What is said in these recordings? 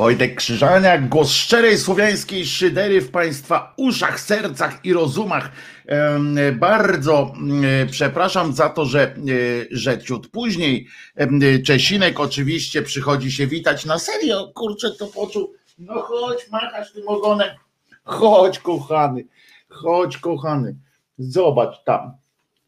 Wojtek Krzyżaniak, głos szczerej słowiańskiej szydery w Państwa uszach, sercach i rozumach. Bardzo przepraszam za to, że, że ciut później Czesinek oczywiście przychodzi się witać na serio. Kurczę, to poczuł. No chodź, machasz tym ogonem. Chodź, kochany, chodź, kochany. Zobacz tam.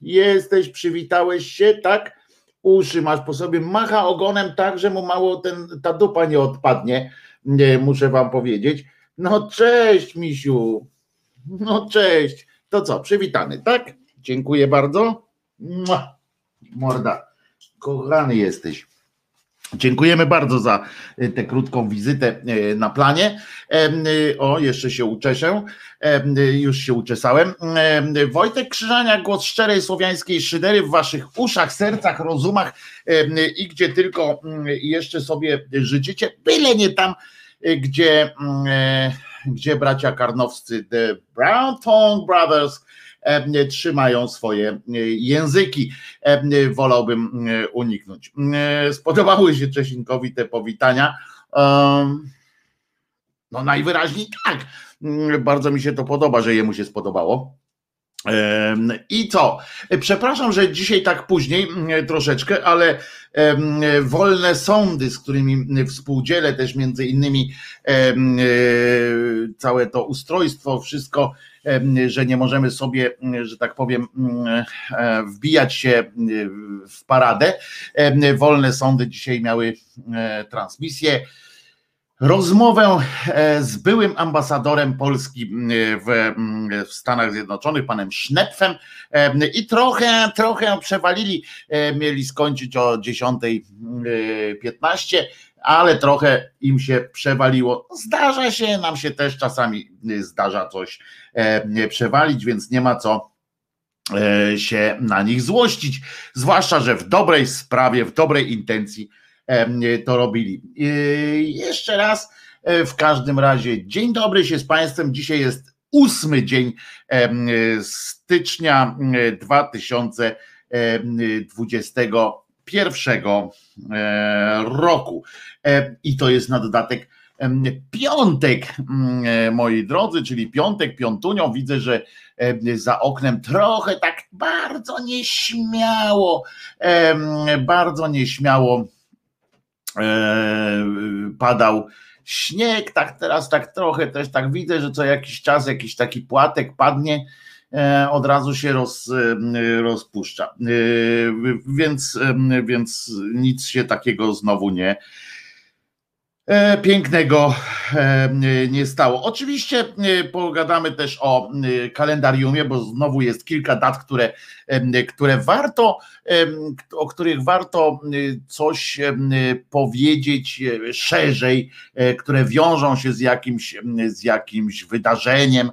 Jesteś, przywitałeś się, tak? Uszy masz po sobie, macha ogonem tak, że mu mało ten, ta dupa nie odpadnie, nie, muszę wam powiedzieć. No cześć, misiu. No cześć. To co, przywitany, tak? Dziękuję bardzo. Morda, kochany jesteś. Dziękujemy bardzo za e, tę krótką wizytę e, na planie. E, o, jeszcze się uczeszę. Już się uczesałem. Wojtek Krzyżania, głos szczerej słowiańskiej szydery w waszych uszach, sercach, rozumach i gdzie tylko jeszcze sobie życzycie, byle nie tam, gdzie, gdzie bracia karnowscy The Brown Tongue Brothers trzymają swoje e, języki. E, wolałbym uniknąć. Spodobały się Czesinkowi te powitania. No najwyraźniej tak. Bardzo mi się to podoba, że jemu się spodobało. I co? Przepraszam, że dzisiaj tak później troszeczkę, ale wolne sądy, z którymi współdzielę też między innymi całe to ustrojstwo, wszystko że nie możemy sobie, że tak powiem, e, wbijać się w paradę. Wolne sądy dzisiaj miały e, transmisję rozmowę e, z byłym ambasadorem Polski w, w, Stanach Zjednoczonych, panem Schnepfem i trochę, trochę przewalili, mieli skończyć o 10.15, ale trochę im się przewaliło. Zdarza się, nam się też czasami zdarza coś e, przewalić, więc nie ma co e, się na nich złościć, zwłaszcza, że w dobrej sprawie, w dobrej intencji e, to robili. Jeszcze raz, w każdym razie, dzień dobry się z Państwem. Dzisiaj jest ósmy dzień stycznia 2021 roku. E, i to jest na dodatek piątek, moi drodzy, czyli piątek, piątunią. Widzę, że za oknem trochę tak bardzo nieśmiało, bardzo nieśmiało e, padał śnieg, tak teraz tak trochę też tak widzę, że co jakiś czas jakiś taki płatek padnie, e, od razu się roz, rozpuszcza. Więc, więc nic się takiego znowu nie, E, pięknego e, nie stało. Oczywiście e, pogadamy też o kalendariumie, bo znowu jest kilka dat, które, które warto, o których warto coś powiedzieć szerzej, które wiążą się z jakimś, z jakimś wydarzeniem,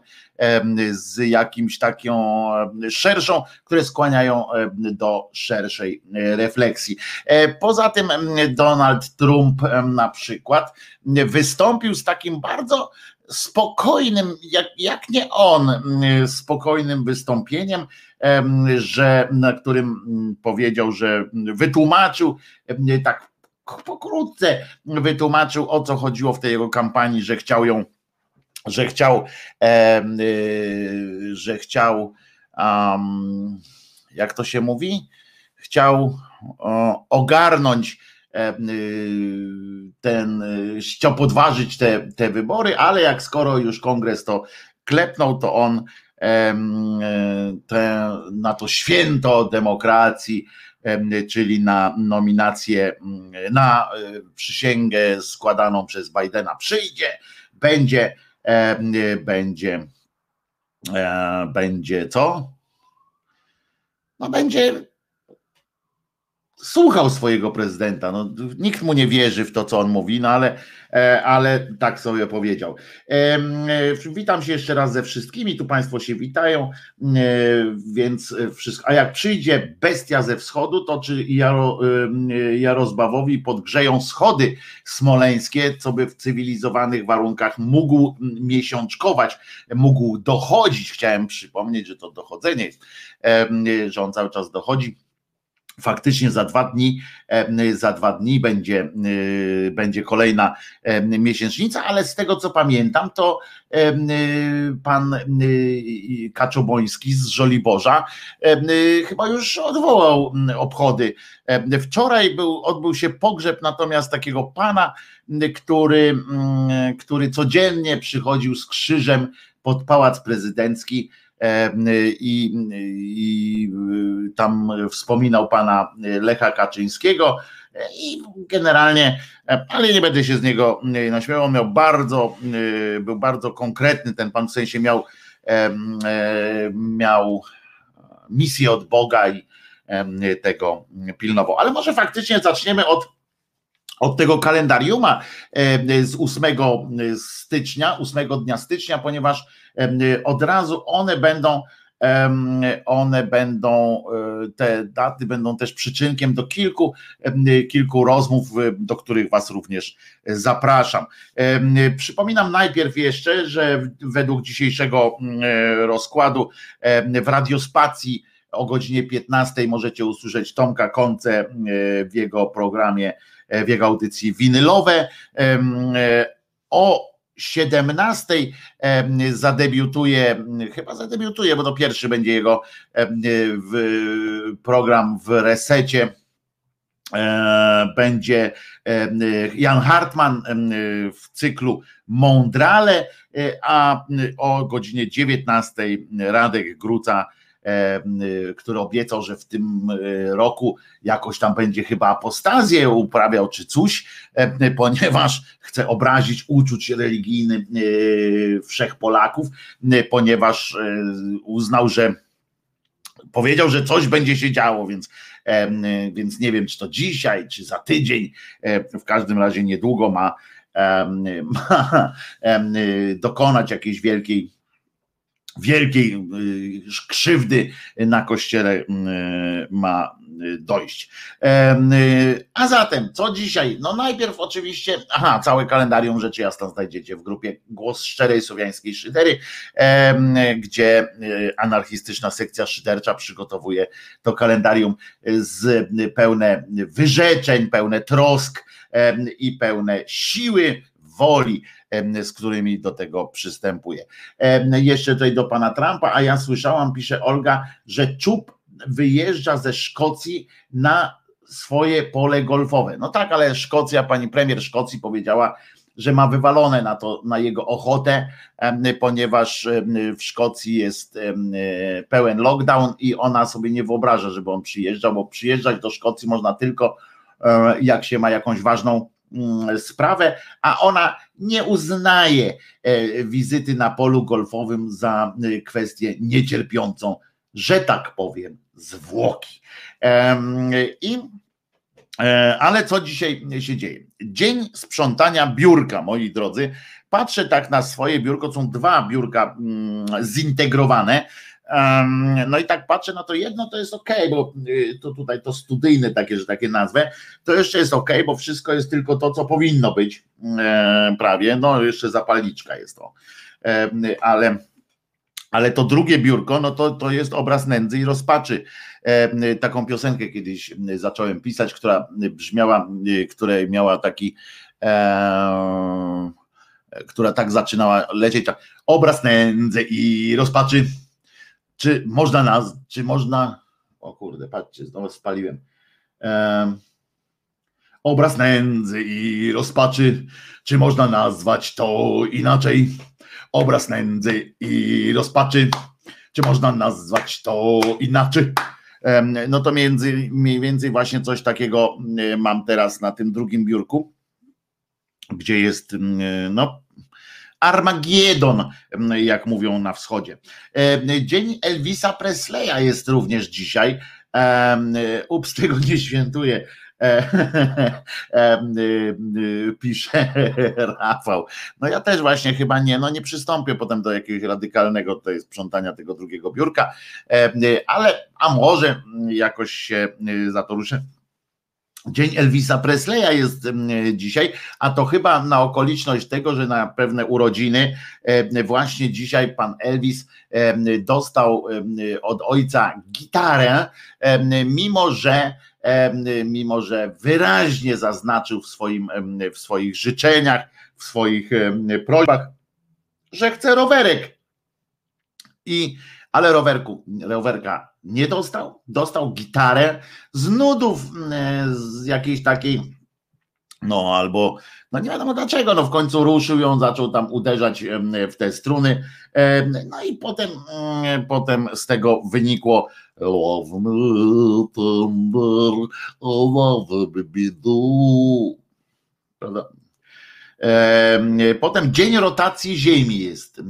z jakimś taką szerszą, które skłaniają do szerszej refleksji. E, poza tym Donald Trump na przykład wystąpił z takim bardzo spokojnym, jak, jak nie on, spokojnym wystąpieniem, że na którym powiedział, że wytłumaczył tak pokrótce wytłumaczył o co chodziło w tej jego kampanii, że chciał ją że chciał, e, że chciał, um, jak to się mówi, chciał ogarnąć e, ten, chciał podważyć te, te wybory, ale jak skoro już kongres to klepnął, to on te, na to święto demokracji, czyli na nominację, na przysięgę składaną przez Bidena przyjdzie, będzie E, będzie, e, będzie co? No będzie słuchał swojego prezydenta. No, nikt mu nie wierzy w to, co on mówi, no ale, e, ale tak sobie powiedział. Witam się jeszcze raz ze wszystkimi. Tu Państwo się witają, więc wszystko. A jak przyjdzie bestia ze wschodu, to czy Jaro, Jarozbawowi podgrzeją schody smoleńskie, co by w cywilizowanych warunkach mógł miesiączkować, mógł dochodzić. Chciałem przypomnieć, że to dochodzenie jest, że on cały czas dochodzi faktycznie za dwa dni, za dwa dni będzie, będzie kolejna miesięcznica, ale z tego co pamiętam, to pan Kaczoboński z Żoliborza chyba już odwołał obchody. Wczoraj był, odbył się pogrzeb natomiast takiego pana, który, który codziennie przychodził z krzyżem pod pałac prezydencki i, i tam wspominał pana Lecha Kaczyńskiego. I generalnie, ale nie będę się z niego naśmiewał, on miał bardzo, był bardzo konkretny. Ten pan, w sensie miał, miał misję od Boga i tego pilnował. Ale może faktycznie zaczniemy od od tego kalendariuma z 8 stycznia, 8 dnia stycznia, ponieważ od razu one będą one będą, e, te daty będą też przyczynkiem do kilku, kilku rozmów, do których Was również zapraszam. Przypominam najpierw jeszcze, że według dzisiejszego rozkładu w radiospacji o godzinie 15 możecie usłyszeć Tomka Konce w jego programie, w jego audycji winylowe. O 17 zadebiutuje, chyba zadebiutuje, bo to pierwszy będzie jego program w resecie. E, będzie Jan Hartman w cyklu Mondrale, e, a o godzinie 19 Radek Gruca E, który obiecał, że w tym e, roku jakoś tam będzie chyba apostazję uprawiał czy coś, e, ponieważ chce obrazić uczuć religijny wszech Polaków, ponieważ uznał, że powiedział, że coś będzie się działo, więc, więc nie wiem, czy to dzisiaj, czy za tydzień, w każdym razie niedługo ma, ma dokonać jakiejś wielkiej wielkiej y, krzywdy na kościele y, ma dojść. Y, a zatem, co dzisiaj? No najpierw oczywiście, aha, całe kalendarium rzeczy jasna znajdziecie w grupie Głos Szczerej Słowiańskiej Szydery, gdzie anarchistyczna sekcja szydercza przygotowuje to kalendarium z pełne wyrzeczeń, pełne trosk i pełne siły, woli, z którymi do tego przystępuje. Jeszcze tutaj do pana Trumpa, a ja słyszałam, pisze Olga, że Czub wyjeżdża ze Szkocji na swoje pole golfowe. No tak, ale Szkocja, pani premier Szkocji powiedziała, że ma wywalone na to, na jego ochotę, ponieważ w Szkocji jest pełen lockdown i ona sobie nie wyobraża, żeby on przyjeżdżał, bo przyjeżdżać do Szkocji można tylko e, jak się ma jakąś ważną sprawę, a ona nie uznaje e, wizyty na polu golfowym za e, kwestię niecierpiącą, że tak powiem, zwłoki. I e, ale co dzisiaj się dzieje? Dzień sprzątania biurka, moi drodzy. Patrzę tak na swoje biurko, są dwa biurka mm, zintegrowane no i tak patrzę na to jedno, to jest ok, bo y, to tutaj to studyjne takie, że takie nazwę, to jeszcze jest ok, bo wszystko jest tylko to, co powinno być prawie, no jeszcze zapalniczka jest to, ale ale to drugie biurko, no to, to jest obraz nędzy i rozpaczy. Taką piosenkę kiedyś zacząłem pisać, która brzmiała, y, której miała taki, e, która tak zaczynała lecieć, tak, obraz nędzy i rozpaczy czy można nas, czy można, o kurde, patrzcie, znowu spaliłem. Obraz nędzy i rozpaczy, czy można nazwać to inaczej? Obraz nędzy i rozpaczy, czy można nazwać to inaczej? No to między, mniej więcej właśnie coś takiego mam teraz na tym drugim biurku, gdzie jest no Armagedon, jak mówią na wschodzie. Dzień Elvisa Presleya jest również dzisiaj. Ups, tego nie świętuję. pisze Rafał. No ja też właśnie chyba nie, no nie przystąpię potem do jakiegoś radykalnego tutaj sprzątania tego drugiego biurka, ale a może jakoś się za to ruszę. Dzień Elvisa Presleya jest dzisiaj, a to chyba na okoliczność tego, że na pewne urodziny właśnie dzisiaj pan Elvis dostał od ojca gitarę, mimo że mimo że wyraźnie zaznaczył w, swoim, w swoich życzeniach, w swoich prośbach, że chce rowerek. I, ale rowerku, rowerka nie dostał, dostał gitarę z nudów, z jakiejś takiej no albo, no nie wiadomo dlaczego, no w końcu ruszył ją, zaczął tam uderzać w te struny, no i potem, mm, potem z tego wynikło Love me tender, love Prawda? Potem dzień rotacji Ziemi jest.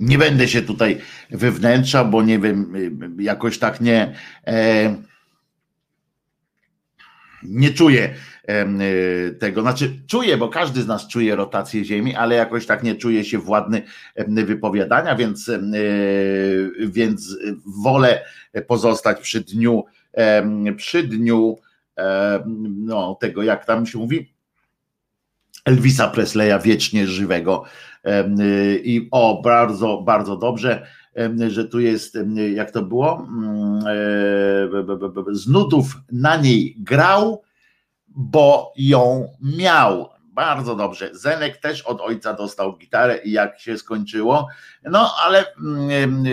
Nie będę się tutaj wewnętrza, bo nie wiem, jakoś tak nie nie czuję y, tego, znaczy czuję, bo każdy z nas czuje rotację Ziemi, ale jakoś tak nie czuję się władny wypowiadania, więc, y, więc wolę pozostać przy dniu, przy dniu no, tego, jak tam się mówi, Elvisa Presleya wiecznie żywego. Y, I o, bardzo, bardzo dobrze że tu jest, jak to było, mm, e, z nudów na niej grał, bo ją miał. Bardzo dobrze. Zenek też od ojca dostał gitarę i jak się skończyło. No ale mm,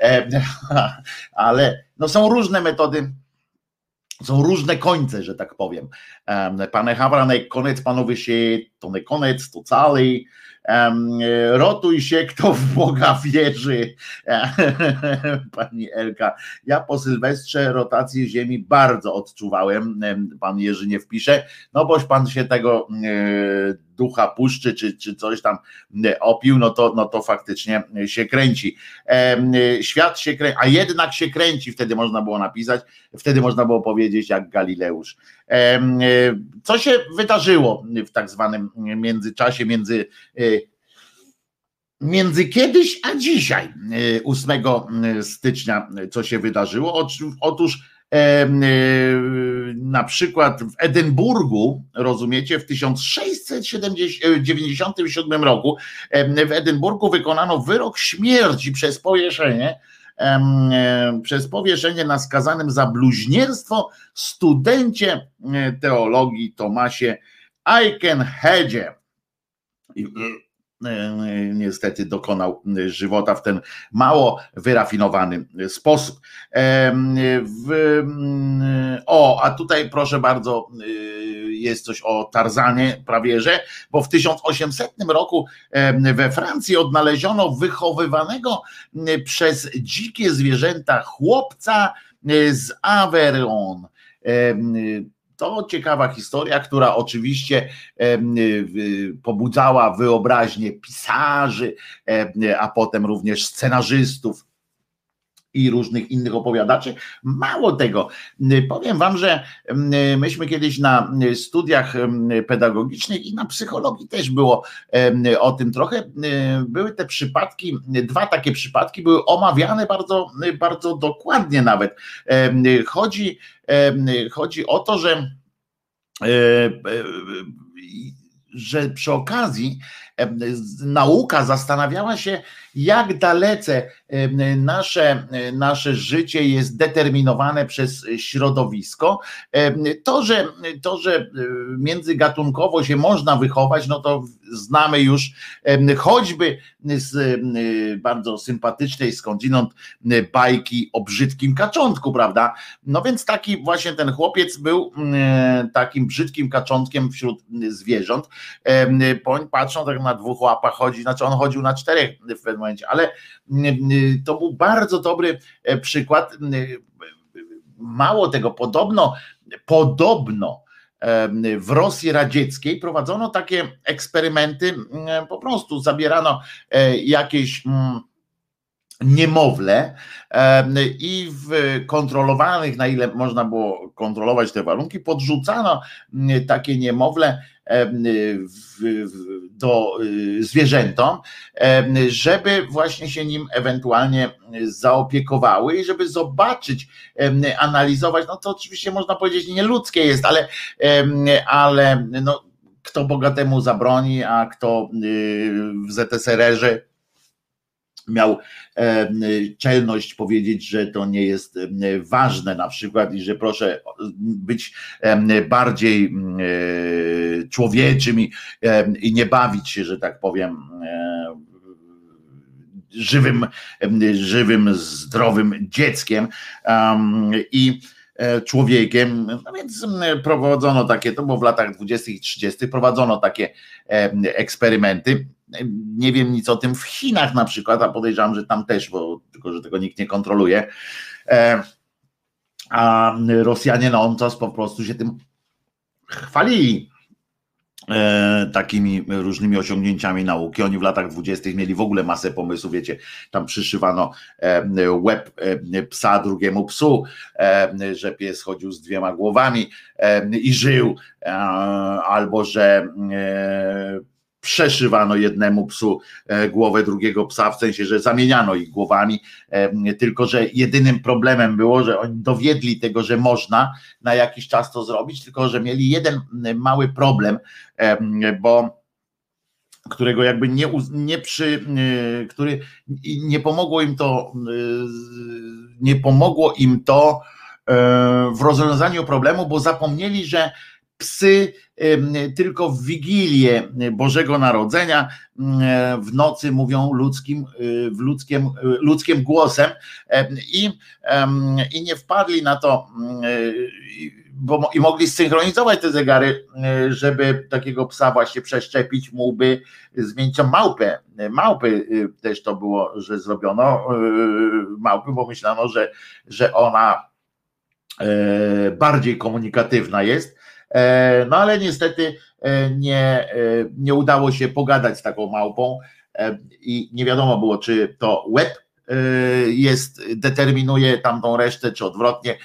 ale no są różne metody są różne końce, że tak powiem. Pane Hawranek, koniec panowie się, to nie koniec, to cały. Rotuj się, kto w Boga wierzy. Pani Elka. Ja po Sylwestrze rotację ziemi bardzo odczuwałem. Pan Jerzy nie wpisze. No boś pan się tego ducha puszczy, czy, czy coś tam opił, no to, no to faktycznie się kręci. Świat się kręci, a jednak się kręci, wtedy można było napisać, wtedy można było powiedzieć jak Galileusz. Co się wydarzyło w tak zwanym międzyczasie, między e, między kiedyś a dzisiaj, 8 e, stycznia, co się wydarzyło? Otóż E, na przykład w Edynburgu, rozumiecie, w 1697 roku w Edynburgu wykonano wyrok śmierci przez powieszenie, przez powieszenie na skazanym za bluźnierstwo studencie e, teologii Tomasie Eikenhedzie. E, niestety dokonał żywota w ten mało wyrafinowany sposób. O, a tutaj proszę bardzo, e, jest coś o Tarzanie prawie, że, bo w 1800 roku we Francji odnaleziono wychowywanego przez dzikie zwierzęta chłopca z Aveyron to ciekawa historia, która oczywiście pobudzała wyobraźnię pisarzy, a potem również scenarzystów i różnych innych opowiadaczy. Mało tego, powiem Wam, że myśmy kiedyś na studiach pedagogicznych i na psychologii też było o tym trochę. Były te przypadki, dwa takie przypadki były omawiane bardzo, bardzo dokładnie nawet. Chodzi, chodzi o to, że że przy okazji nauka zastanawiała się, jak dalece nasze, nasze życie jest determinowane przez środowisko. To że, to, że międzygatunkowo się można wychować, no to znamy już choćby z bardzo sympatycznej skądinąd bajki o brzydkim kaczątku, prawda? No więc taki właśnie ten chłopiec był takim brzydkim kaczątkiem wśród zwierząt. Patrzą tak na dwóch łapach chodzi, znaczy on chodził na czterech w pewnym momencie, ale to był bardzo dobry e, przykład. Mało tego, podobno, podobno w Rosji Radzieckiej prowadzono takie eksperymenty, po prostu zabierano e, jakieś niemowlę i w kontrolowanych, na ile można było kontrolować te warunki, podrzucano takie niemowlę do y, zwierzętom, żeby właśnie się nim ewentualnie zaopiekowały i żeby zobaczyć, analizować, no to oczywiście można powiedzieć nieludzkie jest, ale, ale no, kto bogatemu zabroni, a kto y, w ZSRR-ze miał czelność powiedzieć, że to nie jest ważne na przykład i że proszę być bardziej człowieczym i, nie bawić się, że tak powiem, żywym, żywym, zdrowym dzieckiem. I E, człowiekiem. No więc prowadzono takie, to było w latach 20. i 30., prowadzono takie eksperymenty. Nie wiem nic o tym w Chinach na przykład, a podejrzewam, że tam też, bo tylko, że tego nikt nie kontroluje. E, a Rosjanie no on czas po prostu się tym chwalili. E, takimi różnymi osiągnięciami nauki. Oni w latach dwudziestych mieli w ogóle masę pomysłów, wiecie, tam przyszywano e, łeb psa drugiemu psu, że pies chodził z dwiema głowami i żył, albo że przeszywano jednemu psu e, głowę drugiego psa, w sensie, że zamieniano ich głowami, e, tylko że jedynym problemem było, że oni dowiedli tego, że można na jakiś czas to zrobić, tylko że mieli jeden mały problem, e, bo którego jakby nie, nie przy, który nie pomogło im to, nie pomogło im to w rozwiązaniu problemu, bo zapomnieli, że psy tylko w Wigilię Bożego Narodzenia w nocy mówią ludzkim, w ludzkim, ludzkim głosem i, i nie wpadli na to, bo i mogli synchronizować te zegary, żeby takiego psa właśnie przeszczepić, mógłby zmienić małpę. Małpy też to było, że zrobiono małpy, bo myślano, że, że ona e, bardziej komunikatywna jest no ale niestety e, nie, e, nie udało się pogadać z taką małpą i nie wiadomo było, czy to łeb jest, determinuje tamtą resztę, czy odwrotnie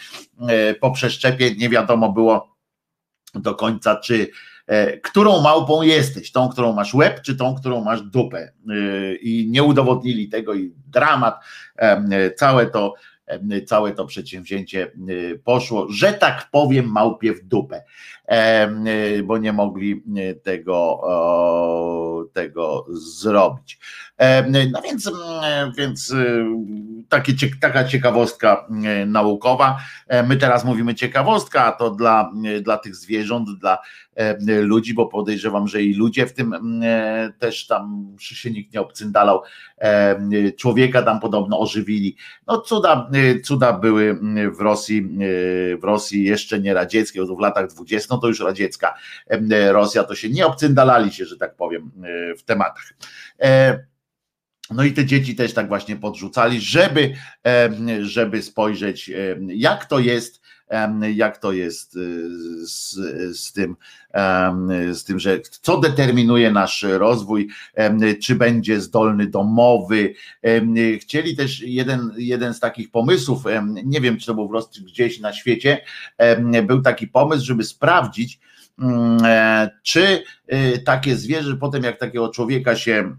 po przeszczepie nie wiadomo było do końca, czy którą małpą jesteś, tą, którą masz łeb, czy tą, którą masz dupę. I nie udowodnili tego i dramat, całe to całe to przedsięwzięcie poszło, że tak powiem, małpie w dupę. Y, bo nie mogli tego, tego zrobić. No więc, więc y, takie, taka ciekawostka naukowa. My teraz mówimy ciekawostka, a to dla, dla tych zwierząt, dla ludzi, bo podejrzewam, że i ludzie w tym też tam się nikt nie obcyndalał. Człowieka tam podobno ożywili. No cuda, cuda były w Rosji, w Rosji jeszcze nie radzieckiej, w latach dwudziestych no to już radziecka Rosja, to się nie obcyndalali się, że tak powiem, e, w tematach. No i te dzieci też tak właśnie podrzucali, żeby, żeby spojrzeć, jak to jest, jak to jest y, z, z, tym, z tym, że co determinuje nasz rozwój, czy będzie zdolny do mowy. Chcieli też jeden, jeden z takich pomysłów, nie wiem, czy to był w gdzieś na świecie, był taki pomysł, żeby sprawdzić, mm, e, czy y, takie zwierzę, potem jak takiego człowieka się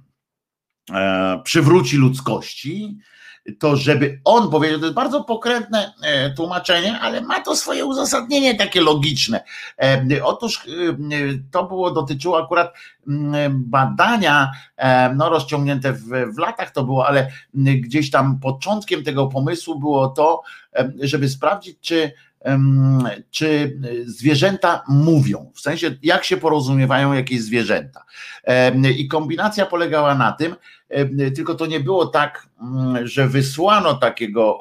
przywróci ludzkości, to żeby on powiedział, to jest bardzo pokrętne e, tłumaczenie, ale ma to swoje uzasadnienie takie logiczne. E, otóż e, to było, dotyczyło akurat badania, no rozciągnięte w, w latach to było, ale gdzieś tam początkiem tego pomysłu było to, żeby sprawdzić, czy czy zwierzęta mówią, w sensie jak się porozumiewają jakieś zwierzęta. I kombinacja polegała na tym, tylko to nie było tak, mm, że wysłano takiego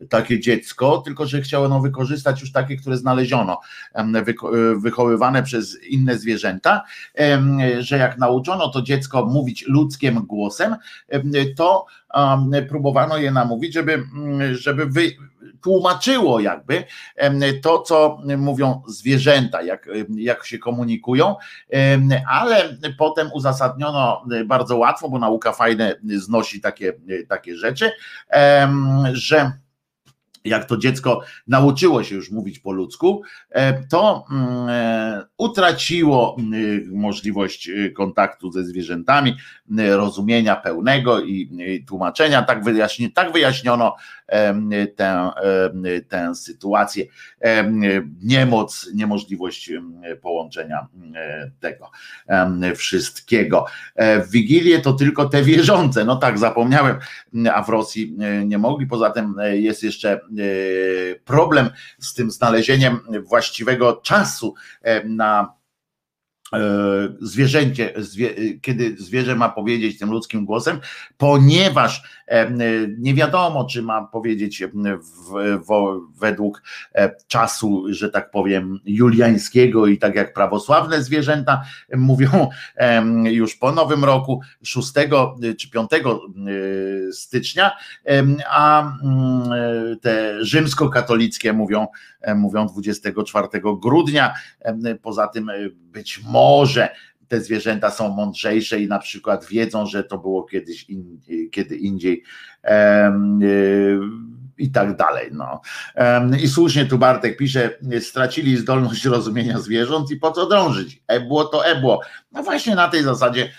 e, takie dziecko, tylko że chciano wykorzystać już takie, które znaleziono, wychowywane przez inne zwierzęta, że jak nauczono to dziecko mówić ludzkim głosem, to próbowano je namówić, żeby, mm, żeby wy, tłumaczyło jakby to, co mówią zwierzęta, jak, jak się komunikują, ale potem uzasadniono bardzo łatwo, bo nauka fajne znosi takie, takie rzeczy, że jak to dziecko nauczyło się już mówić po ludzku, e, to mm, e, utraciło mm, możliwość e, kontaktu ze zwierzętami, rozumienia pełnego i tłumaczenia. Tak, wyjaśni, tak wyjaśniono tę, tę sytuację. Niemoc, niemożliwość połączenia tego wszystkiego. W Wigilię to tylko te wierzące. No tak, zapomniałem, a w Rosji nie mogli. Poza tym jest jeszcze E, problem z tym znalezieniem właściwego czasu e, na E, zwierzęcie, zwie, kiedy zwierzę ma powiedzieć tym ludzkim głosem, ponieważ e, nie wiadomo, czy ma powiedzieć w, w, według e, czasu, że tak powiem, juliańskiego i tak jak prawosławne zwierzęta mówią już po nowym roku, 6 czy 5 stycznia, a mm, te rzymskokatolickie mówią, mówią 24 grudnia. Poza tym być może te zwierzęta są mądrzejsze i na przykład wiedzą, że to było kiedyś in, kiedy indziej um, i tak dalej. No. I słusznie tu Bartek pisze, stracili zdolność rozumienia zwierząt i po co drążyć? Ebło to ebło. No właśnie na tej zasadzie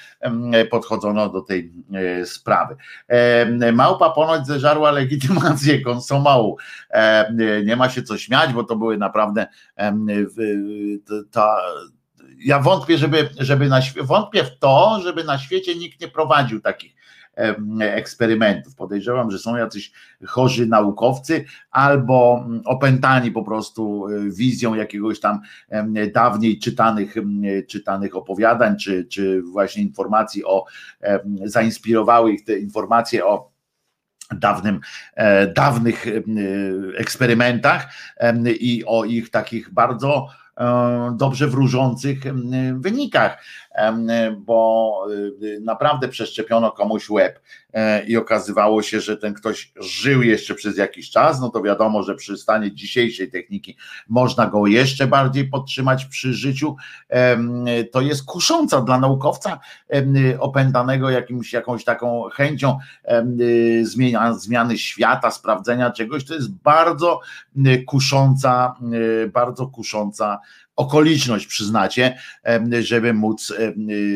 podchodzono do tej e, sprawy. Małpa ponoć zeżarła legitymację konsumału. Nie ma się co śmiać, bo to były naprawdę ta ja wątpię, żeby, żeby na, wątpię w to, żeby na świecie nikt nie prowadził takich eksperymentów. Podejrzewam, że są jacyś chorzy naukowcy albo mm, opętani po prostu e, wizją jakiegoś tam dawniej czytanych, czytanych opowiadań, czy, czy właśnie informacji o, zainspirowały ich te informacje o dawnym, e, dawnych eksperymentach i o ich takich bardzo dobrze wróżących wynikach, bo y, naprawdę przeszczepiono komuś łeb e, i okazywało się, że ten ktoś żył jeszcze przez jakiś czas, no to wiadomo, że przy stanie dzisiejszej techniki można go jeszcze bardziej podtrzymać przy życiu. To jest kusząca dla naukowca opętanego jakimś, jakąś taką chęcią zmiany świata, sprawdzenia czegoś. To jest bardzo kusząca, bardzo kusząca okoliczność, przyznacie, żeby móc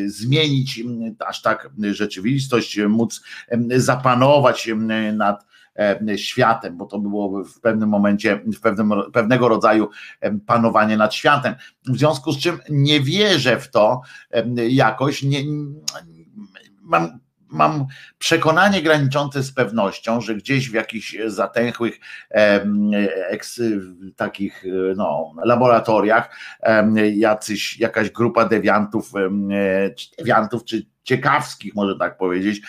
zmienić aż tak rzeczywistość, móc zapanować nad światem, bo to było w pewnym momencie, w pewnym, pewnego rodzaju panowanie nad światem. W związku z czym nie wierzę w to jakoś, nie, mam mam przekonanie graniczące z pewnością, że gdzieś w jakichś zatęchłych takich no, laboratoriach jacyś, jakaś grupa dewiantów, dewiantów, czy ciekawskich, może tak powiedzieć,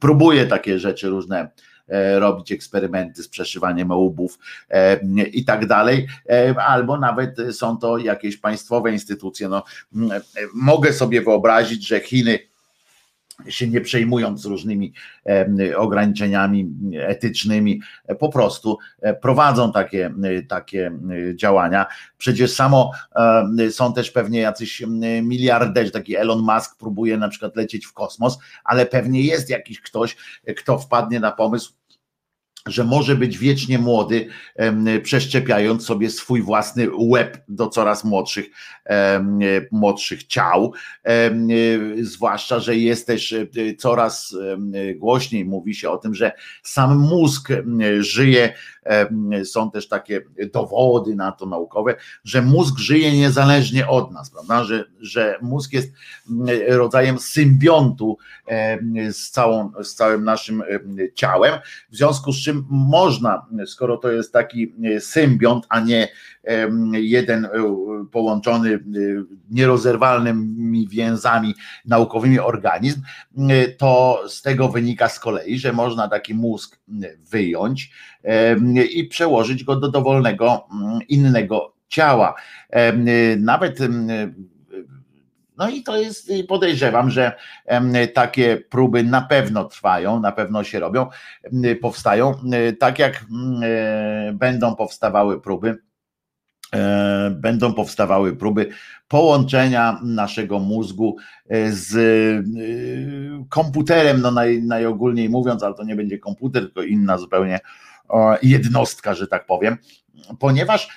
próbuje takie rzeczy różne e, robić eksperymenty z przeszywaniem łbów i tak dalej, albo nawet są to jakieś państwowe instytucje. No, mogę sobie wyobrazić, że Chiny się nie przejmując różnymi ograniczeniami etycznymi, po prostu e, prowadzą takie, e, takie e, działania. Przecież samo są też pewnie jacyś miliarderzy, taki Elon Musk próbuje na przykład lecieć w kosmos, ale pewnie jest jakiś ktoś, kto wpadnie na pomysł, że może być wiecznie młody, przeszczepiając sobie swój własny łeb do coraz młodszych, młodszych ciał. Zwłaszcza, że jest też e, coraz głośniej mówi się o tym, że sam mózg żyje są też takie dowody na to naukowe, że mózg żyje niezależnie od nas, prawda? Że, że mózg jest rodzajem symbiontu z, całą, z całym naszym ciałem, w związku z czym można, skoro to jest taki symbiont, a nie jeden e, połączony e, nierozerwalnymi więzami naukowymi organizm, e, to z tego wynika z kolei, że można taki mózg wyjąć i przełożyć go do dowolnego innego ciała. Nawet no i to jest, podejrzewam, że takie próby na pewno trwają, na pewno się robią, powstają, tak jak będą powstawały próby będą powstawały próby połączenia naszego mózgu e, z e, komputerem, no naj, najogólniej mówiąc, ale to nie będzie komputer, tylko inna zupełnie jednostka, że tak powiem, ponieważ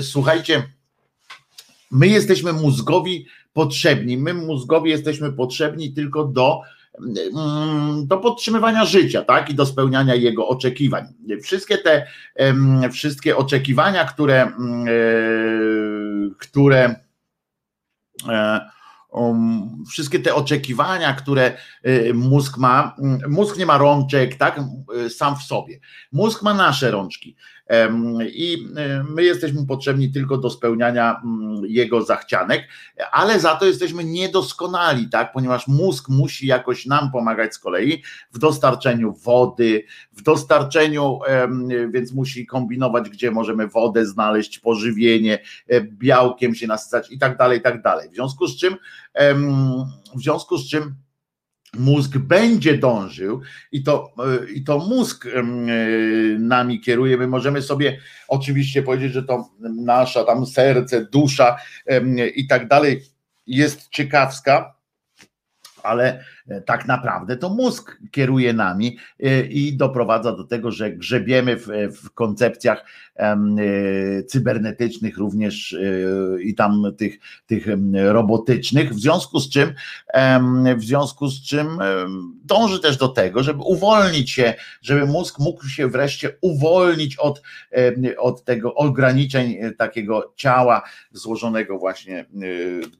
słuchajcie, my jesteśmy mózgowi potrzebni, my mózgowi jesteśmy potrzebni tylko do do podtrzymywania życia, tak, i do spełniania jego oczekiwań. Wszystkie te wszystkie oczekiwania, które, e, które e, um, wszystkie te oczekiwania, które y, mózg ma, mm, mózg nie ma rączek, tak, sam w sobie. Mózg ma nasze rączki i my jesteśmy potrzebni tylko do spełniania mm, jego zachcianek, ale za to jesteśmy niedoskonali, tak, ponieważ mózg musi jakoś nam pomagać z kolei w dostarczeniu wody, w dostarczeniu, więc musi kombinować, gdzie możemy wodę znaleźć, pożywienie, e, białkiem się nasycać i tak dalej, i tak dalej. W związku z czym w związku z czym mózg będzie dążył i to, e, i to mózg e, nami kieruje. My możemy sobie oczywiście powiedzieć, że to nasza tam serce, dusza i tak dalej jest ciekawska, ale tak naprawdę to mózg kieruje nami e, i doprowadza do tego, że grzebiemy w, w koncepcjach e, cybernetycznych również i tam tych, tych robotycznych, w związku z czym w związku z czym dąży też do tego, żeby uwolnić się, żeby mózg mógł się wreszcie uwolnić od, od tego ograniczeń takiego ciała złożonego właśnie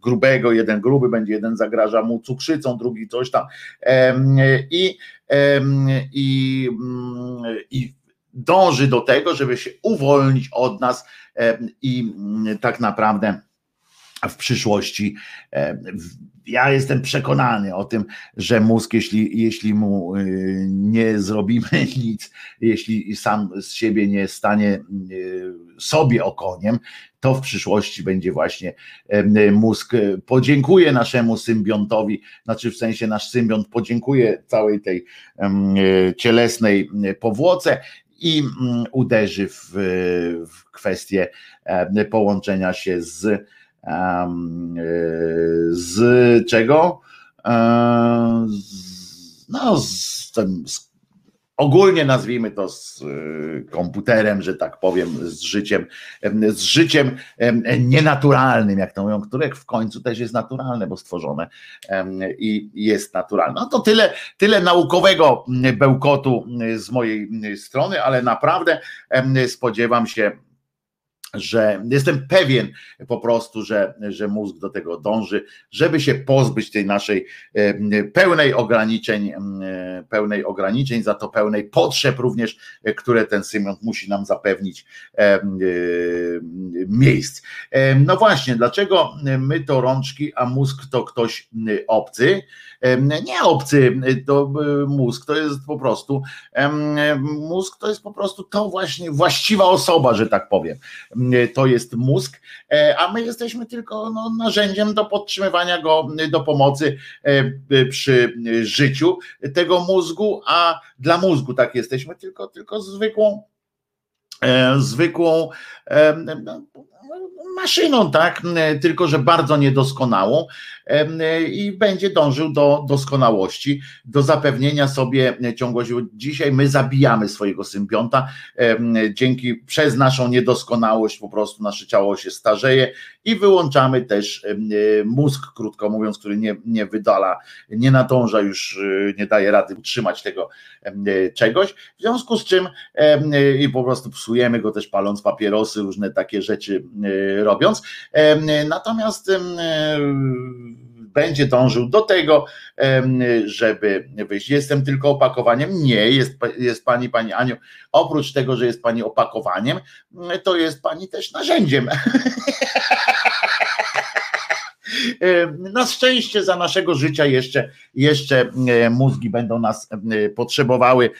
grubego, jeden gruby będzie, jeden zagraża mu cukrzycą, drugi coś I, i, mm, i dąży do tego, żeby się uwolnić od nas i mm, tak naprawdę w przyszłości ja jestem przekonany o tym, że mózg, jeśli, jeśli mu y, nie zrobimy nic, jeśli sam z siebie nie stanie y, sobie okoniem, to w przyszłości będzie właśnie mózg podziękuje naszemu symbiontowi, znaczy w sensie nasz symbiont podziękuje całej tej cielesnej powłoce i uderzy w, w kwestię połączenia się z z czego? No, z z, ogólnie nazwijmy to z y, komputerem, że tak powiem, z życiem, z życiem nienaturalnym, jak to mówią, które w końcu też jest naturalne, bo stworzone i jest naturalne. No to tyle, tyle naukowego bełkotu z mojej strony, ale naprawdę spodziewam się, że jestem pewien po prostu, że, że mózg do tego dąży, żeby się pozbyć tej naszej pełnej ograniczeń, pełnej ograniczeń, za to pełnej potrzeb również, które ten Symion musi nam zapewnić miejsc. No właśnie, dlaczego my to rączki, a mózg to ktoś obcy? Nie obcy, to mózg to jest po prostu mózg to jest po prostu to właśnie właściwa osoba, że tak powiem to jest mózg, e, a my jesteśmy tylko no, narzędziem do podtrzymywania go, do pomocy e, przy życiu tego mózgu, a dla mózgu tak jesteśmy tylko, tylko zwykłą e, zwykłą no, maszyną, tak, tylko że bardzo niedoskonałą i będzie dążył do doskonałości, do zapewnienia sobie ciągłości. Dzisiaj my zabijamy swojego symbionta, dzięki przez naszą niedoskonałość po prostu nasze ciało się starzeje i wyłączamy też mózg, krótko mówiąc, który nie, nie wydala, nie nadąża już, e, nie daje rady utrzymać tego czegoś, w związku z czym i po prostu psujemy go też paląc papierosy, różne takie rzeczy e, robiąc. Natomiast będzie dążył do tego, żeby wyjść. Jestem tylko opakowaniem. Nie, jest, jest pani, pani Aniu, oprócz tego, że jest pani opakowaniem, to jest pani też narzędziem. Na szczęście za naszego życia jeszcze, jeszcze mózgi będą nas potrzebowały.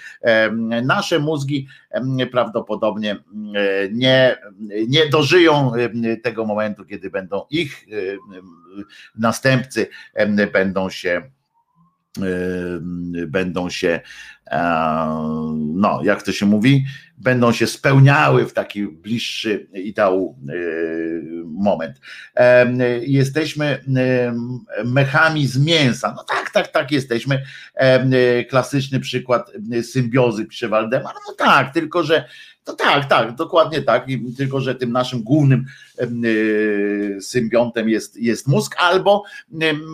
Nasze mózgi prawdopodobnie nie, nie dożyją tego momentu, kiedy będą ich następcy będą się będą się no, jak to się mówi, będą się spełniały w taki bliższy ideał moment. Jesteśmy mechami z mięsa. No tak, tak, tak, jesteśmy. Klasyczny przykład symbiozy, pisze Waldemar. No tak, tylko że to tak, tak, dokładnie tak, tylko że tym naszym głównym y, symbiontem jest, jest mózg, albo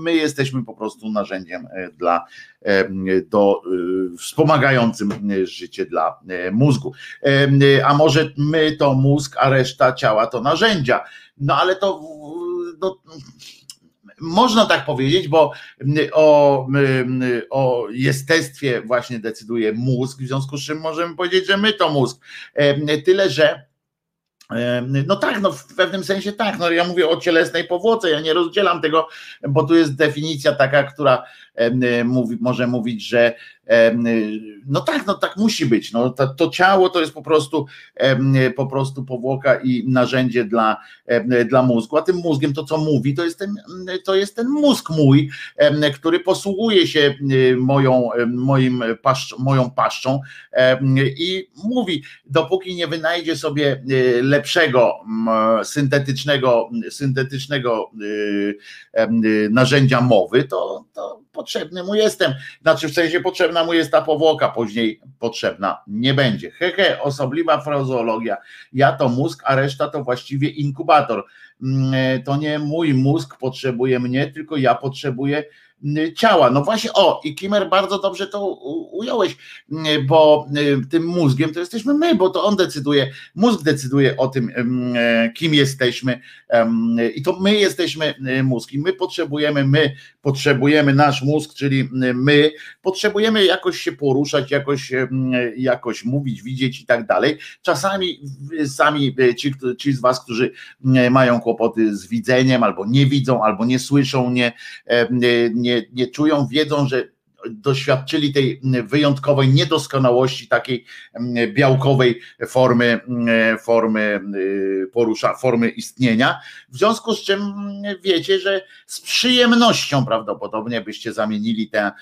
my jesteśmy po prostu narzędziem e, dla, do, y, wspomagającym życie dla e, mózgu. A może my to mózg, a reszta ciała to narzędzia. No ale to no, można tak powiedzieć, bo o, o jestestwie właśnie decyduje mózg, w związku z czym możemy powiedzieć, że my to mózg. Tyle, że no tak, no w pewnym sensie tak. No ja mówię o cielesnej powłoce, ja nie rozdzielam tego, bo tu jest definicja taka, która mówi, może mówić, że no tak, no tak musi być. No, to, to ciało to jest po prostu po prostu powłoka i narzędzie dla, dla mózgu, a tym mózgiem to co mówi, to jest ten, to jest ten mózg mój, który posługuje się moją, moim paszcz, moją paszczą i mówi, dopóki nie wynajdzie sobie lepszego syntetycznego, syntetycznego narzędzia mowy, to, to potrzebny mu jestem. Znaczy w sensie potrzebna mu jest ta powłoka, później potrzebna nie będzie. Hehe, osobliwa frazeologia. Ja to mózg, a reszta to właściwie inkubator. Mm, to nie mój mózg potrzebuje mnie, tylko ja potrzebuję ciała. No właśnie, o, i Kimer bardzo dobrze to ująłeś, y, bo y, tym mózgiem to jesteśmy my, bo to on decyduje, mózg decyduje o tym, e, kim jesteśmy i to my jesteśmy mózg i my potrzebujemy, my potrzebujemy nasz mózg, czyli my potrzebujemy jakoś się poruszać, jakoś, jakoś mówić, widzieć i tak dalej. Czasami sami ci, ci z was, którzy mają kłopoty z widzeniem, albo nie widzą, albo nie słyszą, nie, nie nie, nie czują, wiedzą, że doświadczyli tej wyjątkowej niedoskonałości takiej mm, białkowej formy, mm, formy y, porusza, formy istnienia. W związku z czym mm, wiecie, że z przyjemnością prawdopodobnie byście zamienili tę,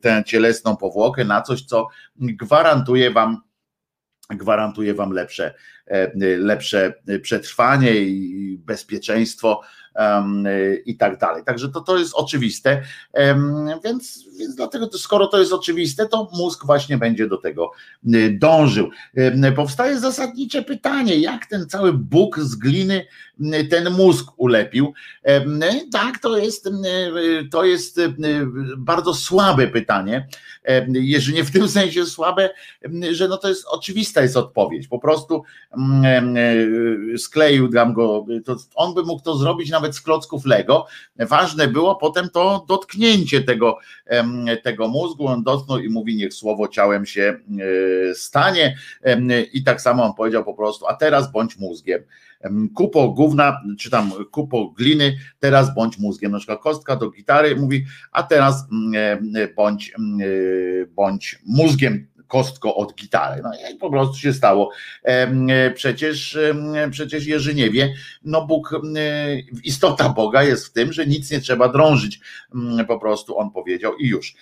tę cielesną powłokę na coś, co gwarantuje wam gwarantuje wam lepsze, e, lepsze przetrwanie i bezpieczeństwo i tak dalej. Także to, to jest oczywiste, więc, więc dlatego, skoro to jest oczywiste, to mózg właśnie będzie do tego y, dążył. Powstaje zasadnicze pytanie, jak ten cały Bóg z gliny y, ten mózg ulepił? Tak, to jest, y, to jest bardzo słabe pytanie, jeżeli nie w tym sensie słabe, że no to jest oczywista jest odpowiedź. Po prostu skleił tam go, to on by mógł to zrobić nawet nawet z klocków Lego. Ważne było potem to dotknięcie tego, tego mózgu. On dotknął i mówi, niech słowo ciałem się e, stanie. I tak samo on powiedział po prostu, a teraz bądź mózgiem kupo gówna, czy tam kupo gliny, teraz bądź mózgiem. Na przykład kostka do gitary mówi, a teraz bądź, bądź mózgiem kostko od gitary. No i po prostu się stało. E, przecież, przecież Jerzy nie wie, no Bóg, istota Boga jest w tym, że nic nie trzeba drążyć. Po prostu on powiedział i już.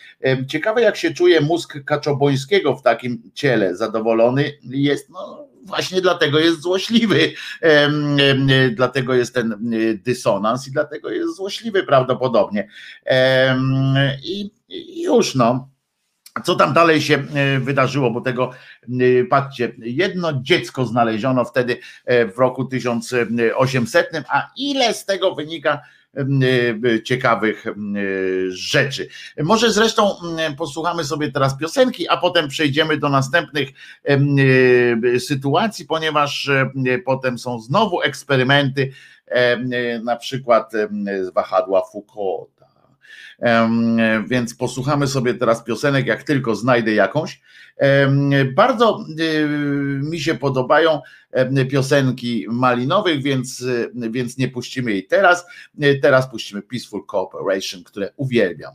Ciekawe jak się czuje mózg Kaczobońskiego w takim ciele. Zadowolony jest, no właśnie dlatego jest złośliwy, dlatego jest ten dysonans i dlatego jest złośliwy prawdopodobnie. I już no. Co tam dalej się e, wydarzyło, bo tego, e, patrzcie, jedno dziecko znaleziono wtedy e, w roku 1800, a ile z tego wynika ciekawych rzeczy. Może zresztą posłuchamy sobie teraz piosenki, a potem przejdziemy do następnych sytuacji, ponieważ potem są znowu eksperymenty, na przykład z wahadła Foucault więc posłuchamy sobie teraz piosenek, jak tylko znajdę jakąś. Bardzo y, mi się podobają piosenki malinowych, więc, więc nie puścimy jej teraz. Teraz puścimy Peaceful Cooperation, które uwielbiam.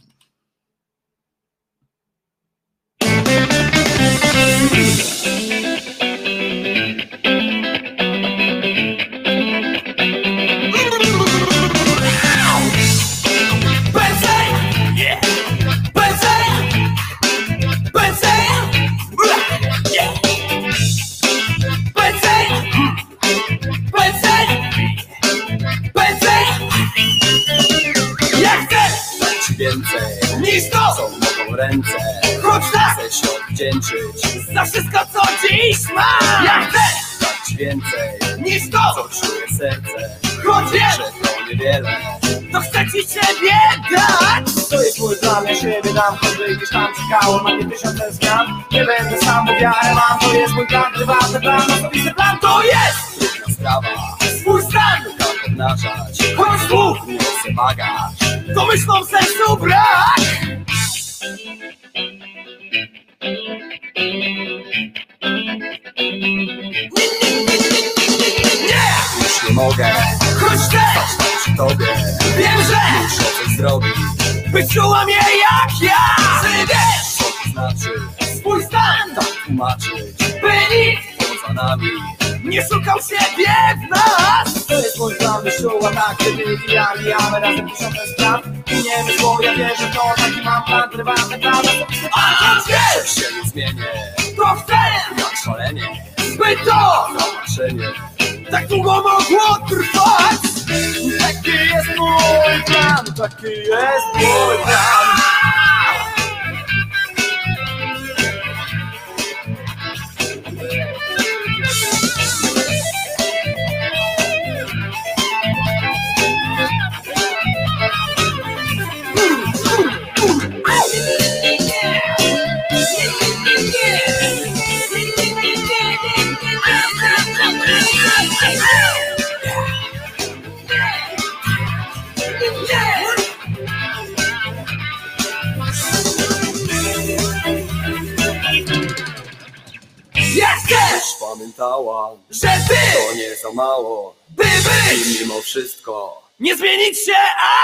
Niż to, co mogą ręce. Choć tak! Chcę się odwdzięczyć. Za wszystko, co dziś mam. Jak chcesz dać więcej. Niż to, co czuje serce. Choć wiem, że to niewiele, to chcę ci siebie dać. To jest mój plan, ja siebie dam, choćby gdzieś tam czekało na mnie tysiące zmian. Nie będę sam, bo wiarę mam, to jest mój plan, prywatny plan, osobisty plan, to jest trudna sprawa. Swój stan, tak obnażać, choć słów nie chcę bagaż. To myślą sercu brak. Nie! Już nie mogę Choć też przy tobie Wiem, że muszę coś zrobić. By czuła mnie jak ja! Czy wiesz, co to znaczy? Swój stan! Tak tłumaczyć. By nikt poza nami. Nie szukał siebie w nas By czuła tak Kiedy wybijamy, jamy razem tysiące spraw I nie myśl, bo ja wierzę w to Taki mam plan, prywatny plan. A wiesz, się nie zmienię. Chcę! Jak szalenie. By to! Zobaczenie tak długo mogło trwać. Taki jest mój plan, taki jest mój plan pamiętała, że ty to nie za mało, by być! I mimo wszystko nie zmienić się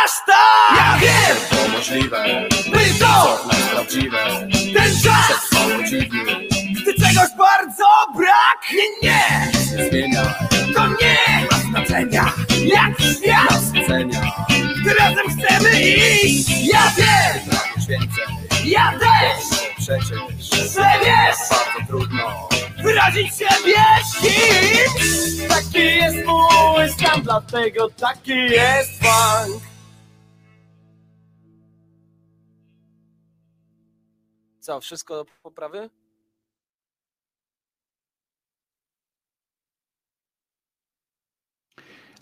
aż tak. Ja wiem, to możliwe, by to! co nas prawdziwe, ten czas! Przetrwało dziwnie, gdy czegoś bardzo brak. Nie, nie, nie zmienia, to nie ma znaczenia, jak świat! Nas ocenia, gdy razem chcemy iść. Ja wiem, pragniesz więcej, ja też, przecież, że wiesz, bardzo trudno wyrazić siebie z kimś. Taki jest mój stan, dlatego taki jest funk. Co, wszystko do poprawy?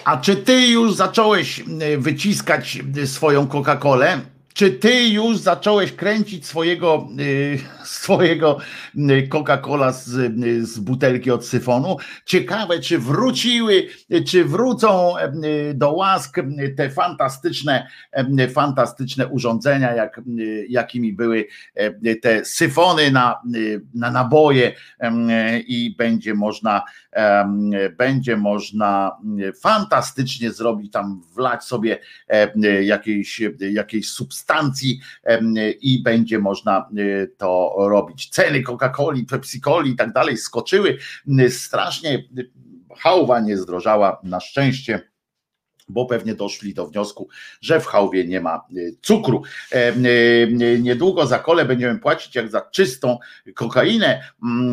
A czy ty już zacząłeś y, wyciskać y, swoją Coca-Colę? Czy ty już zacząłeś kręcić swojego, y, swojego y, Coca-Cola z, y, z butelki od syfonu? Ciekawe, czy wróciły, czy wrócą do łask te fantastyczne, fantastyczne urządzenia, jak, jakimi były te syfony na, na naboje i będzie można, będzie można y, fantastycznie zrobić tam, wlać sobie e, jakiejś, jakiejś substancji i będzie można y, to robić. Ceny Coca-Coli, Pepsi-Coli i tak dalej skoczyły strasznie. Hałwa nie zdrożała na szczęście bo pewnie doszli do wniosku, że w chałwie nie ma y, cukru. E, y, y, Niedługo za kole będziemy płacić jak za czystą kokainę. Mm,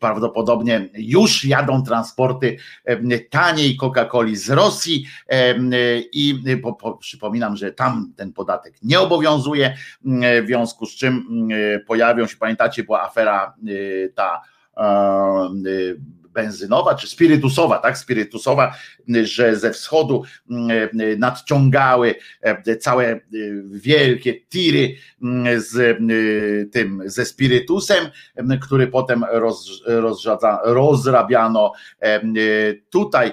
Prawdopodobnie już jadą transporty e, taniej Coca-Coli z Rosji e, i po, po, przypominam, że tam ten podatek nie obowiązuje, w związku z czym pojawią się, pamiętacie, była afera ta benzynowa czy spirytusowa, tak? Spirytusowa, że ze wschodu mm, nadciągały e, całe e, wielkie tiry mm, z e, tym, ze spirytusem, m, który potem rozrabiano tutaj,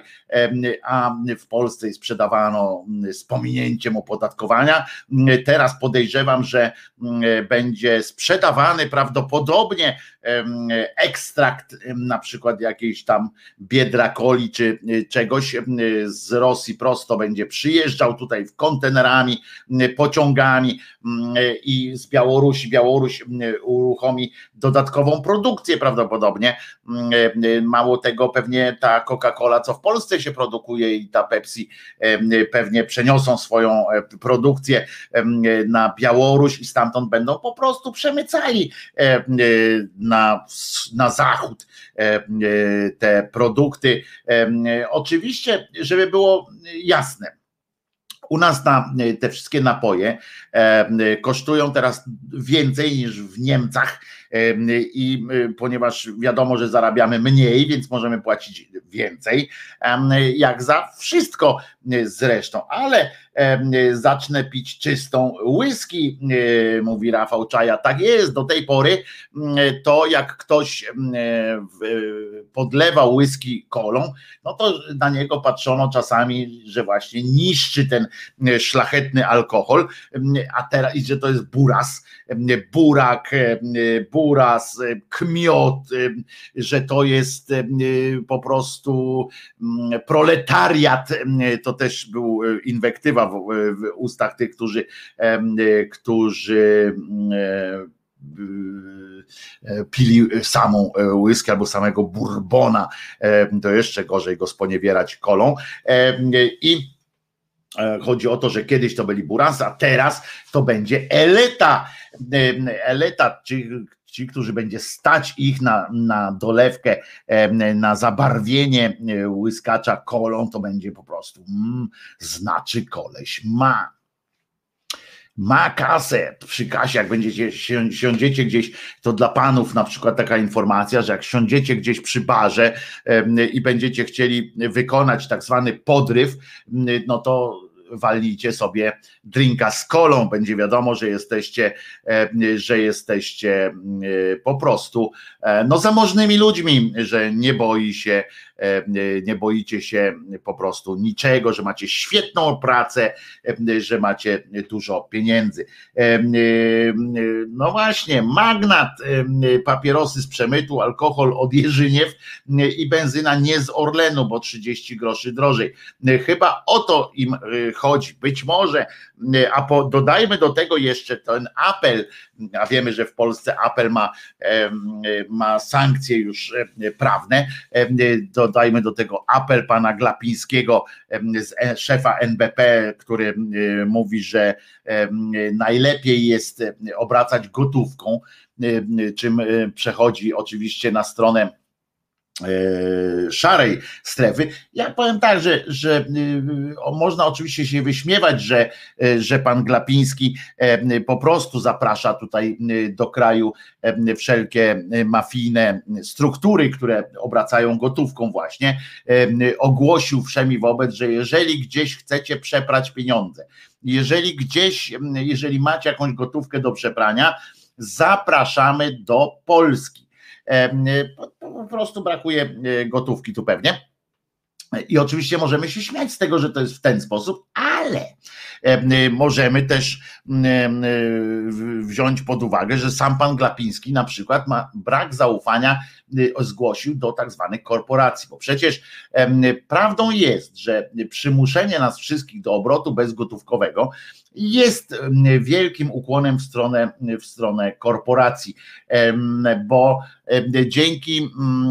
a w Polsce sprzedawano mm, z pominięciem opodatkowania. Mm, Teraz podejrzewam, że mm, będzie sprzedawany prawdopodobnie ekstrakt na przykład jakiejś tam biedrakoli czy y, czegoś z Rosji prosto będzie przyjeżdżał tutaj w kontenerami, pociągami m, i z Białorusi, Białoruś uruchomi dodatkową produkcję prawdopodobnie. Y, Mało tego, pewnie ta Coca-Cola, co w Polsce się produkuje i ta Pepsi pewnie przeniosą swoją e, produkcję na Białoruś i stamtąd będą po prostu przemycali em, na, na zachód em, te produkty. Em, Oczywiście, żeby było jasne, U nas na te wszystkie napoje e, kosztują teraz więcej niż w Niemcach i ponieważ wiadomo, że zarabiamy mniej, więc możemy płacić więcej, jak za wszystko zresztą, ale zacznę pić czystą whisky, mówi Rafał Czaja. Tak jest, do tej pory to jak ktoś podlewał whisky kolą, no to na niego patrzono czasami, że właśnie niszczy ten szlachetny alkohol, a teraz, i że to jest buras, burak, buras, kmiot, że to jest po prostu proletariat, to też był inwektywa w, ustach tych, którzy, którzy e, pili samą whisky albo samego bourbona, to jeszcze gorzej go sponiewierać kolą. I e, Chodzi o to, że kiedyś to byli burasy, a teraz to będzie eleta. Eleta, ci, ci, którzy będzie stać ich na, na dolewkę, na zabarwienie łyskacza kolą, to będzie po prostu mm, znaczy koleś ma. Ma kasę. Przy kasie, jak będziecie siądziecie gdzieś, to dla panów na przykład taka informacja, że jak siądziecie gdzieś przy barze i będziecie chcieli wykonać tak zwany podryw, no to walnijcie sobie drinka z kolą, będzie wiadomo, że jesteście, e, że jesteście e, po prostu e, no zamożnymi ludźmi, że nie boi się, nie boicie się po prostu niczego, że macie świetną pracę, że macie dużo pieniędzy. No właśnie, magnat, papierosy z przemytu, alkohol od Jerzyniew i benzyna nie z Orlenu, bo 30 groszy drożej. Chyba o to im chodzi. Być może a po, dodajmy do tego jeszcze ten apel, a wiemy, że w Polsce apel ma, ma sankcje już prawne, dodajmy do tego apel pana Glapińskiego, e, szefa NBP, który mówi, że najlepiej jest obracać gotówką, czym przechodzi oczywiście na stronę E, szarej strefy. Ja powiem tak, że, że y, można oczywiście się wyśmiewać, że, e, że pan Glapiński e, po prostu zaprasza tutaj do kraju wszelkie mafijne struktury, które obracają gotówką właśnie. Ogłosił wszemi wobec, że jeżeli gdzieś chcecie przeprać pieniądze, jeżeli gdzieś, jeżeli macie jakąś gotówkę do przeprania, zapraszamy do Polski po prostu brakuje e, gotówki tu pewnie. I oczywiście możemy się śmiać z tego, że to jest w ten sposób, ale możemy też wziąć pod uwagę, że sam pan Glapiński na przykład ma brak zaufania, y, zgłosił do tak zwanych korporacji, bo przecież prawdą jest, że przymuszenie nas wszystkich do obrotu bezgotówkowego jest wielkim ukłonem w stronę, w stronę korporacji, bo dzięki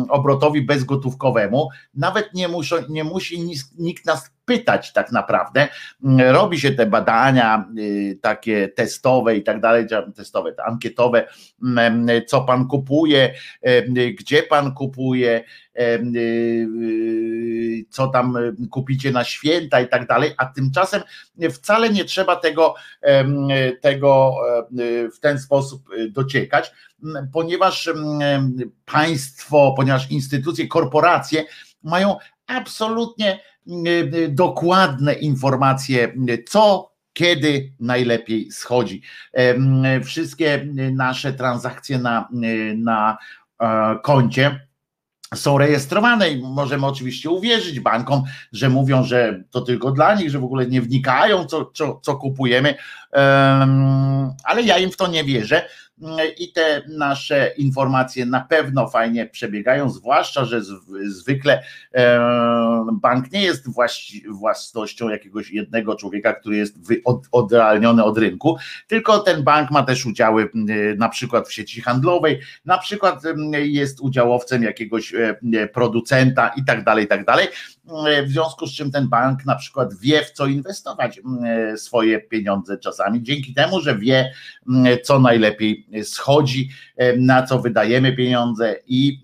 obrotowi bezgotówkowemu nawet nie, muszą, nie musi nikt nas pytać tak naprawdę. Robi się te badania y, takie testowe i tak dalej, testowe, te ankietowe, co pan kupuje, gdzie pan kupuje, y, co tam kupicie na święta i tak dalej, a tymczasem wcale nie trzeba tego, tego w ten sposób dociekać, ponieważ państwo, ponieważ instytucje, korporacje mają absolutnie dokładne informacje, co kiedy najlepiej schodzi. Wszystkie nasze transakcje na, na e, koncie są rejestrowane i możemy oczywiście uwierzyć bankom, że mówią, że to tylko dla nich, że w ogóle nie wnikają, co, co, co kupujemy, ale ja im w to nie wierzę i te nasze informacje na pewno fajnie przebiegają, zwłaszcza, że zwykle bank nie jest własnością jakiegoś jednego człowieka, który jest odrealniony od rynku, tylko ten bank ma też udziały na przykład w sieci handlowej, na przykład jest udziałowcem jakiegoś producenta i tak dalej, i tak dalej. W związku z czym ten bank na przykład wie, w co inwestować swoje pieniądze czasami, dzięki temu, że wie, co najlepiej schodzi, na co wydajemy pieniądze i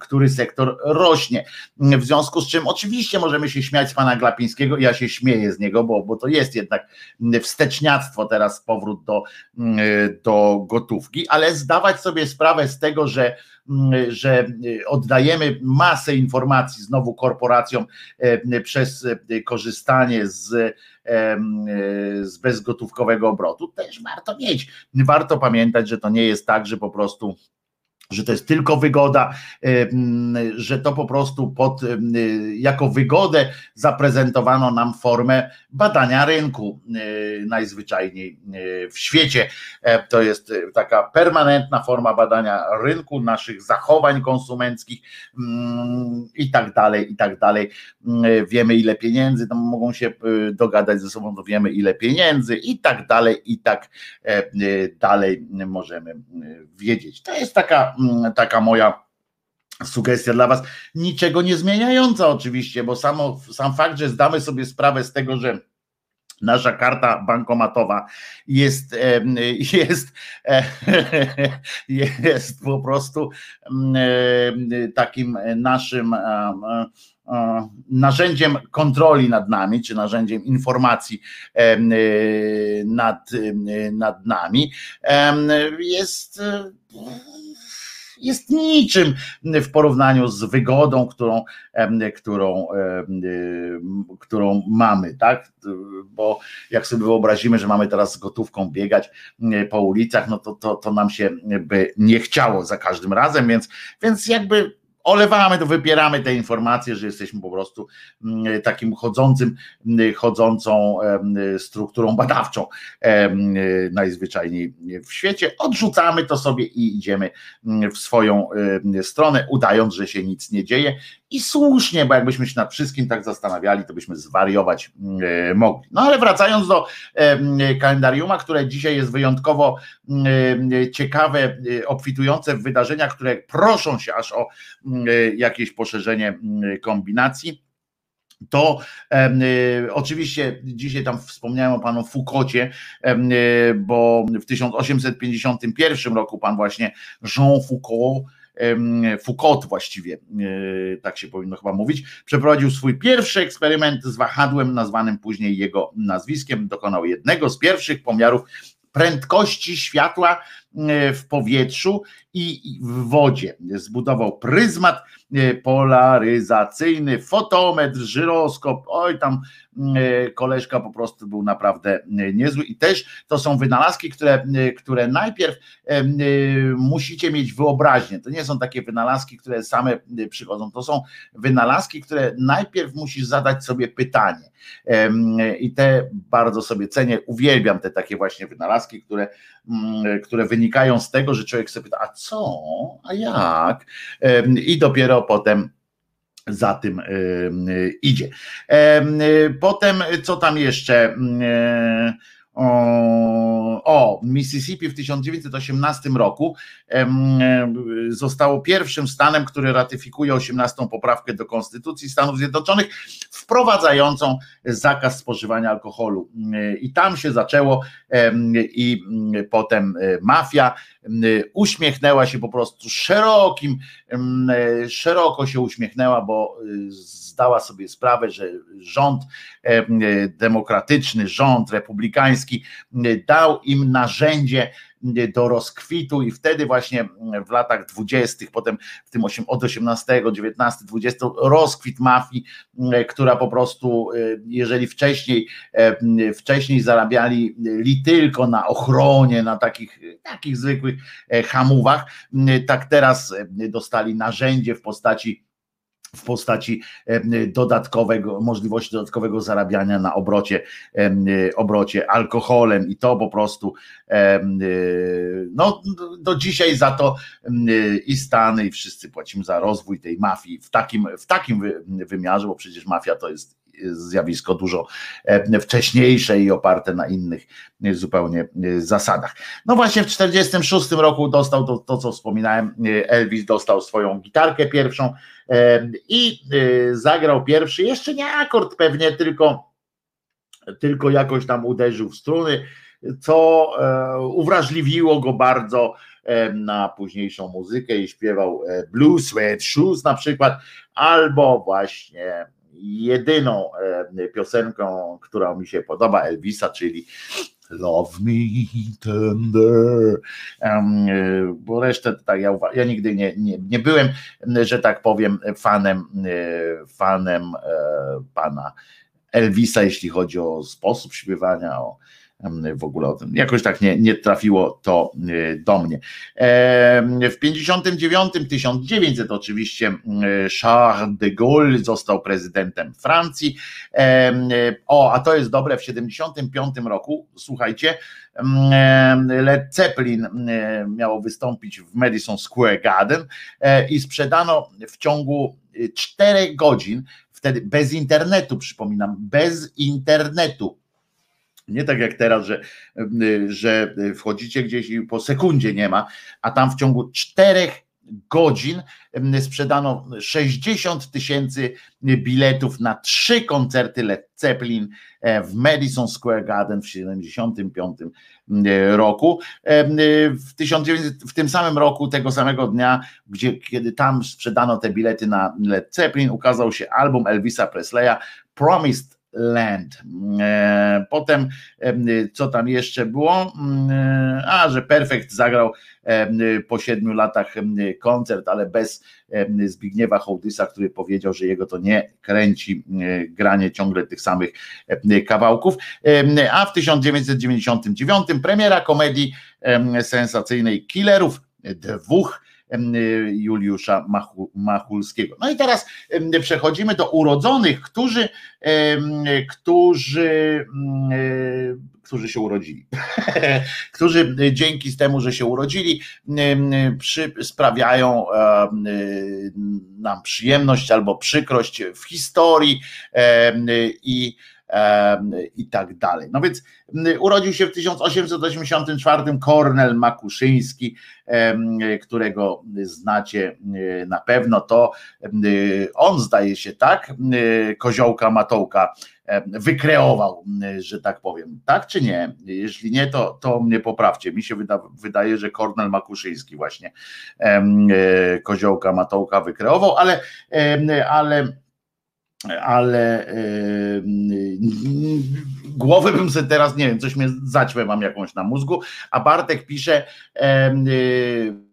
który sektor rośnie. W związku z czym oczywiście możemy się śmiać z pana Glapińskiego, ja się śmieję z niego, bo, bo to jest jednak wsteczniactwo teraz powrót do, do gotówki, ale zdawać sobie sprawę z tego, że że oddajemy masę informacji znowu korporacjom przez korzystanie z, z bezgotówkowego obrotu, też warto mieć. Warto pamiętać, że to nie jest tak, że po prostu że to jest tylko wygoda, że to po prostu pod, jako wygodę zaprezentowano nam formę badania rynku e, najzwyczajniej e, w świecie. E, to jest taka permanentna forma badania rynku, naszych zachowań konsumenckich mm, i tak dalej, i tak dalej. Mm, wiemy ile pieniędzy, tam mogą się dogadać ze sobą, to wiemy ile pieniędzy i tak dalej, i tak dalej możemy wiedzieć. To jest taka Mm, taka moja sugestia dla Was, niczego nie zmieniająca oczywiście, bo samo, sam fakt, że zdamy sobie sprawę z tego, że nasza karta bankomatowa jest, jest, jest po prostu mm, takim naszym narzędziem kontroli nad nami, czy narzędziem informacji nad, nad nami, jest jest niczym w porównaniu z wygodą, którą, którą, którą mamy, tak? Bo jak sobie wyobrazimy, że mamy teraz z gotówką biegać po ulicach, no to, to, to nam się by nie chciało za każdym razem, więc, więc jakby olewamy to, wypieramy te informacje, że jesteśmy po prostu mm, takim chodzącym, mm, chodzącą strukturą badawczą najzwyczajniej w świecie. Odrzucamy to sobie i idziemy mm, w swoją stronę, udając, że się nic nie dzieje i słusznie, bo jakbyśmy się nad wszystkim tak zastanawiali, to byśmy zwariować e, mogli. No ale wracając do kalendariuma, które dzisiaj jest wyjątkowo ciekawe, e, obfitujące w wydarzenia, które proszą się aż o jakieś poszerzenie kombinacji to e, oczywiście dzisiaj tam wspomniałem o panu Foucaultie, e, bo w 1851 roku pan właśnie Jean Foucault Foucault właściwie, e, tak się powinno chyba mówić, przeprowadził swój pierwszy eksperyment z wahadłem, nazwanym później jego nazwiskiem. Dokonał jednego z pierwszych pomiarów prędkości światła e, w powietrzu i w wodzie. Zbudował pryzmat e, polaryzacyjny, fotometr, żyroskop. Oj, tam e, koleżka po prostu był naprawdę niezły. I też to są wynalazki, które, które najpierw musicie mieć wyobraźnię. To nie są takie wynalazki, które same przychodzą. To są wynalazki, które najpierw musisz zadać sobie pytanie. I te bardzo sobie cenię. Uwielbiam te takie właśnie wynalazki, które, które wynikają z tego, że człowiek sobie pyta, a co, a jak? I dopiero potem za tym idzie. Potem, co tam jeszcze? O, Mississippi w 1918 roku zostało pierwszym stanem, który ratyfikuje 18 poprawkę do Konstytucji Stanów Zjednoczonych, wprowadzającą zakaz spożywania alkoholu. I tam się zaczęło i potem e, mafia uśmiechnęła się po prostu szerokim, szeroko się uśmiechnęła, bo z zdała sobie sprawę, że rząd e, demokratyczny, rząd republikański dał im narzędzie do rozkwitu i wtedy właśnie w latach dwudziestych, potem w tym 8, od 18, 19, 20 rozkwit mafii, która po prostu, jeżeli wcześniej, wcześniej zarabiali li tylko na ochronie, na takich, takich zwykłych hamówach, tak teraz dostali narzędzie w postaci w postaci dodatkowego, możliwości dodatkowego zarabiania na obrocie, obrocie alkoholem i to po prostu no do dzisiaj za to i Stany i wszyscy płacimy za rozwój tej mafii w takim, w takim wymiarze, bo przecież mafia to jest zjawisko dużo wcześniejsze i oparte na innych zupełnie zasadach. No właśnie w 1946 roku dostał to, to co wspominałem, Elvis dostał swoją gitarkę pierwszą i zagrał pierwszy, jeszcze nie akord pewnie, tylko tylko jakoś tam uderzył w struny, co e, uwrażliwiło go bardzo na późniejszą muzykę i śpiewał e, Blue Sweat Shoes na przykład, albo właśnie jedyną piosenką, która mi się podoba Elvisa, czyli Love Me Tender, bo resztę tak ja, ja nigdy nie, nie, nie byłem, że tak powiem, fanem, fanem pana Elvisa, jeśli chodzi o sposób śpiewania, o w ogóle o tym. Jakoś tak nie, nie trafiło to y, do mnie. W 59, 1900 oczywiście y, Charles de Gaulle został prezydentem Francji. O, a to jest dobre, w 75 roku, słuchajcie, Led Zeppelin y, miało wystąpić w Madison Square Garden e, i sprzedano w ciągu 4 godzin, wtedy bez internetu, przypominam, bez internetu nie tak jak teraz, że, że wchodzicie gdzieś i po sekundzie nie ma, a tam w ciągu czterech godzin sprzedano 60 tysięcy biletów na trzy koncerty Led Zeppelin e, w Madison Square Garden w 75 roku. W, 1900, w tym samym roku, tego samego dnia, gdzie, kiedy tam sprzedano te bilety na Led Zeppelin, ukazał się album Elvisa Presleya Promised Land. E, potem, co tam jeszcze było? E, a, że Perfekt zagrał po siedmiu latach koncert, ale bez Zbigniewa Hołdysa, który powiedział, że jego to nie kręci granie ciągle tych samych kawałków. A w 1999 premiera komedii sensacyjnej Killerów, dwóch Juliusza Machulskiego. No i teraz przechodzimy do urodzonych, którzy, którzy, którzy się urodzili, którzy dzięki temu, że się urodzili, przy, sprawiają nam przyjemność albo przykrość w historii i i tak dalej. No więc urodził się w 1884 Kornel Makuszyński, którego znacie na pewno, to on zdaje się tak, koziołka Matołka wykreował, że tak powiem. Tak czy nie? Jeśli nie, to, to mnie poprawcie. Mi się wyda, wydaje, że Kornel Makuszyński właśnie koziołka Matołka wykreował, ale, ale ale głowy bym sobie teraz, nie wiem, coś mnie zaćmę mam jakąś na mózgu, a Bartek pisze yy,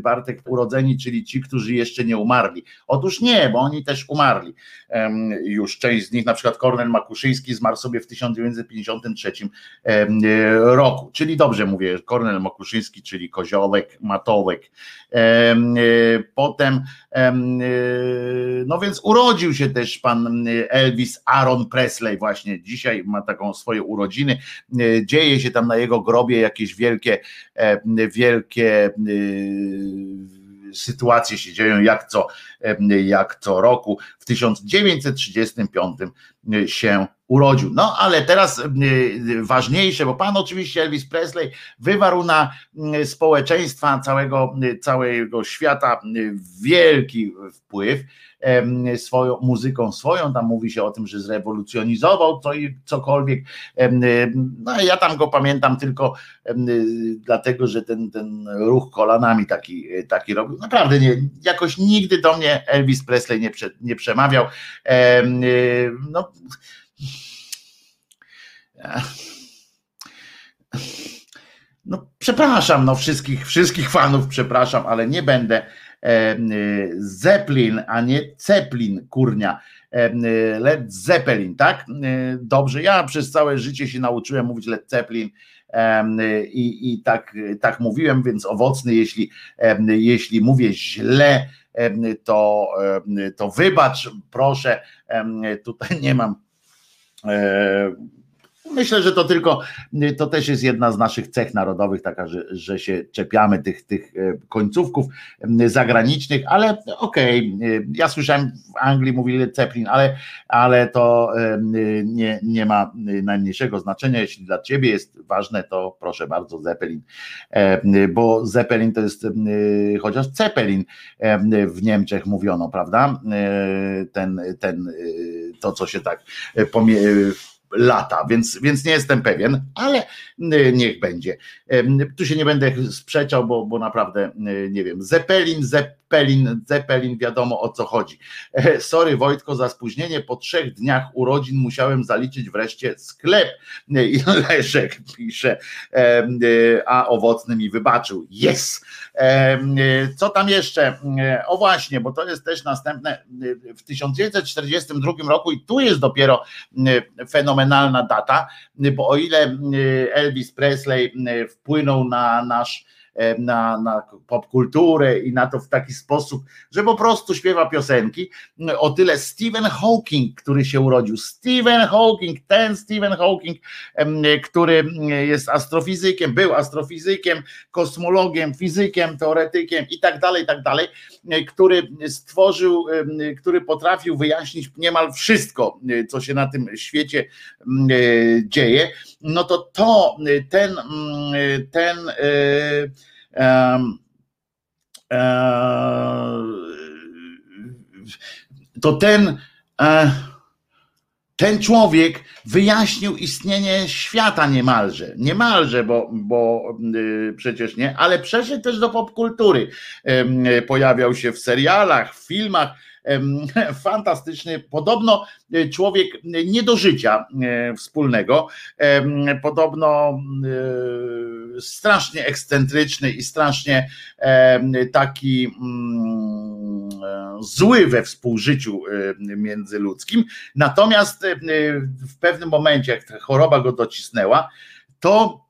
Bartek urodzeni, czyli ci, którzy jeszcze nie umarli. Otóż nie, bo oni też umarli. Już część z nich, na przykład Kornel Makuszyński zmarł sobie w 1953 roku. Czyli dobrze mówię, Kornel Makuszyński, czyli Koziołek, Matołek. Potem, no więc urodził się też pan Elvis Aaron Presley, właśnie dzisiaj ma taką swoje urodziny. Dzieje się tam na jego grobie jakieś wielkie, wielkie sytuacje się dzieją jak co, jak co roku. W 1935 się urodził. No ale teraz ważniejsze, bo pan oczywiście Elvis Presley wywarł na społeczeństwa całego, całego świata wielki wpływ swoją muzyką swoją, tam mówi się o tym, że zrewolucjonizował co cokolwiek. No ja tam go pamiętam tylko dlatego, że ten, ten ruch kolanami taki, taki robił. Naprawdę nie, jakoś nigdy do mnie Elvis Presley nie, prze, nie przemawiał. No no przepraszam, no wszystkich, wszystkich fanów przepraszam, ale nie będę Zeppelin, a nie Zeppelin, kurnia. Led Zeppelin, tak? Dobrze, ja przez całe życie się nauczyłem mówić Led Zeppelin i, i tak, tak mówiłem, więc owocny, jeśli, jeśli mówię źle, to, to wybacz, proszę, tutaj nie mam e, Myślę, że to tylko, to też jest jedna z naszych cech narodowych, taka, że, że się czepiamy tych, tych e, końcówków zagranicznych, ale okej, okay, ja słyszałem w Anglii mówili Zeppelin, ale, ale to nie, nie ma najmniejszego znaczenia, jeśli dla ciebie jest ważne, to proszę bardzo Zeppelin, bo Zeppelin to jest chociaż Zeppelin w Niemczech mówiono, prawda? Ten, ten, to co się tak pomie lata, więc, więc nie jestem pewien, ale y, niech będzie. Tu się nie będę sprzeczał, bo, bo naprawdę y, nie wiem. Zeppelin, Zeppelin, Zeppelin, wiadomo o co chodzi. E, sorry Wojtko za spóźnienie, po trzech dniach urodzin musiałem zaliczyć wreszcie sklep. E, I Leszek pisze, e, a owocny mi wybaczył. Yes! Co tam jeszcze? O właśnie, bo to jest też następne. W 1942 roku i tu jest dopiero fenomenalna data, bo o ile Elvis Presley wpłynął na nasz na, na popkulturę i na to w taki sposób, że po prostu śpiewa piosenki. O tyle Stephen Hawking, który się urodził. Stephen Hawking, ten Stephen Hawking, który jest astrofizykiem, był astrofizykiem, kosmologiem, fizykiem, teoretykiem i tak dalej, i tak dalej, który stworzył, który potrafił wyjaśnić niemal wszystko, co się na tym świecie dzieje, no to to, ten, ten to ten, e, ten człowiek wyjaśnił istnienie świata niemalże, niemalże, bo, bo y, przecież nie, ale przeszedł też do popkultury. Pojawiał się w serialach, w filmach, fantastyczny, podobno e, człowiek nie do życia e, wspólnego, podobno e, strasznie ekscentryczny i strasznie taki mm, zły we współżyciu międzyludzkim. Natomiast w pewnym momencie, jak choroba go docisnęła, to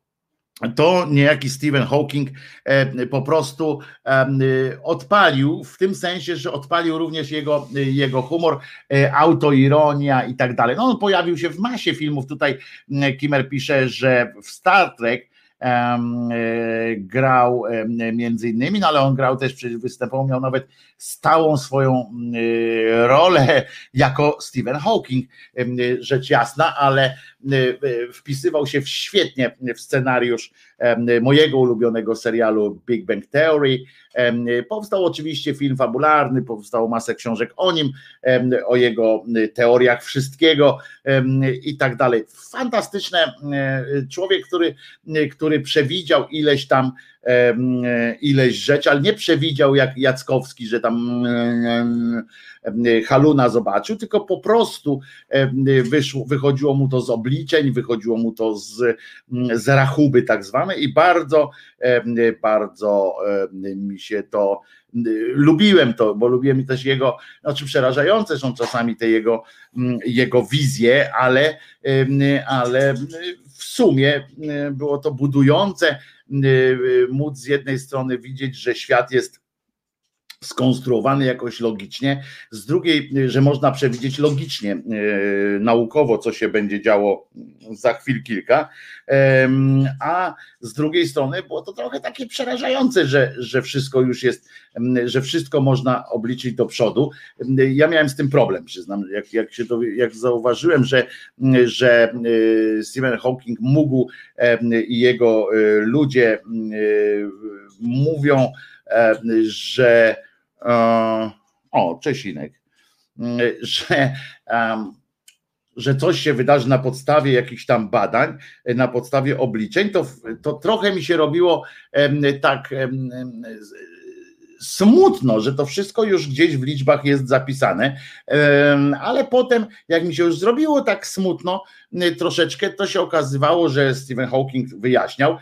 to niejaki Stephen Hawking e, po prostu odpalił, w tym sensie, że odpalił również jego, jego humor, e, autoironia i tak dalej. No on pojawił się w masie filmów. Tutaj Kimmer pisze, że w Star Trek E, grał między innymi, no ale on grał też, przecież występował, miał nawet stałą swoją e, rolę jako Stephen Hawking, rzecz jasna, ale e, wpisywał się świetnie w scenariusz mojego ulubionego serialu Big Bang Theory. Powstał oczywiście film fabularny, powstało masę książek o nim, o jego teoriach wszystkiego i tak dalej. Fantastyczne człowiek, który, który przewidział ileś tam ileś rzeczy, ale nie przewidział jak Jackowski, że tam Haluna zobaczył, tylko po prostu wyszło, wychodziło mu to z obliczeń, wychodziło mu to z, z rachuby tak zwane i bardzo, bardzo mi się to lubiłem to, bo lubiłem też jego, znaczy przerażające są czasami te jego, jego wizje, ale, ale w sumie było to budujące, móc z jednej strony widzieć, że świat jest skonstruowany jakoś logicznie, z drugiej, że można przewidzieć logicznie, e, naukowo, co się będzie działo za chwil kilka, a z drugiej strony było to trochę takie przerażające, że, że wszystko już jest, że wszystko można obliczyć do przodu. Ja miałem z tym problem, przyznam, jak, jak, się to, jak zauważyłem, że, że e, Stephen Hawking mógł i jego e, ludzie mówią, że o, Czesinek, że, że coś się wydarzy na podstawie jakichś tam badań, na podstawie obliczeń, to, to trochę mi się robiło tak smutno, że to wszystko już gdzieś w liczbach jest zapisane, ale potem, jak mi się już zrobiło tak smutno troszeczkę, to się okazywało, że Stephen Hawking wyjaśniał,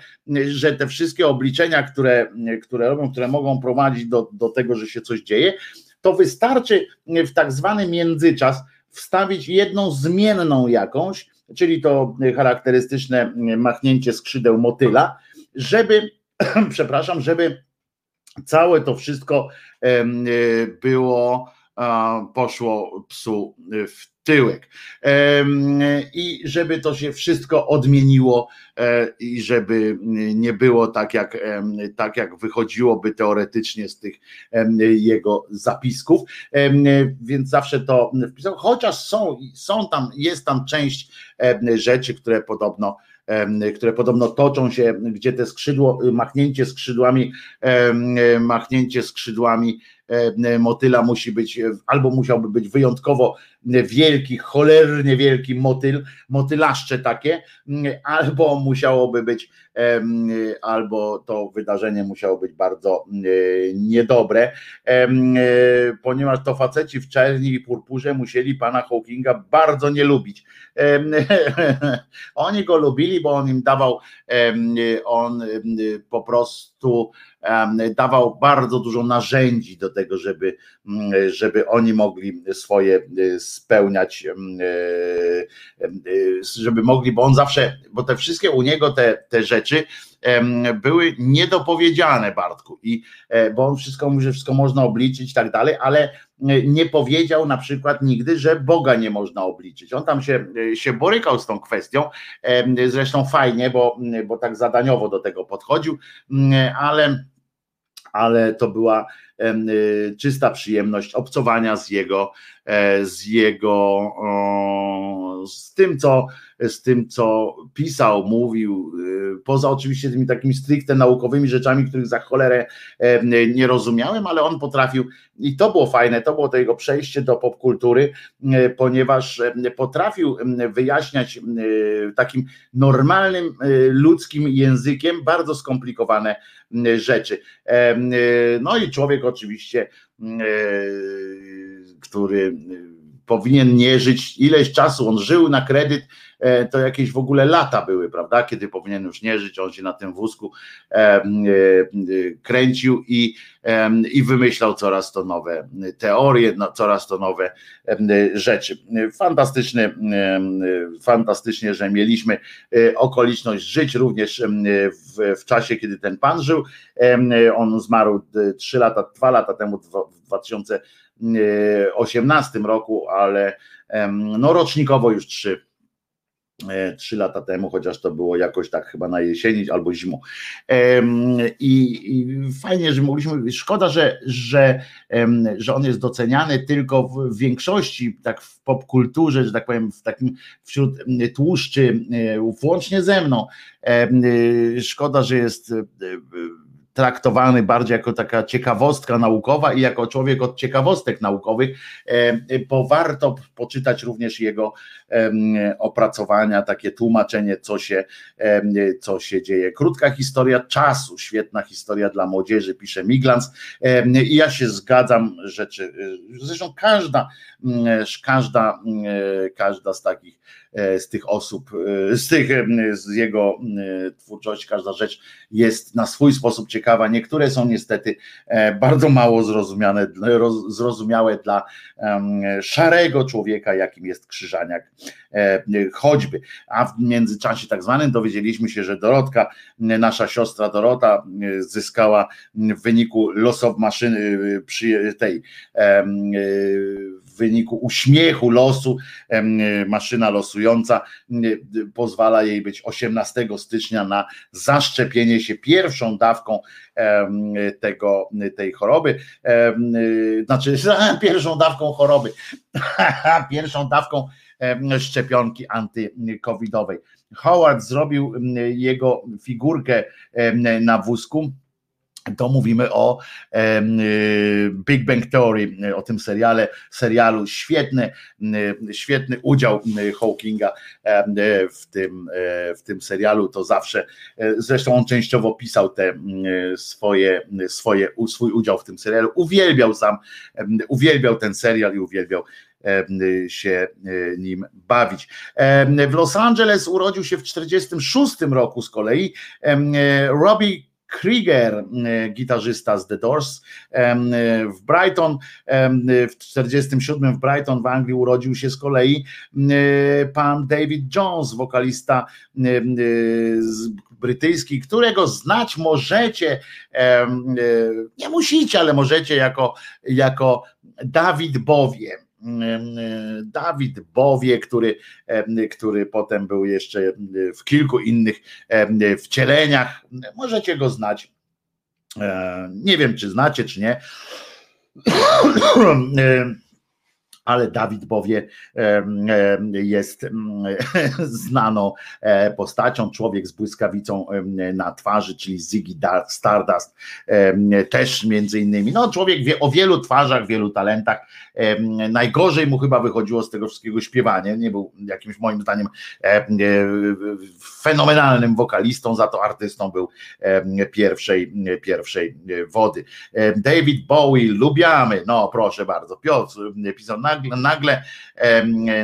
że te wszystkie obliczenia, które, które robią, które mogą prowadzić do, do tego, że się coś dzieje, to wystarczy w tak zwany międzyczas wstawić jedną zmienną jakąś, czyli to charakterystyczne machnięcie skrzydeł motyla, żeby, przepraszam, żeby Całe to wszystko e, było, poszło psu w tyłek. I żeby to się wszystko odmieniło e, i żeby nie było tak jak, tak jak wychodziłoby teoretycznie z tych jego zapisków, więc zawsze to wpisał, chociaż są, są tam, jest tam część rzeczy, które podobno które podobno toczą się, gdzie te skrzydło, machnięcie skrzydłami, machnięcie skrzydłami motyla musi być, albo musiałby być wyjątkowo wielki, cholernie wielki motyl, motylaszcze takie, albo musiałoby być, albo to wydarzenie musiało być bardzo niedobre, ponieważ to faceci w czerni i purpurze musieli pana Hawkinga bardzo nie lubić. Oni go lubili, bo on im dawał, on po prostu dawał bardzo dużo narzędzi do tego, żeby, żeby oni mogli swoje spełniać, żeby mogli, bo on zawsze, bo te wszystkie u niego te, te rzeczy były niedopowiedziane Bartku i e, bo on wszystko mówi, że wszystko można obliczyć i tak dalej, ale e, nie powiedział na przykład nigdy, że Boga nie można obliczyć. On tam się, e, się borykał z tą kwestią, zresztą fajnie, bo, bo tak zadaniowo do tego podchodził, ale ale to była czysta przyjemność obcowania z jego, z jego, z tym, co z tym, co pisał, mówił, y, poza oczywiście tymi takimi stricte naukowymi rzeczami, których za cholerę nie rozumiałem, ale on potrafił i to było fajne, to było to jego przejście do popkultury, ponieważ potrafił wyjaśniać takim normalnym ludzkim językiem bardzo skomplikowane rzeczy. No i człowiek oczywiście, który powinien nie żyć ileś czasu, on żył na kredyt, E, to jakieś w ogóle lata były, prawda, kiedy powinien już nie żyć, on się na tym wózku e, e, kręcił i, i wymyślał coraz to nowe teorie, no, coraz to nowe rzeczy. Fantastyczny, fantastycznie, że mieliśmy okoliczność żyć również w, w czasie, kiedy ten pan żył. On zmarł trzy lata, dwa lata temu, w 2018 roku, ale no rocznikowo już trzy E, trzy lata temu, chociaż to było jakoś tak chyba na jesieni albo zimą. I, i fajnie, że mogliśmy, szkoda, że, że, że on jest doceniany tylko w większości, tak w popkulturze, że tak powiem, w takim wśród tłuszczy, e, włącznie ze mną. E, szkoda, że jest traktowany bardziej jako taka ciekawostka naukowa i jako człowiek od ciekawostek naukowych, bo warto poczytać również jego opracowania, takie tłumaczenie, co się, co się dzieje. Krótka historia czasu, świetna historia dla młodzieży, pisze Miglans i ja się zgadzam, rzeczy, zresztą każda, każda, każda z takich E, z tych osób, e, z tych, z jego twórczości, każda rzecz jest na swój sposób ciekawa. Niektóre są niestety e, bardzo mało zrozumiane, zrozumiałe dla szarego człowieka, jakim jest Krzyżaniak choćby. A w międzyczasie tak zwanym dowiedzieliśmy się, że Dorotka, nasza siostra Dorota zyskała w wyniku losow maszyny przy tej w wyniku uśmiechu losu maszyna losująca pozwala jej być 18 stycznia na zaszczepienie się pierwszą dawką tego, tej choroby, znaczy pierwszą dawką choroby, pierwszą dawką szczepionki antykowidowej. Howard zrobił jego figurkę na wózku to mówimy o y, Big Bang Theory, o tym seriale, serialu. Świetny, y, świetny udział y, Hawkinga w tym, w tym serialu. To zawsze, zresztą on częściowo pisał te swoje, swoje, swój udział w tym serialu. Uwielbiał sam, uwielbiał ten serial i uwielbiał się nim bawić. W Los Angeles urodził się w 1946 roku z kolei Robbie Krieger, e, gitarzysta z The Doors. E, w Brighton, w 47 w Brighton w Anglii urodził się z kolei e, pan David Jones, wokalista brytyjski, którego znać możecie, nie musicie, ale możecie jako, jako Dawid Bowie Dawid Bowie, który, który potem był jeszcze w kilku innych wcieleniach. Możecie go znać. E, nie wiem, czy znacie, czy nie ale Dawid Bowie jest znaną e, postacią, człowiek z błyskawicą na twarzy, czyli Ziggy Stardust, też między innymi. No, człowiek wie o wielu twarzach, wielu talentach. Najgorzej mu chyba wychodziło z tego wszystkiego śpiewanie. Nie był jakimś moim zdaniem fenomenalnym wokalistą, za to artystą był pierwszej, pierwszej wody. David Bowie, lubiamy, no proszę bardzo, Piotr pisał na nagle, nagle,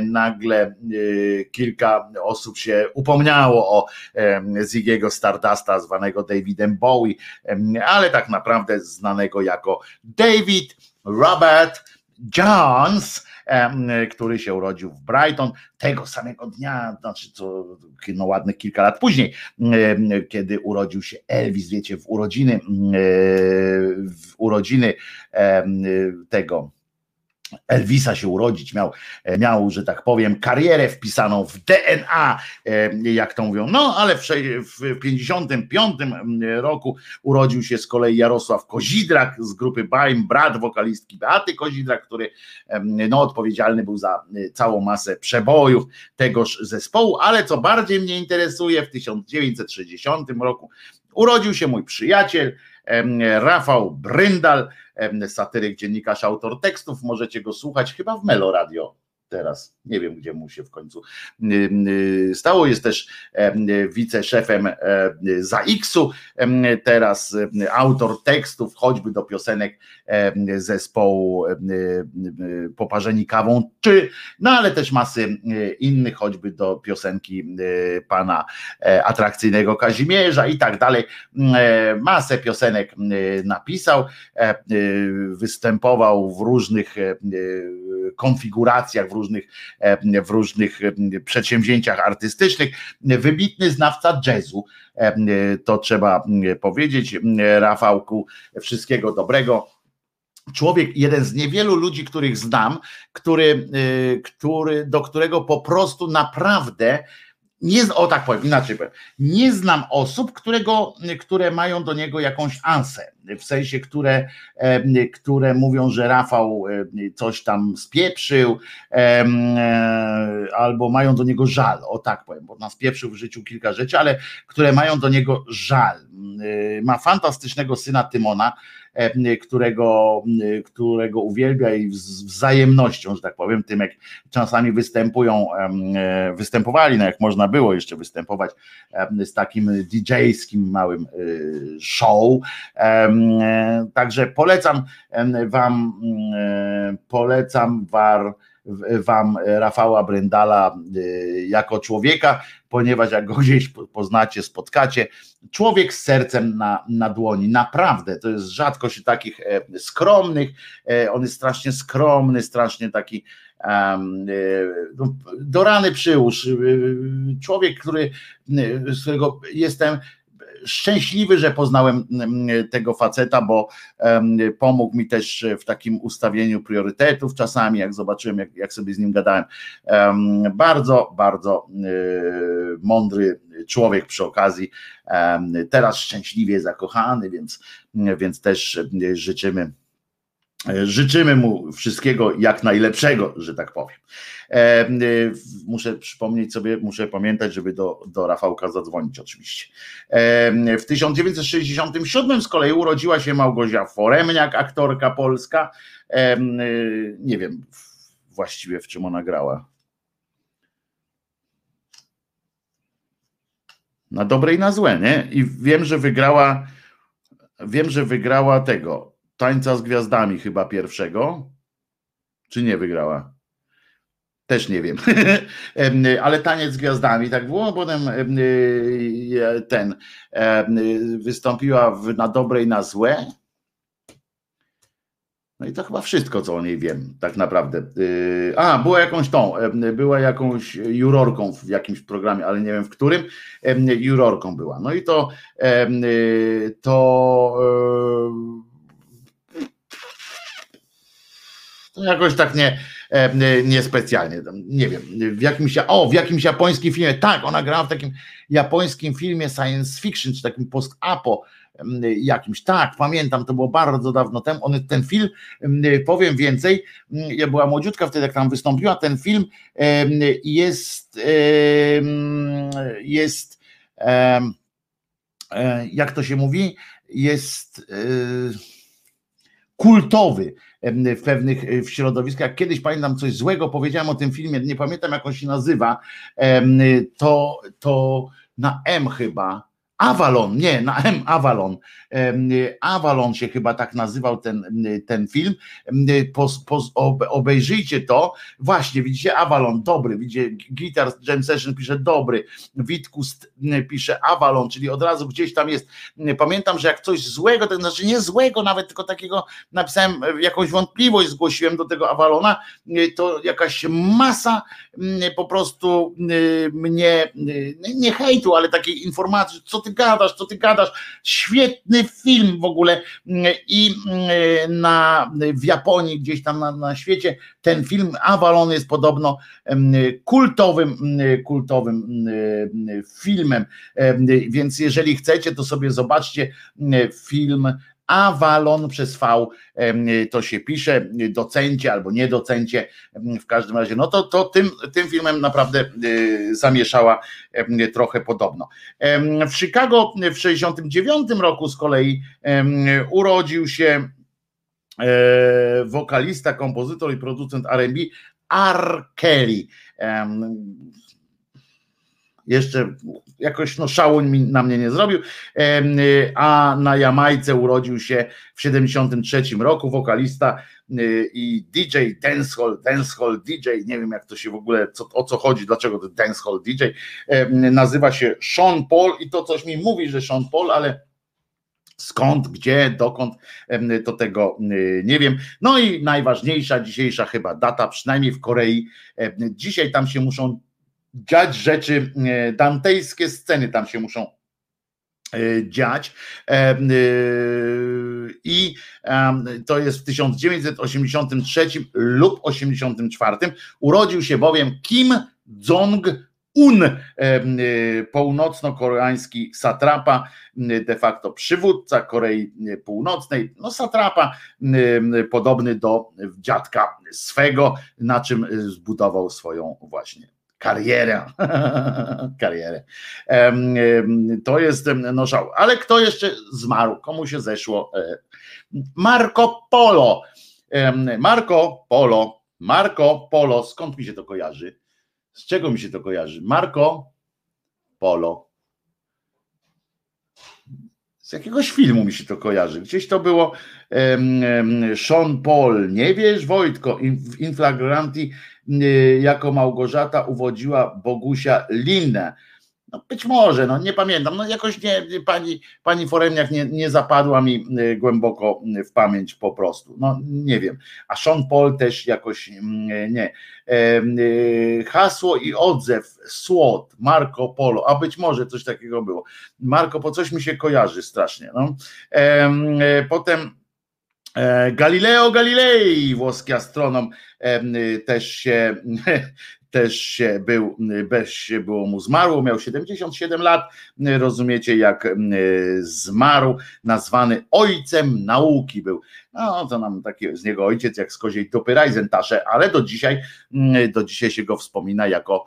nagle y, kilka osób się upomniało o Ziggiego Stardusta, zwanego Davidem Bowie, ale tak naprawdę znanego jako David Robert Jones, który się urodził w Brighton tego samego dnia, znaczy co no ładnych kilka lat później, kiedy urodził się Elvis, wiecie, w urodziny, w urodziny tego Elvisa się urodzić, miał, e, miał, że tak powiem, karierę wpisaną w DNA, e, jak to mówią. No, ale w, w 55 roku urodził się z kolei Jarosław Kozidrak z grupy Baim, brat wokalistki Beaty Kozidrak, który no, odpowiedzialny był za e, całą masę przebojów tegoż zespołu, ale co bardziej mnie interesuje, w 1960 roku urodził się mój przyjaciel, Rafał Bryndal, satyryk, dziennikarz, autor tekstów. Możecie go słuchać chyba w Melo Radio teraz. Nie wiem, gdzie mu się w końcu y, stało. Jest też wiceszefem za X-u, teraz autor tekstów, choćby do piosenek zespołu Poparzeni kawą, czy, no ale też masy innych, choćby do piosenki pana e, atrakcyjnego Kazimierza i tak dalej. Masę piosenek napisał, e, występował w różnych konfiguracjach, w różnych, w różnych przedsięwzięciach artystycznych. Wybitny znawca jazzu, to trzeba powiedzieć. Rafałku, wszystkiego dobrego człowiek, jeden z niewielu ludzi, których znam, który, który, do którego po prostu naprawdę nie, o tak powiem, inaczej powiem, nie znam osób, którego, które mają do niego jakąś ansę, w sensie, które, które mówią, że Rafał coś tam spieprzył, albo mają do niego żal, o tak powiem, bo nas spieprzył w życiu kilka rzeczy, ale które mają do niego żal. Ma fantastycznego syna Tymona, E, którego, którego uwielbia i z wzajemnością, że tak powiem, tym jak czasami występują, e, występowali, no jak można było jeszcze występować z takim DJ-skim małym e, show. Także polecam wam, polecam war wam Rafała Bryndala jako człowieka, ponieważ jak go gdzieś poznacie, spotkacie, człowiek z sercem na, na dłoni, naprawdę, to jest rzadko się takich e, skromnych, e, on jest strasznie skromny, strasznie taki um, do rany przyłóż, człowiek, który, z którego jestem szczęśliwy, że poznałem mm, tego faceta, bo pomógł mi też w takim ustawieniu priorytetów czasami, jak zobaczyłem, jak, jak sobie z nim gadałem. Bardzo, bardzo e, mądry człowiek przy okazji, teraz szczęśliwie zakochany, więc, więc też życzymy Życzymy mu wszystkiego jak najlepszego, że tak powiem. E, muszę przypomnieć sobie, muszę pamiętać, żeby do, do Rafałka zadzwonić oczywiście. E, w 1967 z kolei urodziła się Małgosia Foremniak, aktorka polska. E, nie wiem właściwie w czym ona grała. Na dobre i na złe, nie? I wiem, że wygrała, wiem, że wygrała tego Tańca z Gwiazdami chyba pierwszego. Czy nie wygrała? Też nie wiem. Ale taniec z gwiazdami, tak było. Potem y, ten wystąpiła w, na dobre i na złe. No i to chyba wszystko, co o niej wiem, tak naprawdę. Y, a, była jakąś tą, była jakąś jurorką w jakimś programie, ale nie wiem w którym, jurorką była. No i to, y, to jakoś tak nie, niespecjalnie, nie wiem, w jakimś, o, w jakimś japońskim filmie, tak, ona grała w takim japońskim filmie science fiction, czy takim post-apo, jakimś. Tak, pamiętam, to było bardzo dawno temu. On, ten film, powiem więcej, ja była młodziutka wtedy, jak tam wystąpiła, ten film jest jest e, jak to się mówi, jest e, kultowy w pewnych w środowiskach. Kiedyś pamiętam coś złego, powiedziałem o tym filmie, nie pamiętam jak on się nazywa, to, to na M chyba, Avalon, nie, na M Avalon. Avalon się chyba tak nazywał ten, ten film. obejrzyjcie to. Właśnie, widzicie, Avalon, dobry. Widzicie, Guitar Jam Session pisze dobry. Witkust pisze Avalon, czyli od razu gdzieś tam jest. Pamiętam, że jak coś złego, to znaczy nie złego, nawet tylko takiego napisałem, jakąś wątpliwość zgłosiłem do tego Avalona, to jakaś masa po prostu mnie, nie hejtu, ale takiej informacji, co ty gadasz, co ty gadasz, świetny film w ogóle. I na, w Japonii, gdzieś tam na, na świecie, ten film Avalon jest podobno kultowym, kultowym filmem, więc jeżeli chcecie, to sobie zobaczcie film Avalon przez V to się pisze, docencie albo nie docencie, w każdym razie, no to, to tym, tym filmem naprawdę y, zamieszała trochę podobno. W Chicago w 69 roku z kolei urodził się e, wokalista, kompozytor i producent R&B R. Kelly jeszcze jakoś no, szału na mnie nie zrobił, a na Jamajce urodził się w 73 roku wokalista y, i DJ dancehall, dancehall DJ, nie wiem jak to się w ogóle, co, o co chodzi, dlaczego to dancehall DJ, nazywa się Sean Paul i to coś mi mówi, że Sean Paul, ale skąd, gdzie, dokąd, to tego y, nie wiem. No i najważniejsza dzisiejsza chyba data, przynajmniej w Korei, dzisiaj tam się muszą dziać rzeczy, e, dantejskie sceny tam się muszą e, dziać. E, I to jest w 1983 lub 84. Urodził się bowiem Kim Jong-un, północno-koreański satrapa, de facto przywódca Korei Północnej, no satrapa podobny do dziadka swego, na czym zbudował swoją właśnie karierę. karierę. To jest no żał. Ale kto jeszcze zmarł? Komu się zeszło? E, Marco Polo. Marco Polo. Marco Polo. Skąd mi się to kojarzy? Z czego mi się to kojarzy? Marco Polo. Z jakiegoś filmu mi się to kojarzy. Gdzieś to było Sean Paul. Nie wiesz, Wojtko, w Inflagranti Y, jako Małgorzata uwodziła Bogusia Linnę. No być może, no nie pamiętam, no jakoś nie, pani, pani Foremniak nie, nie zapadła mi y, głęboko w pamięć po prostu, no nie wiem, a Sean Paul też jakoś mm, nie. Y, hasło i odzew, SWOT, Marco Polo, a być może coś takiego było. Marco, po coś mi się kojarzy strasznie. No. Potem E, Galileo Galilei, włoski astronom, też się, też się był, bez się było mu zmarł, miał 77 lat, rozumiecie jak zmarł, nazwany ojcem nauki był. No to nam taki z niego ojciec jak z koziej dupy Reisentasze, ale do dzisiaj, do dzisiaj się go wspomina jako,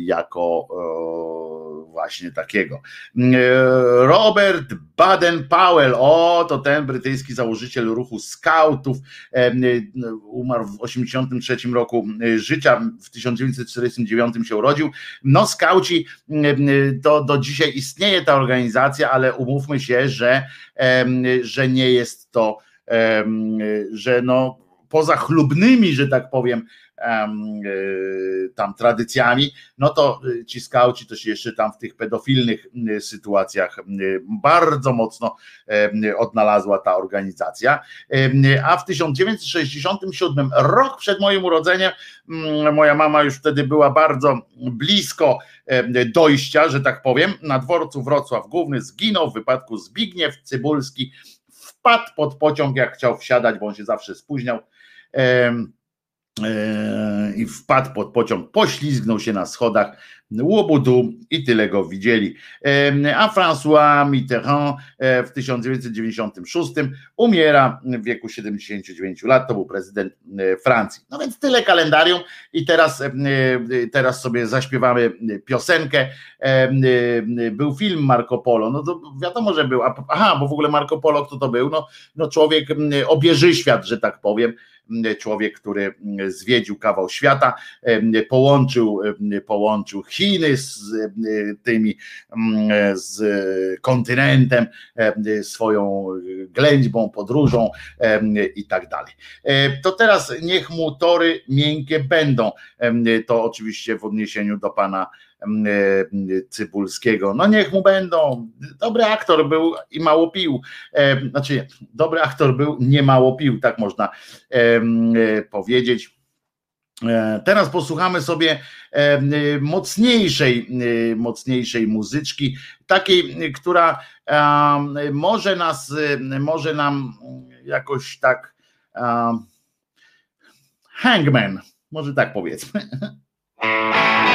jako właśnie takiego. Mm, e, Robert Baden-Powell, o to ten brytyjski założyciel ruchu scoutów, e, umarł w 1983 roku e, życia, w 1949 się urodził. No skauci, do, do dzisiaj istnieje ta organizacja, ale umówmy się, że, że nie jest to, że no poza chlubnymi, że tak powiem, Y, tam tradycjami, no to y, ci skauci to się jeszcze tam w tych pedofilnych y, sytuacjach bardzo mocno odnalazła ta organizacja. A w 1967, rok przed moim urodzeniem, mm, moja mama już wtedy była bardzo blisko dojścia, że tak powiem, na dworcu Wrocław Główny zginął w wypadku Zbigniew Cybulski, wpadł pod pociąg, jak chciał wsiadać, bo on się zawsze spóźniał i wpadł pod pociąg, poślizgnął się na schodach, łobudu i tyle go widzieli. A François Mitterrand e, w 1996 umiera w wieku 79 lat, to był prezydent e, Francji. No więc tyle kalendarium i teraz, e, teraz sobie zaśpiewamy piosenkę. Był film Marco Polo, no to wiadomo, że był, aha, bo w ogóle Marco Polo kto to był? No, no człowiek obieży świat, że tak powiem, człowiek, który zwiedził kawał świata, połączył, połączył Chiny z tymi, z kontynentem, swoją ględźbą, podróżą i tak dalej. To teraz niech mu tory miękkie będą. To oczywiście w odniesieniu do pana E, Cybulskiego. No niech mu będą. Dobry aktor był i mało pił. E, znaczy, dobry aktor był, nie mało pił, tak można e, powiedzieć. Teraz posłuchamy sobie mocniejszej, mocniejszej muzyczki, takiej, która może nas, może nam jakoś tak Hangman, może tak powiedzmy.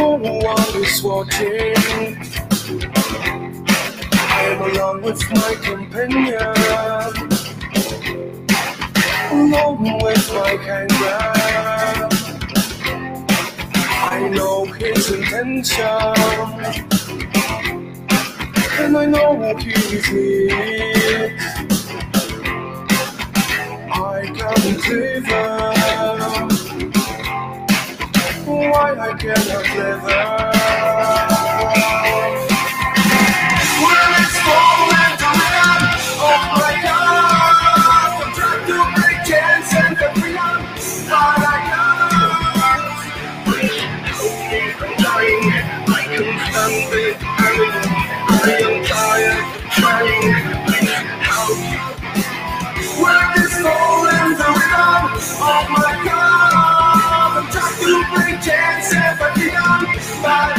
No one is watching. I am along with my companion, along with my hanger. I know his intention, and I know what he needs. I can deliver why I cannot live.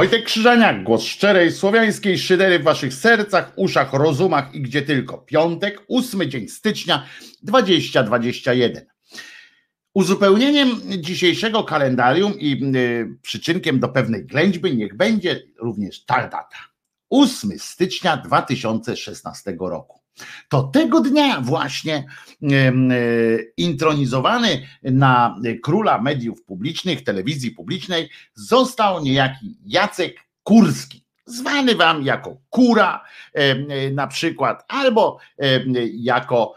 Wojtek Krzyżaniak, głos szczerej słowiańskiej szydery w waszych sercach, uszach, rozumach i gdzie tylko. Piątek, ósmy dzień stycznia 2021. Uzupełnieniem dzisiejszego kalendarium i y, przyczynkiem do pewnej ględźby niech będzie również ta data. 8 stycznia 2016 roku. To tego dnia właśnie e, intronizowany na króla mediów publicznych, telewizji publicznej został niejaki Jacek Kurski zwany wam jako kura na przykład, albo jako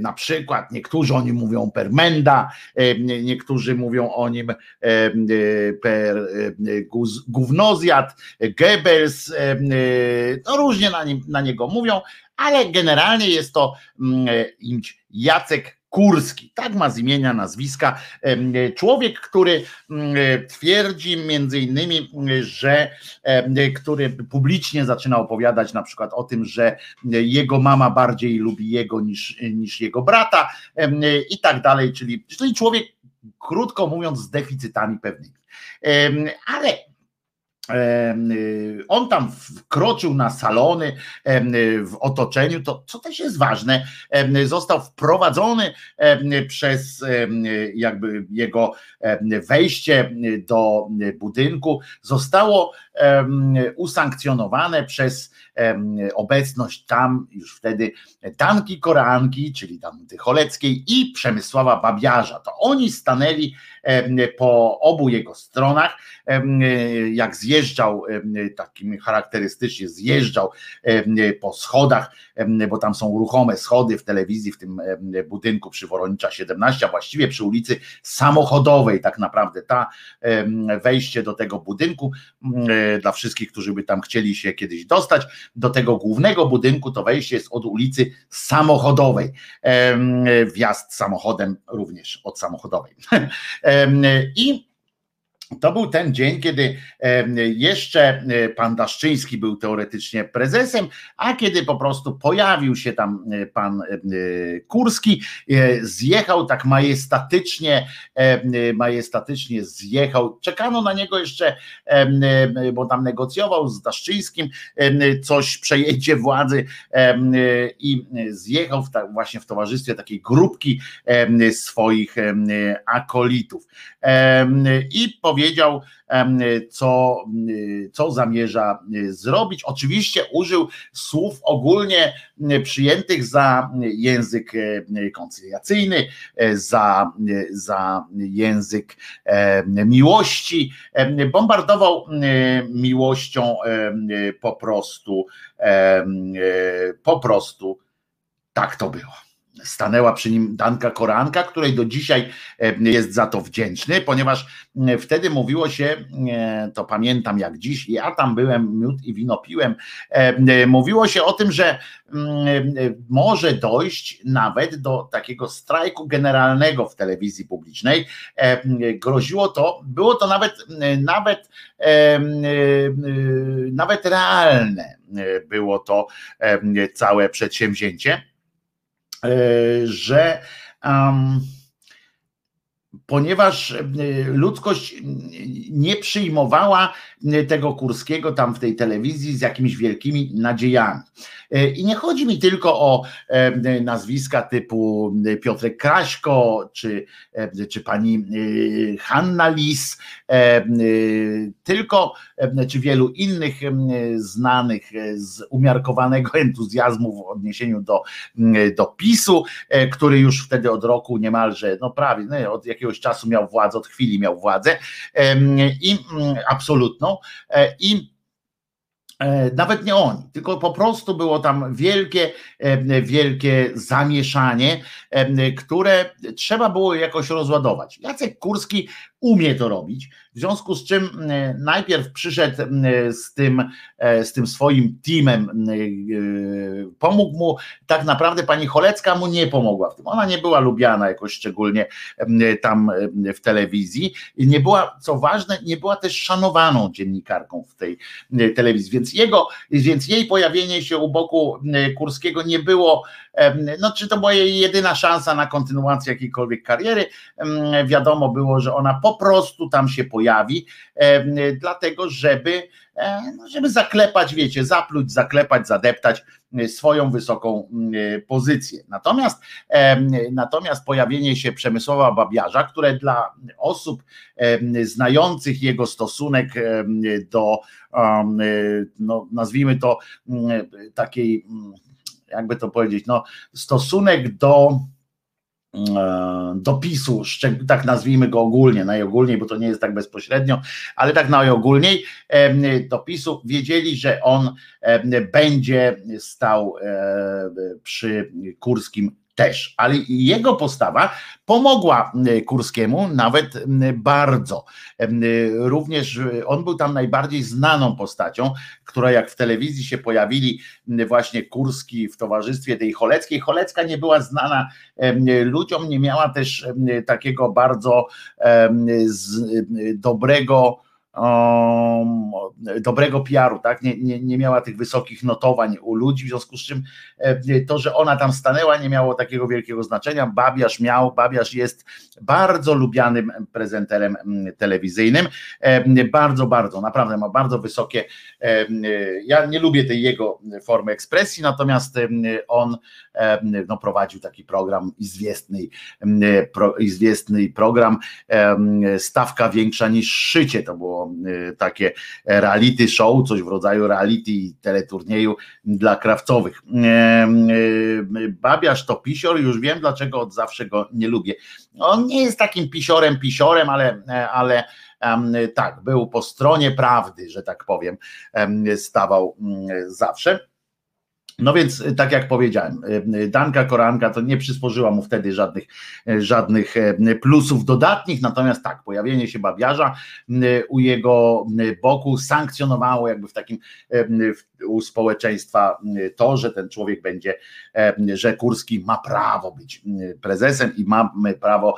na przykład niektórzy o nim mówią permenda, niektórzy mówią o nim per gównozjad, Goebbels, no różnie na, nim, na niego mówią, ale generalnie jest to mm, Jacek Kurski, tak ma z imienia, nazwiska. Człowiek, który mm, twierdzi między innymi, że który publicznie zaczyna opowiadać na przykład o tym, że jego mama bardziej lubi jego niż, niż jego brata i tak dalej, czyli, czyli człowiek, krótko mówiąc, z deficytami pewnymi. Ale on tam wkroczył na salony w otoczeniu, to co też jest ważne, został wprowadzony przez jakby jego wejście do budynku, zostało usankcjonowane przez obecność tam już wtedy Danki Koranki, czyli tam Choleckiej i Przemysława Babiarza. To oni stanęli po obu jego stronach, jak zjeżdżał, takim charakterystycznie zjeżdżał po schodach, bo tam są ruchome schody w telewizji w tym budynku przy Woronicza 17, a właściwie przy ulicy Samochodowej tak naprawdę ta wejście do tego budynku dla wszystkich, którzy by tam chcieli się kiedyś dostać do tego głównego budynku, to wejście jest od ulicy Samochodowej. Wjazd samochodem również od samochodowej. I to był ten dzień, kiedy jeszcze e, pan Daszczyński był teoretycznie prezesem, a kiedy po prostu pojawił się tam e, pan e, Kurski, zjechał tak majestatycznie, majestatycznie zjechał. Czekano na niego jeszcze, bo tam negocjował z Daszczyńskim coś przejęcie władzy i zjechał właśnie w towarzystwie takiej grupki swoich akolitów. I powiedział, powiedział, co, co zamierza zrobić. Oczywiście użył słów ogólnie przyjętych za język koncyliacyjny, za, za język miłości. Bombardował miłością po prostu, po prostu tak to było stanęła przy nim Danka Koranka, której do dzisiaj e, jest za to wdzięczny, ponieważ e, wtedy mówiło się, e, to pamiętam jak dziś, ja tam byłem, miód i wino piłem, mówiło się o tym, że mm, może dojść nawet do takiego strajku generalnego w telewizji publicznej. Groziło to, było to nawet, nawet, nawet realne było to całe przedsięwzięcie że um, ponieważ e, ludzkość nie przyjmowała tego Kurskiego tam w tej telewizji z jakimiś wielkimi nadziejami. E, I nie chodzi mi tylko o nazwiska typu Piotrek Kraśko, czy, czy pani Hanna Lis, tylko czy wielu innych znanych z umiarkowanego entuzjazmu w odniesieniu do, do PiSu, który już wtedy od roku niemalże, no prawie, no, od jakiegoś czasu miał władzę, od chwili miał władzę i absolutną. E, I E, nawet nie oni, tylko po prostu było tam wielkie, e, wielkie zamieszanie, które trzeba było jakoś rozładować. Jacek Kurski umie to robić, w związku z czym najpierw przyszedł z tym, z tym swoim teamem, pomógł mu, tak naprawdę pani Cholecka mu nie pomogła w tym. Ona nie była lubiana jakoś szczególnie tam w telewizji. Nie była, co ważne, nie była też szanowaną dziennikarką w tej telewizji, więc jego, więc jej pojawienie się u boku Kurskiego nie było, no czy to była jej jedyna szansa na kontynuację jakiejkolwiek kariery, wiadomo było, że ona po prostu tam się pojawi, dlatego żeby, no, żeby zaklepać, wiecie, zapluć, zaklepać, zadeptać swoją wysoką pozycję. Natomiast, natomiast pojawienie się Przemysłowa Babiarza, które dla osób znających jego stosunek do, no, nazwijmy to takiej, jakby to powiedzieć, no, stosunek do E, dopisu, tak nazwijmy go ogólnie, najogólniej, bo to nie jest tak bezpośrednio, ale tak najogólniej dopisu wiedzieli, że on będzie stał e, przy Kurskim też, ale jego postawa pomogła e, Kurskiemu nawet bardzo. E, również on był tam najbardziej znaną postacią, która jak w telewizji się pojawili właśnie Kurski w towarzystwie tej Choleckiej. Cholecka nie była znana ludziom, nie miała też takiego bardzo dobrego um, dobrego PR-u, tak? Nie, nie, nie miała tych wysokich notowań u ludzi, w związku z czym e, to, że ona tam stanęła, nie miało takiego wielkiego znaczenia. Babiarz miał, Babiarz jest bardzo lubianym prezenterem mm, telewizyjnym, e, bardzo, bardzo, naprawdę ma bardzo wysokie, e, ja nie lubię tej jego formy ekspresji, natomiast on no, prowadził taki program izwiestny, pro, izwiestny program stawka większa niż szycie, to było Y, takie reality show, coś w rodzaju reality teleturnieju dla krawcowych. Y, Babiarz to pisior, już wiem dlaczego od zawsze go nie lubię. On nie jest takim pisiorem, pisiorem, ale, ale tak, był po stronie prawdy, że tak powiem, stawał mm, zawsze. No więc, y, tak jak powiedziałem, y, y, Danka Koranka to nie przysporzyła mu wtedy żadnych, żadnych plusów dodatnich, natomiast tak, pojawienie się babiarza u jego boku sankcjonowało jakby w takim u społeczeństwa to, że ten człowiek będzie, że Kurski ma prawo być prezesem i ma prawo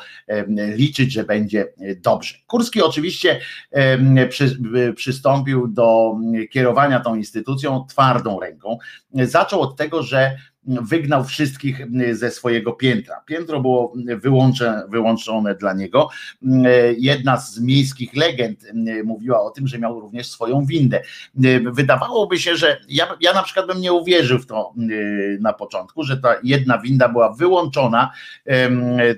liczyć, że będzie dobrze. Kurski oczywiście przy, przystąpił do kierowania tą instytucją twardą ręką. Zaczął od tego, że wygnał wszystkich ze swojego piętra. Piętro było wyłączone, wyłączone dla niego. Jedna z miejskich legend mówiła o tym, że miał również swoją windę. Wydawałoby się, że ja, ja na przykład bym nie uwierzył w to na początku, że ta jedna winda była wyłączona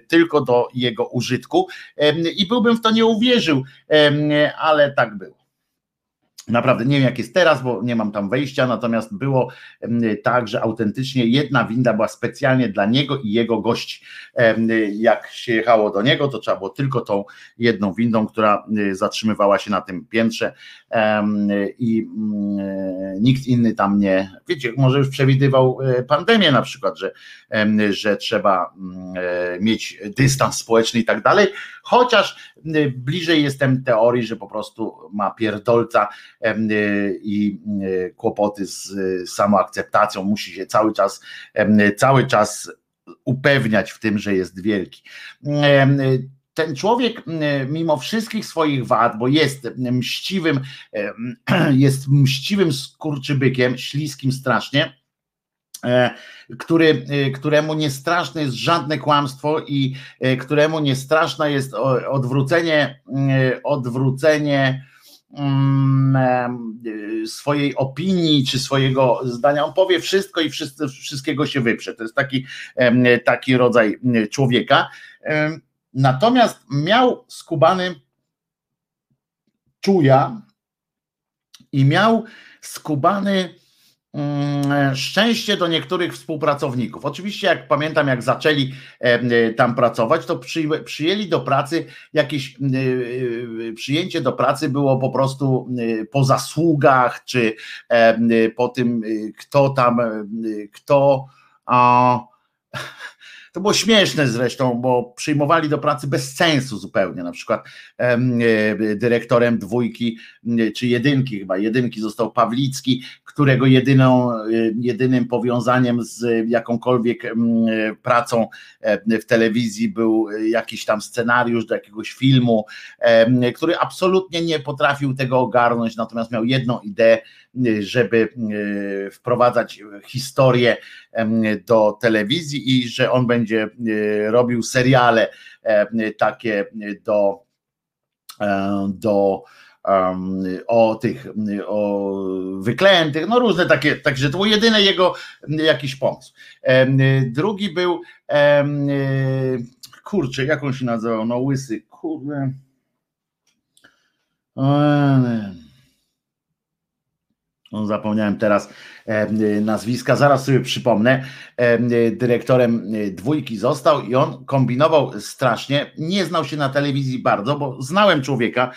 tylko do jego użytku i byłbym w to nie uwierzył, ale tak było. Naprawdę nie wiem, jak jest teraz, bo nie mam tam wejścia, natomiast było tak, że autentycznie jedna winda była specjalnie dla niego i jego gości. Jak się jechało do niego, to trzeba było tylko tą jedną windą, która zatrzymywała się na tym piętrze i mm, nikt inny tam nie, wiecie, może już przewidywał e, pandemię na przykład, że, że trzeba mm, e, mieć dystans społeczny i tak dalej, chociaż bliżej jestem teorii, że po prostu ma pierdolca i kłopoty z samoakceptacją, musi się cały czas, cały czas upewniać w tym, że jest wielki. Ten człowiek, mimo wszystkich swoich wad, bo jest mściwym, jest mściwym skurczybykiem, śliskim strasznie, który, e, któremu nie straszne jest żadne kłamstwo i e, któremu nie straszne jest odwrócenie, odwrócenie Mm, e, swojej opinii czy swojego zdania. On powie wszystko i wszyscy, wszystkiego się wyprze. To jest taki, taki rodzaj człowieka. Natomiast miał skubany czuja i miał skubany szczęście do niektórych współpracowników. Oczywiście, jak pamiętam, jak zaczęli e, tam pracować, to przyjęli do pracy jakieś e, przyjęcie do pracy było po prostu e, po zasługach, czy po tym, kto tam, kto. A, to było śmieszne zresztą, bo przyjmowali do pracy bez sensu zupełnie. Na przykład e, dyrektorem dwójki czy jedynki, chyba jedynki został Pawlicki, którego jedyną, e, jedynym powiązaniem z jakąkolwiek pracą e, w telewizji był jakiś tam scenariusz do jakiegoś filmu, który absolutnie nie potrafił tego ogarnąć, natomiast miał jedną ideę, żeby wprowadzać historię do telewizji i że on będzie robił seriale takie do, do o tych o wyklętych, no różne takie, także to był jedyny jego jakiś pomysł. Drugi był kurczę, jak on się nazywał? No łysy, kurde. No, zapomniałem teraz e, nazwiska, zaraz sobie przypomnę. E, dyrektorem e, dwójki został i on kombinował strasznie. Nie znał się na telewizji bardzo, bo znałem człowieka,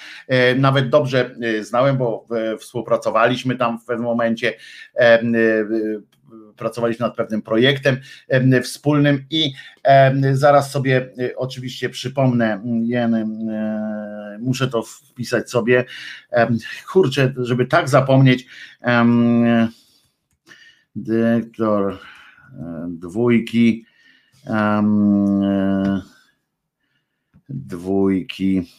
nawet dobrze znałem, bo współpracowaliśmy tam w pewnym momencie pracowaliśmy nad pewnym projektem wspólnym i zaraz sobie e, oczywiście przypomnę, e, muszę to wpisać sobie, kurczę, żeby tak zapomnieć, dyrektor e, dwójki, dwójki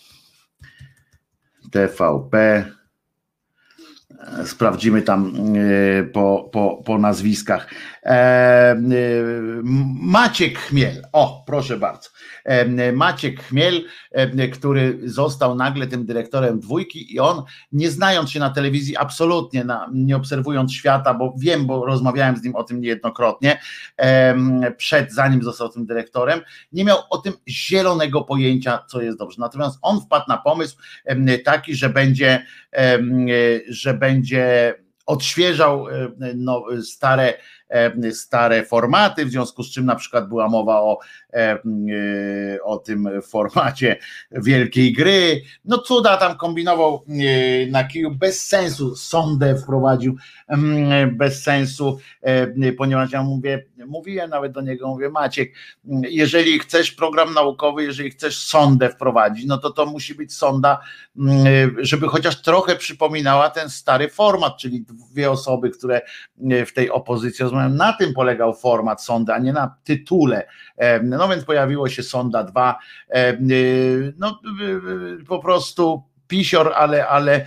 TVP, Sprawdzimy tam e, po, po, po nazwiskach. E, e, Maciek Chmiel, o proszę bardzo. Maciek Chmiel, który został nagle tym dyrektorem dwójki i on, nie znając się na telewizji absolutnie, na, nie obserwując świata, bo wiem, bo rozmawiałem z nim o tym niejednokrotnie, przed, zanim został tym dyrektorem, nie miał o tym zielonego pojęcia, co jest dobrze. Natomiast on wpadł na pomysł taki, że będzie, że będzie odświeżał no, stare E, stare formaty, w związku z czym na przykład była mowa o, e, e, o tym formacie wielkiej gry. No cuda tam kombinował na kiju, bez sensu sondę wprowadził, bez sensu, ponieważ ja mówię, mówiłem nawet do niego, mówię Maciek, jeżeli chcesz program naukowy, jeżeli chcesz sondę wprowadzić, no to to musi być sonda, żeby chociaż trochę przypominała ten stary format, czyli dwie osoby, które w tej opozycji na tym polegał format sondy, a nie na tytule. No więc pojawiło się Sonda 2. Y, no po prostu pisior, ale, ale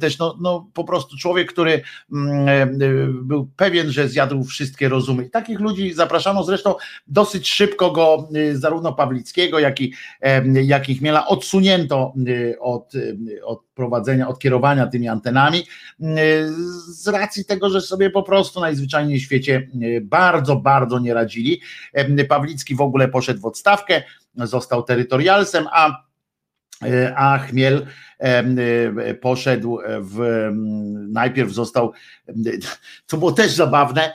też no, no po prostu człowiek, który mm, był pewien, że zjadł wszystkie rozumy. Takich ludzi zapraszano zresztą dosyć szybko go, y, zarówno Pawlickiego, jak i, jak i Chmiela odsunięto y, od, od prowadzenia, od kierowania tymi antenami z racji tego, że sobie po prostu najzwyczajniej w świecie bardzo, bardzo nie radzili. Pawlicki w ogóle poszedł w odstawkę, został terytorialsem, a a Chmiel E, poszedł w, najpierw został, co było też zabawne,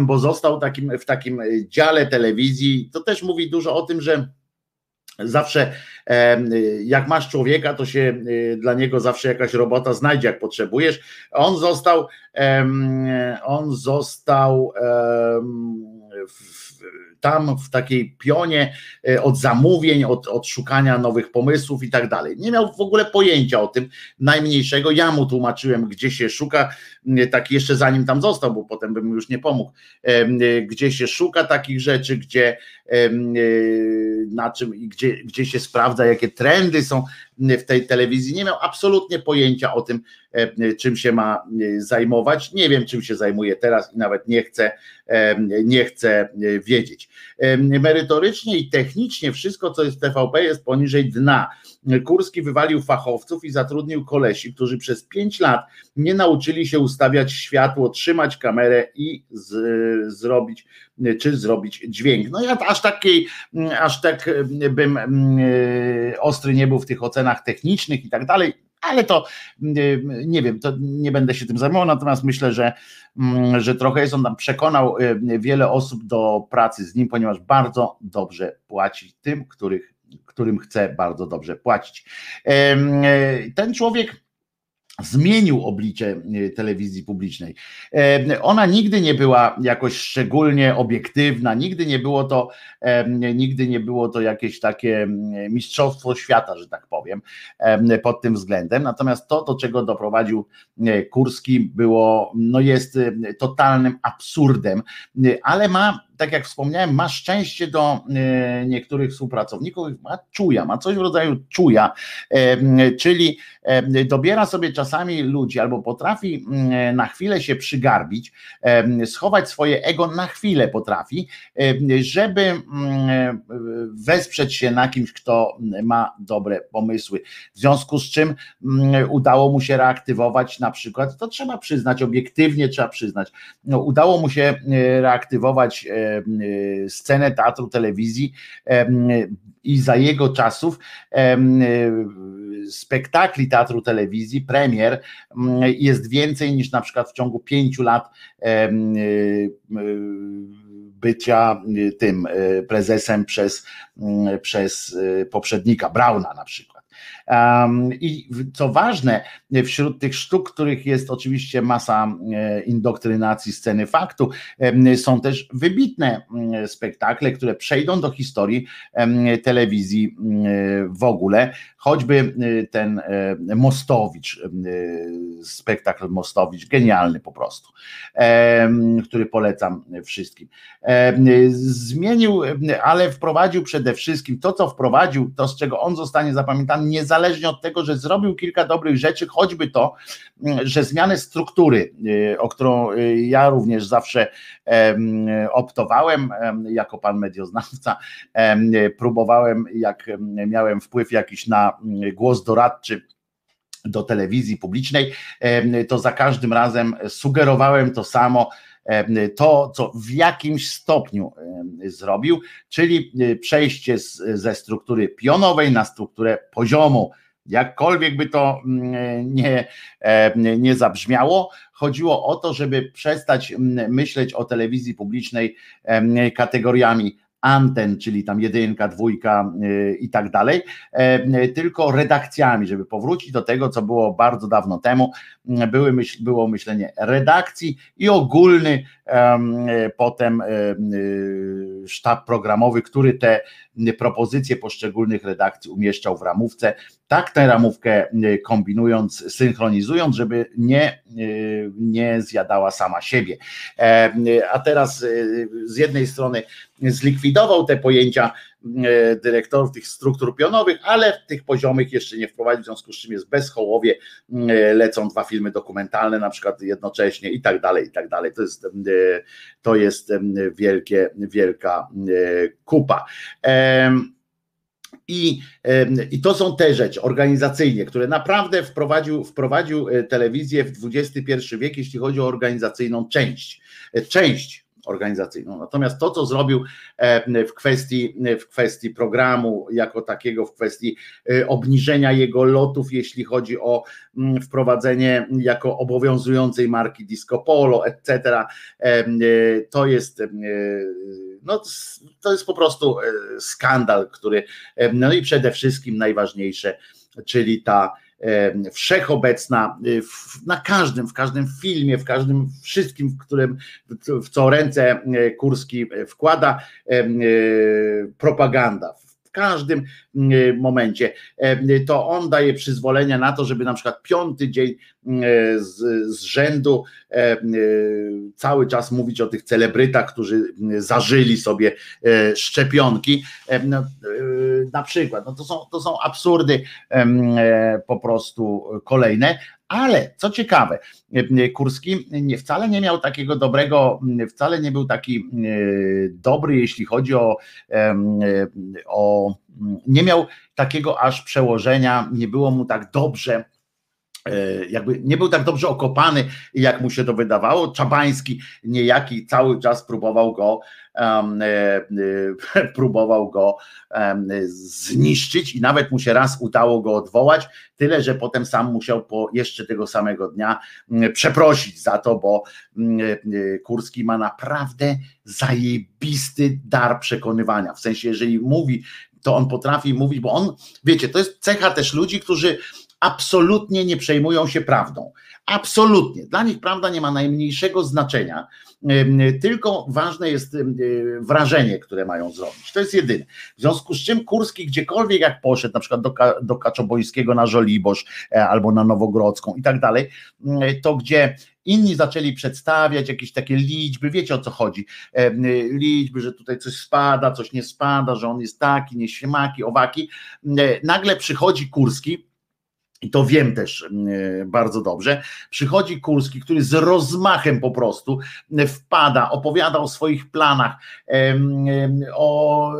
bo został takim, w takim dziale telewizji, to też mówi dużo o tym, że zawsze jak masz człowieka, to się e, dla niego zawsze jakaś robota znajdzie, jak potrzebujesz. On został, on został w tam w takiej pionie e, od zamówień, od, od szukania nowych pomysłów i tak dalej. Nie miał w ogóle pojęcia o tym najmniejszego. Ja mu tłumaczyłem, gdzie się szuka, tak jeszcze zanim tam został, bo potem bym już nie pomógł, e, gdzie się szuka takich rzeczy, gdzie e, na czym i gdzie, gdzie się sprawdza, jakie trendy są w tej telewizji. Nie miał absolutnie pojęcia o tym, czym się ma zajmować. Nie wiem, czym się zajmuje teraz i nawet nie chcę, nie chcę wiedzieć. Merytorycznie i technicznie wszystko, co jest w TVP, jest poniżej dna. Kurski wywalił fachowców i zatrudnił kolesi, którzy przez pięć lat nie nauczyli się ustawiać światło, trzymać kamerę i z, zrobić, czy zrobić dźwięk. No ja aż takiej, aż tak bym ostry nie był w tych ocenach technicznych i tak dalej, ale to nie wiem, to nie będę się tym zajmował, natomiast myślę, że, że trochę jest on tam przekonał wiele osób do pracy z nim, ponieważ bardzo dobrze płaci tym, których, którym chce bardzo dobrze płacić. Ten człowiek zmienił oblicze e, telewizji publicznej. E, ona nigdy nie była jakoś szczególnie obiektywna, nigdy nie było to, e, nigdy nie było to jakieś takie mistrzostwo świata, że tak powiem, pod tym względem. Natomiast to, do czego doprowadził Kurski, było, no jest totalnym absurdem, ale ma tak jak wspomniałem, ma szczęście do e, niektórych współpracowników, ma czuja, ma coś w rodzaju czuja, e, czyli e, dobiera sobie czasami ludzi albo potrafi na chwilę się przygarbić, schować swoje ego na chwilę potrafi, żeby wesprzeć się na kimś, kto ma dobre pomysły. W związku z czym udało mu się reaktywować na przykład, to trzeba przyznać, obiektywnie trzeba przyznać, no, udało mu się reaktywować scenę teatru telewizji i za jego czasów y, spektakli teatru telewizji, premier jest więcej niż na przykład w ciągu pięciu lat y, bycia tym prezesem przez, przez poprzednika, Brauna na przykład. I co ważne, wśród tych sztuk, których jest oczywiście masa indoktrynacji sceny faktu, są też wybitne spektakle, które przejdą do historii telewizji w ogóle, choćby ten Mostowicz, spektakl Mostowicz, genialny po prostu, który polecam wszystkim. Zmienił, ale wprowadził przede wszystkim to, co wprowadził, to z czego on zostanie zapamiętany, niezależnie od tego, że zrobił kilka dobrych rzeczy, choćby to, że zmianę struktury, y, o którą y, ja również zawsze optowałem jako pan medioznawca, próbowałem, jak miałem wpływ jakiś na głos doradczy do telewizji publicznej, to za każdym razem sugerowałem to samo, to, co w jakimś stopniu zrobił, czyli e, przejście z, ze struktury pionowej na strukturę poziomu. Jakkolwiek by to mm, nie, nie zabrzmiało, chodziło o to, żeby przestać mm, myśleć o telewizji publicznej kategoriami anten, czyli tam jedynka, dwójka y, i tak dalej, e, tylko redakcjami, żeby powrócić do tego, co było bardzo dawno temu, były myśl, było myślenie redakcji i ogólny potem y, sztab programowy, który te propozycje poszczególnych redakcji umieszczał w ramówce, tak tę ramówkę kombinując, synchronizując, żeby nie, y, nie zjadała sama siebie. E, a teraz z jednej strony zlikwidował te pojęcia dyrektorów tych struktur pionowych, ale w tych poziomych jeszcze nie wprowadził, w związku z czym jest bezchołowie, lecą dwa filmy dokumentalne na przykład jednocześnie i tak dalej, i tak dalej. To jest, to jest wielkie, wielka kupa. I, I to są te rzeczy organizacyjnie, które naprawdę wprowadził, wprowadził telewizję w XXI wiek, jeśli chodzi o organizacyjną część. Część organizacyjną. Natomiast to, co zrobił e, w kwestii, w kwestii programu jako takiego, w kwestii e, obniżenia jego lotów, jeśli chodzi o mm, wprowadzenie jako obowiązującej marki Disco Polo, etc., e, to jest no, to jest po prostu skandal, który, no i przede wszystkim najważniejsze, czyli ta wszechobecna y, na każdym, w każdym filmie, w każdym wszystkim, w którym w co ręce e, Kurski e, wkłada propaganda każdym mm, momencie. To on daje przyzwolenia na to, żeby na przykład piąty dzień z, z rzędu e, cały czas mówić o tych celebrytach, którzy zażyli sobie e, szczepionki. No, na przykład, no to, są, to są absurdy po prostu kolejne, ale co ciekawe, Kurski wcale nie miał takiego dobrego, wcale nie był taki e, dobry, jeśli chodzi o, o nie miał takiego aż przełożenia, nie było mu tak dobrze E, jakby nie był tak dobrze okopany, jak mu się to wydawało. Czabański niejaki cały czas próbował go um, e, próbował go zniszczyć i nawet mu się raz udało go odwołać, tyle że potem sam musiał po jeszcze tego samego dnia przeprosić za to, bo Kurski ma naprawdę zajebisty dar przekonywania. W sensie, jeżeli mówi, to on potrafi mówić, bo on, wiecie, to jest cecha też ludzi, którzy absolutnie nie przejmują się prawdą. Absolutnie. Dla nich prawda nie ma najmniejszego znaczenia, tylko ważne jest wrażenie, które mają zrobić. To jest jedyne. W związku z czym Kurski gdziekolwiek jak poszedł, na przykład do, do Kaczobońskiego na Żoliborz e, albo na Nowogrodzką i tak dalej, to gdzie inni zaczęli przedstawiać jakieś takie liczby, wiecie o co chodzi, liczby, że tutaj coś spada, coś nie spada, że on jest taki, nie śmaki, owaki, nagle przychodzi Kurski, i to wiem też e, bardzo dobrze, przychodzi Kurski, który z rozmachem po prostu e, wpada, opowiada o swoich planach, o,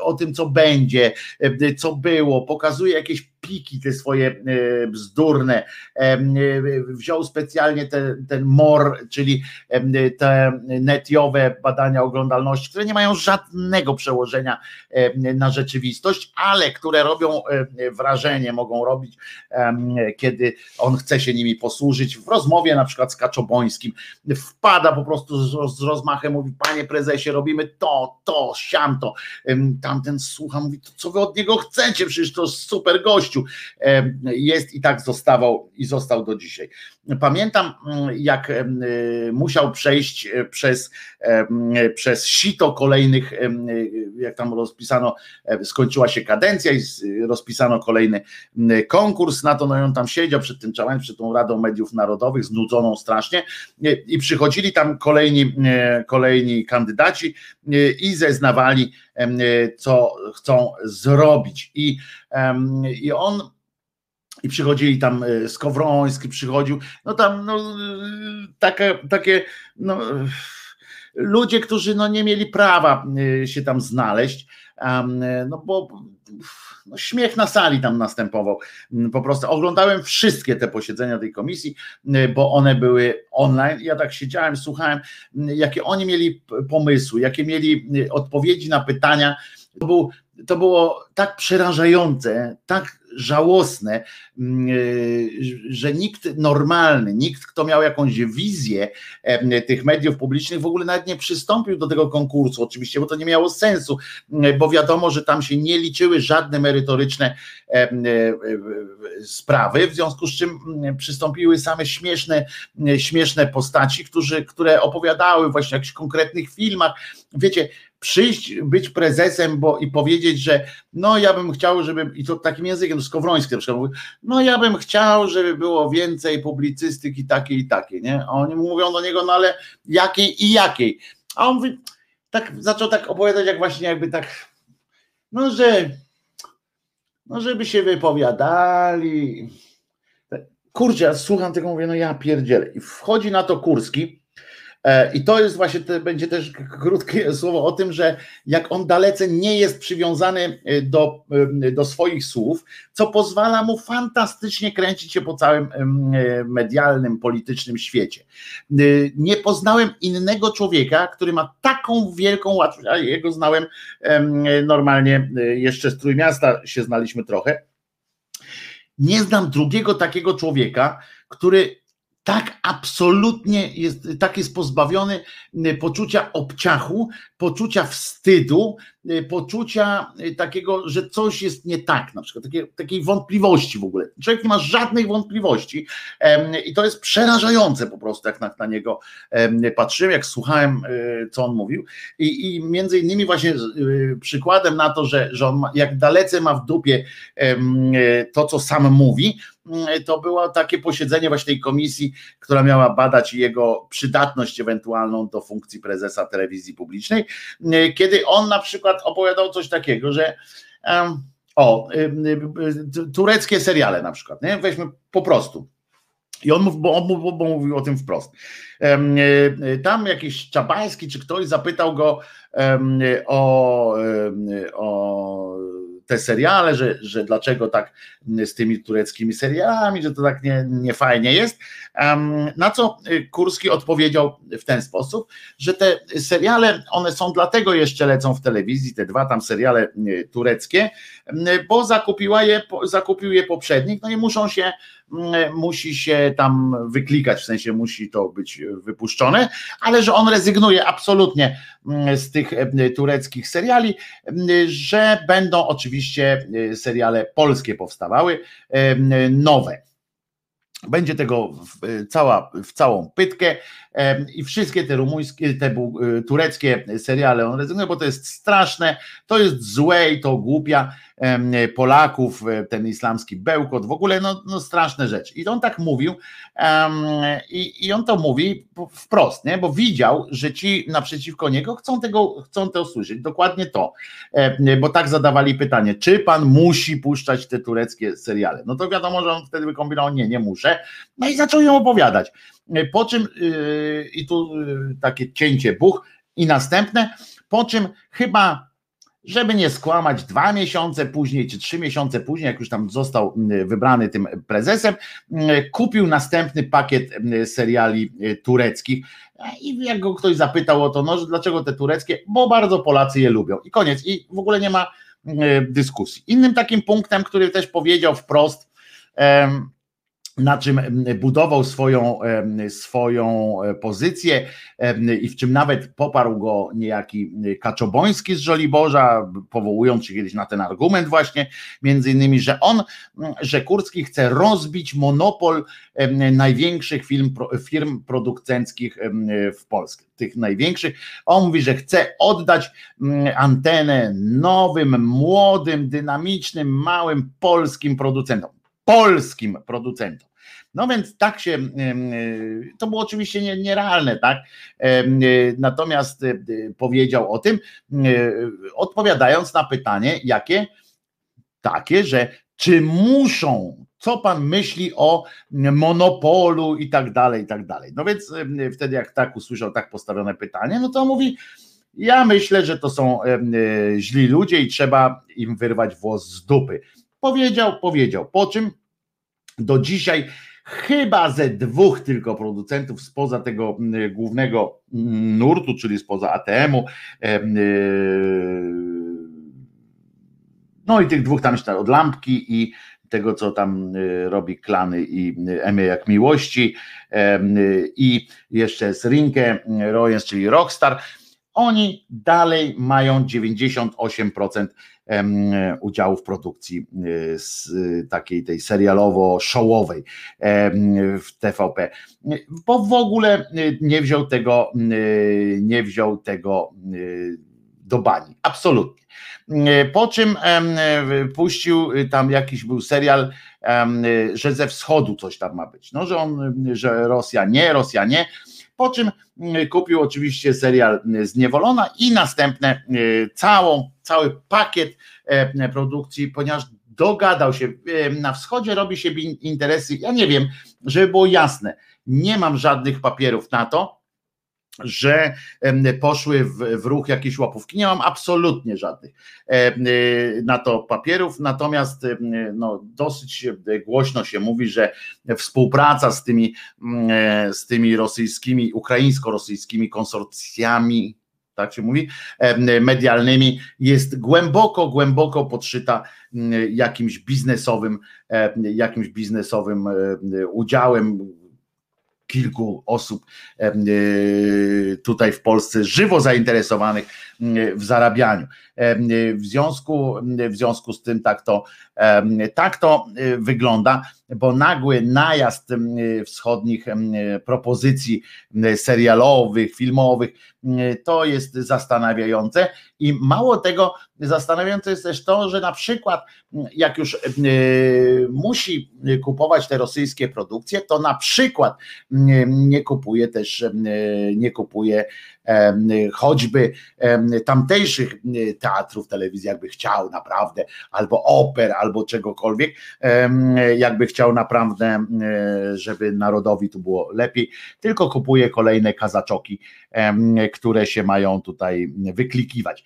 o tym, co będzie, e, co było, pokazuje jakieś piki te swoje e, bzdurne, e, wziął specjalnie ten, ten MOR, czyli te netiowe badania oglądalności, które nie mają żadnego przełożenia na rzeczywistość, ale które robią wrażenie, mogą robić, kiedy on chce się nimi posłużyć. W rozmowie na przykład z Kaczobońskim wpada po prostu z, rozmachem, mówi, panie prezesie, robimy to, to, siamto. Tamten słucha, mówi, co wy od niego chcecie, przecież to super gość jest i tak zostawał i został do dzisiaj. Pamiętam, mm, jak musiał przejść e, przez, przez sito kolejnych, jak tam rozpisano, e, skończyła się kadencja i rozpisano kolejny konkurs na to, no i on tam siedział przed tym czałem, przed tą Radą Mediów Narodowych, znudzoną strasznie i przychodzili tam kolejni, kolejni kandydaci i zeznawali, co chcą zrobić. I, i on i przychodzili tam e, Skowroński, przychodził, no tam no, takie, takie no, ludzie, którzy no, nie mieli prawa się tam znaleźć, no bo no, śmiech na sali tam następował. Po prostu oglądałem wszystkie te posiedzenia tej komisji, bo one były online. Ja tak siedziałem, słuchałem, jakie oni mieli pomysły, jakie mieli odpowiedzi na pytania. To, był, to było tak przerażające, tak żałosne, mm, e, że nikt normalny, nikt, kto miał jakąś wizję tych mediów publicznych, w ogóle nawet nie przystąpił do tego konkursu, oczywiście, bo to nie miało sensu, mm, bo wiadomo, że tam się nie liczyły żadne merytoryczne e, e, sprawy, w związku z czym mm, przystąpiły same śmieszne, śmieszne postaci, którzy, które opowiadały właśnie o jakichś konkretnych filmach. Wiecie, przyjść, być prezesem bo, i powiedzieć, że no ja bym chciał, żeby, i to takim językiem, Skowroński na przykład no ja bym chciał, żeby było więcej publicystyki takiej i takiej, nie? A oni mówią do niego, no ale jakiej i jakiej? A on mówi, tak, zaczął tak opowiadać, jak właśnie jakby tak, no że, no żeby się wypowiadali. Kurczę, ja słucham tego, mówię, no ja pierdzielę. I wchodzi na to Kurski, I to jest właśnie, to będzie też krótkie słowo o tym, że jak on dalece nie jest przywiązany e, do, e, do swoich słów, co pozwala mu fantastycznie kręcić się po całym medialnym, politycznym świecie. Nie poznałem innego człowieka, który ma taką wielką łatwość, a jego znałem normalnie jeszcze z Trójmiasta się znaliśmy trochę. Nie znam drugiego takiego człowieka, który tak absolutnie jest, tak jest pozbawiony y, poczucia obciachu, poczucia wstydu, y, poczucia y, takiego, że coś jest nie tak, na przykład takiej, wątpliwości w ogóle. Człowiek nie ma żadnych wątpliwości i to jest przerażające po prostu, jak na, na niego patrzyłem, jak słuchałem, co on mówił i, i między innymi właśnie przykładem na to, że, że on ma, jak dalece ma w dupie to, co sam mówi, to było takie posiedzenie właśnie tej komisji, która miała badać jego przydatność ewentualną do funkcji prezesa telewizji publicznej, mm, kiedy on na przykład opowiadał coś takiego, że o, tureckie seriale na przykład, nie? weźmy po prostu. I on, mów, bo on bo, bo mówił o tym wprost. E, e, tam jakiś Czabański czy ktoś zapytał go o, o te seriale, że, że dlaczego tak z tymi tureckimi serialami, że to tak nie, nie fajnie jest. Na co Kurski odpowiedział w ten sposób, że te seriale, one są dlatego jeszcze lecą w telewizji, te dwa tam seriale tureckie, bo zakupiła je, zakupił je poprzednik, no i muszą się musi się tam wyklikać, w sensie musi to być wypuszczone, ale że on rezygnuje absolutnie mm, z tych e, tureckich seriali, mm, że będą oczywiście e, seriale polskie powstawały, e, nowe. Będzie tego w, cała, w całą pytkę i wszystkie te rumuńskie, te tureckie seriale on rezygnuje, bo to jest straszne, to jest złe i to głupia Polaków, e, ten islamski bełkot, w ogóle no, no straszne rzeczy. I on tak mówił i, i on to mówi wprost, nie? bo widział, że ci naprzeciwko niego chcą tego, chcą to usłyszeć, dokładnie to, bo tak zadawali pytanie, czy pan musi puszczać te tureckie seriale? No to wiadomo, że on wtedy wykombinował, nie, nie muszę, no i zaczął ją opowiadać. Po czym, yy, i tu yy, takie cięcie buch, i następne, po czym chyba żeby nie skłamać, dwa miesiące później czy trzy miesiące później, jak już tam został wybrany tym prezesem, kupił następny pakiet seriali y, tureckich. I jak go ktoś zapytał o to, no, dlaczego te tureckie, bo bardzo Polacy je lubią. I koniec. I w ogóle nie ma dyskusji. Innym takim punktem, który też powiedział wprost, na czym budował swoją, swoją e, pozycję i w czym nawet poparł go niejaki Kaczoboński z Żoliborza, powołując się kiedyś na ten argument właśnie, między innymi, że on, że Kurski chce rozbić monopol największych firm, firm producenckich w Polsce, tych największych. On mówi, że chce oddać antenę nowym, młodym, dynamicznym, małym polskim producentom polskim producentom. No więc tak się, to było oczywiście nierealne, tak? Natomiast e, powiedział o tym, odpowiadając na pytanie, jakie? Takie, że czy muszą, co pan myśli o monopolu i tak dalej, i tak dalej. No więc wtedy, jak tak usłyszał tak postawione pytanie, no to mówi, ja myślę, że to są źli ludzie i trzeba im wyrwać włos z dupy. Powiedział, powiedział, po czym do dzisiaj chyba ze dwóch tylko producentów spoza tego mm, głównego mm, nurtu, czyli spoza ATM-u. E, no i tych dwóch tam jeszcze od lampki i tego, co tam e, robi klany i Emie jak miłości i jeszcze z Rinkę Royens, czyli Rockstar. Oni dalej mają 98% udziału w produkcji z takiej tej serialowo-showowej w TVP, bo w ogóle nie wziął tego, nie wziął tego do bani, absolutnie. Po czym puścił tam jakiś był serial, że ze wschodu coś tam ma być. No, że on, że Rosja nie, Rosja nie. Po czym kupił oczywiście serial Zniewolona i następne całą cały pakiet e, produkcji, ponieważ dogadał się, e, na wschodzie robi się interesy, ja nie wiem, żeby było jasne, nie mam żadnych papierów na to, że poszły w, w, ruch jakieś łapówki. Nie mam absolutnie żadnych e, na to papierów, natomiast no, dosyć głośno się mówi, że współpraca z tymi, z tymi rosyjskimi, ukraińsko-rosyjskimi konsorcjami, tak się mówi, medialnymi, jest głęboko, głęboko podszyta jakimś biznesowym, jakimś biznesowym udziałem kilku osób tutaj w Polsce żywo zainteresowanych w zarabianiu. W związku, w związku z tym tak to, tak to wygląda bo nagły najazd wschodnich propozycji serialowych, filmowych, to jest zastanawiające i mało tego, zastanawiające jest też to, że na przykład jak już musi kupować te rosyjskie produkcje, to na przykład nie kupuje też, nie kupuje choćby tamtejszych teatrów telewizji, jakby chciał naprawdę, albo oper, albo czegokolwiek, jakby chciał naprawdę, żeby narodowi tu było lepiej, tylko kupuje kolejne kazaczoki, które się mają tutaj wyklikiwać.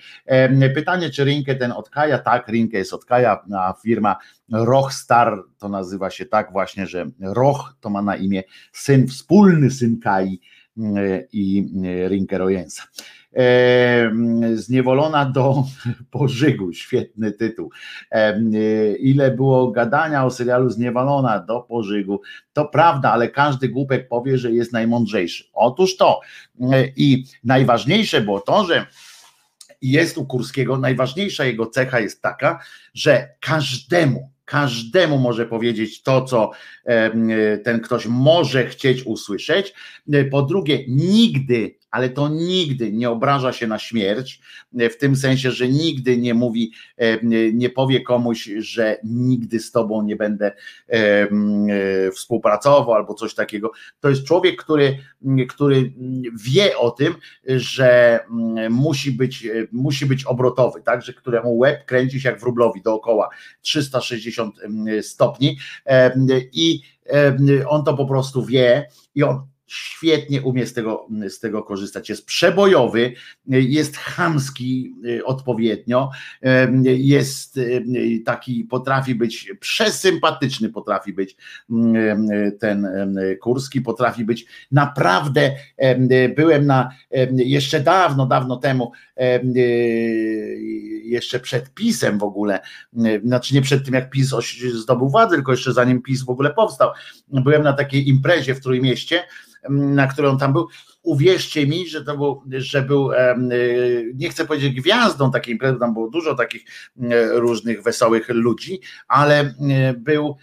Pytanie, czy Rinkę ten od Kaja? Tak, Rinkę jest od Kaja, a firma Rochstar to nazywa się tak właśnie, że Roch to ma na imię syn, wspólny syn Kai i Rinke Rojensa. Zniewolona do pożygu, świetny tytuł. Ile było gadania o serialu Zniewolona do pożygu, to prawda, ale każdy głupek powie, że jest najmądrzejszy. Otóż to. I najważniejsze było to, że jest u Kurskiego, najważniejsza jego cecha jest taka, że każdemu, każdemu może powiedzieć to, co ten ktoś może chcieć usłyszeć. Po drugie, nigdy ale to nigdy nie obraża się na śmierć, e, w tym sensie, że nigdy nie mówi, e, nie powie komuś, że nigdy z tobą nie będę e, współpracował albo coś takiego. To jest człowiek, który, który wie o tym, że musi być, musi być obrotowy, tak, że któremu łeb kręci się jak wróblowi dookoła 360 stopni i on to po prostu wie i on świetnie umie z tego, z tego korzystać. Jest przebojowy, jest chamski y, odpowiednio, jest y, taki, potrafi być przesympatyczny, potrafi być ten Kurski, potrafi być naprawdę, byłem na, jeszcze dawno, dawno temu, y, jeszcze przed PiSem w ogóle, znaczy nie przed tym jak PiS zdobył władzę, tylko jeszcze zanim PiS w ogóle powstał, byłem na takiej imprezie w Trójmieście, na którą tam był. Uwierzcie mi, że to był, że był, y, nie chcę powiedzieć gwiazdą takiej imprezy, tam było dużo takich różnych wesołych ludzi, ale był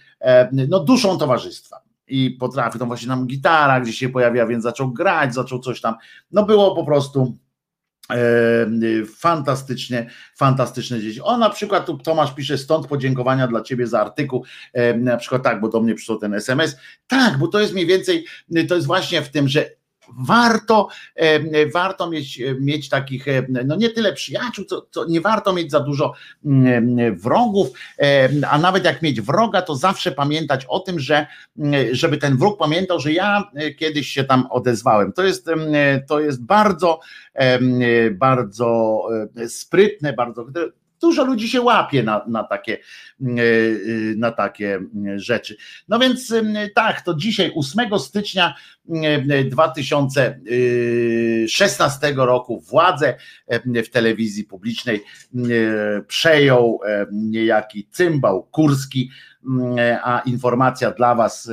no, duszą towarzystwa i potrafił, tam właśnie nam gitara gdzieś się pojawia, więc zaczął grać, zaczął coś tam, no było po prostu fantastycznie, fantastyczne dzieci. O, na przykład tu Tomasz pisze, stąd podziękowania dla ciebie za artykuł, na przykład tak, bo do mnie przyszło ten SMS, tak, bo to jest mniej więcej, to jest właśnie w tym, że warto, warto mieć, mieć takich, no nie tyle przyjaciół, co, co nie warto mieć za dużo mm, wrogów, a nawet jak mieć wroga, to zawsze pamiętać o tym, że żeby ten wróg pamiętał, że ja kiedyś się tam odezwałem. To jest, to jest bardzo, bardzo sprytne, bardzo dużo ludzi się łapie na, na, takie, mm, e, e, na takie mm, rzeczy. No więc mm, tak, to dzisiaj 8 stycznia 2016 roku władzę w telewizji publicznej przejął niejaki cymbał Kurski, a informacja dla Was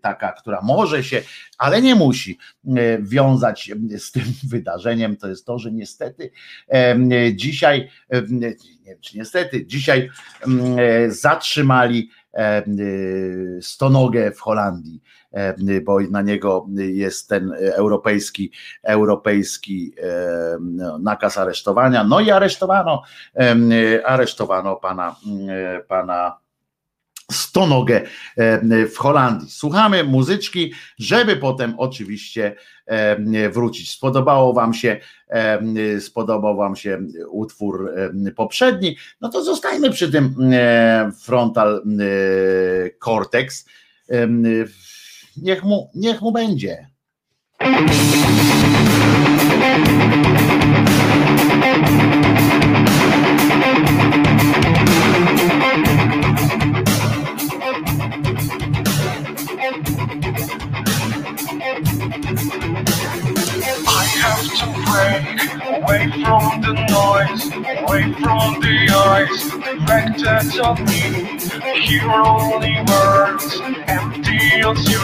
taka, która może się, ale nie musi wiązać z tym wydarzeniem, to jest to, że niestety dzisiaj, nie czy niestety, dzisiaj zatrzymali stonogę w Holandii. E, bo na niego jest ten europejski, europejski e, no, nakaz aresztowania. No i aresztowano, aresztowano pana, pana stonogę w Holandii. Słuchamy muzyczki, żeby potem oczywiście wrócić. Spodobało wam się, spodobał wam się utwór poprzedni, no to zostajmy przy tym frontal cortex niech mu, niech mu będzie. From the noise, away from the eyes reflected on me. Hear only words, empty as you.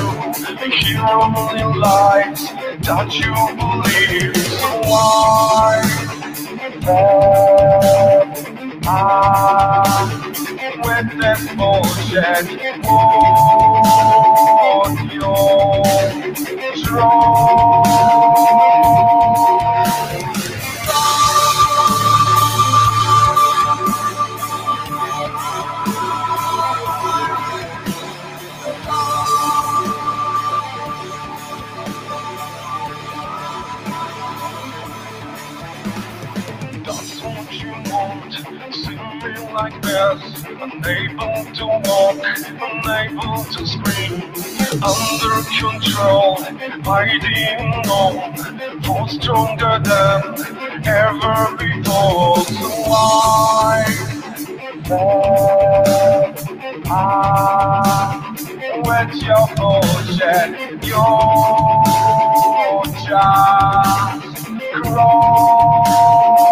Hear only lies that you believe. So why then I, with this bullshit, won't you strong? Unable to walk, unable to scream, under control, hiding on, for stronger than ever before. So why won't I let your bullshit, you're just crawl?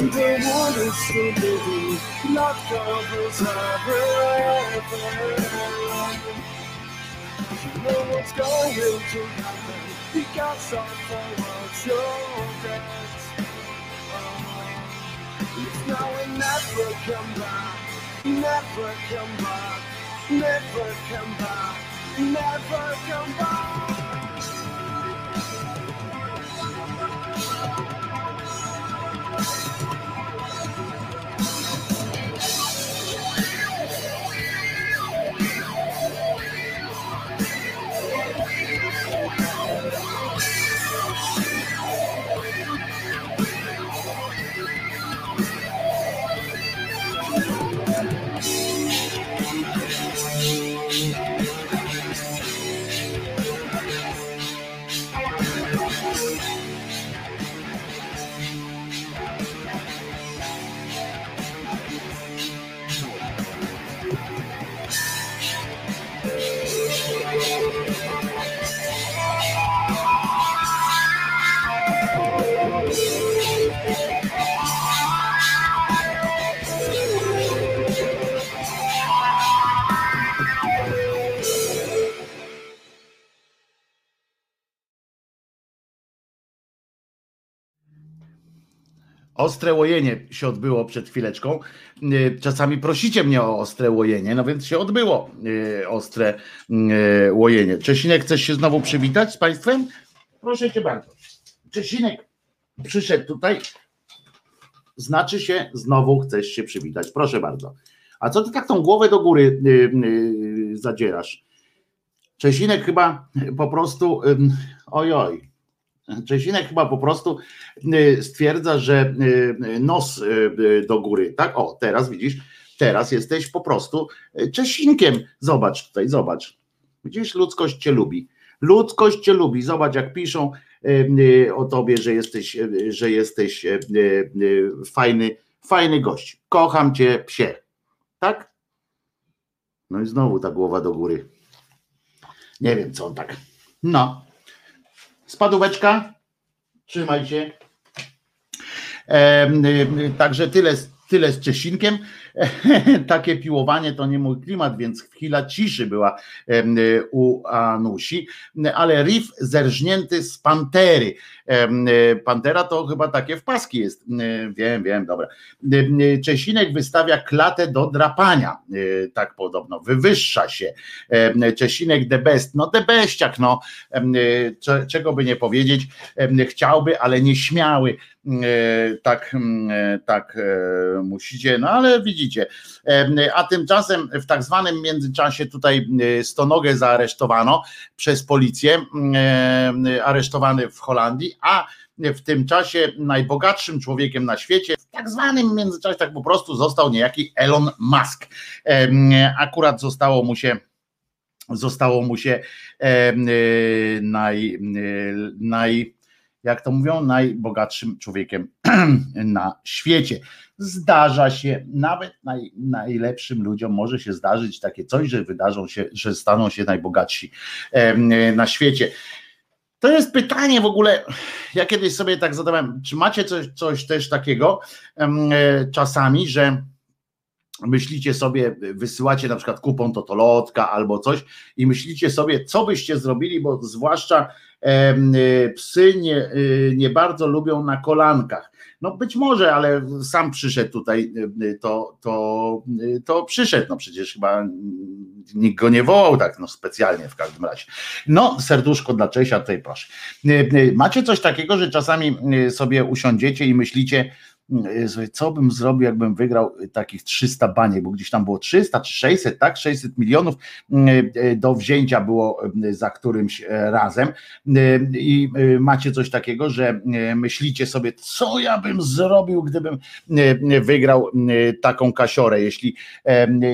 The covers everything. You know what's going to happen because of dead. It's now never come back, never come back, never come back, never come back. Podcast. Ostre łojenie się odbyło przed chwileczką. Y, Czasami prosicie mnie o ostre łojenie, no więc się odbyło y, ostre y, łojenie. Czesinek, chcesz się znowu przywitać z Państwem? Proszę Cię bardzo. Czesinek przyszedł tutaj. Znaczy się, znowu chcesz się przywitać. Proszę bardzo. A co ty tak tą głowę do góry zadzierasz? Czesinek chyba po prostu, ym, ojoj, Czesinek chyba po prostu y, stwierdza, że y, nos y, do góry, tak? O, teraz widzisz, teraz jesteś po prostu Czesinkiem. Zobacz tutaj, zobacz. Widzisz, ludzkość cię lubi. Ludzkość cię lubi. Zobacz, jak piszą o tobie, że jesteś, że jesteś fajny, fajny gość. Kocham cię, psie. Tak? No i znowu ta głowa do góry. Nie wiem, co on tak. No. Spadóweczka. Trzymaj się. E, także tyle, tyle z Czesinkiem. takie piłowanie to nie mój klimat, więc chwila ciszy była u Anusi, ale riff zerżnięty z pantery. Pantera to chyba takie w paski jest. Wiem, wiem, dobra. Czesinek wystawia klatę do drapania, tak podobno, wywyższa się. Czesinek the best, no the beściak, no, czego by nie powiedzieć, chciałby, ale nie śmiały tak, tak musicie, no ale widzicie. A tymczasem w tak zwanym międzyczasie tutaj Stonogę zaaresztowano przez policję, aresztowany w Holandii, a w tym czasie najbogatszym człowiekiem na świecie, w tak zwanym międzyczasie tak po prostu został niejaki Elon Musk. Akurat zostało mu się zostało mu się naj, naj jak to mówią, najbogatszym człowiekiem na świecie. Zdarza się, nawet naj, najlepszym ludziom może się zdarzyć takie coś, że wydarzą się, że staną się najbogatsi na świecie. To jest pytanie w ogóle, ja kiedyś sobie tak zadałem, czy macie coś, coś też takiego czasami, że myślicie sobie, wysyłacie na przykład kupon totolotka albo coś i myślicie sobie, co byście zrobili, bo zwłaszcza psy nie, y, nie bardzo lubią na kolankach. No być może, ale sam przyszedł tutaj, y, to, to, to przyszedł, no przecież chyba nikt go nie wołał tak no specjalnie w każdym razie. No serduszko dla Czesia tutaj proszę. Macie coś takiego, że czasami sobie usiądziecie i myślicie, co bym zrobił, jakbym wygrał takich 300 baniek, bo gdzieś tam było 300 czy 600, tak? 600 milionów do wzięcia było za którymś razem. I macie coś takiego, że myślicie sobie, co ja bym zrobił, gdybym wygrał taką kasiorę, jeśli,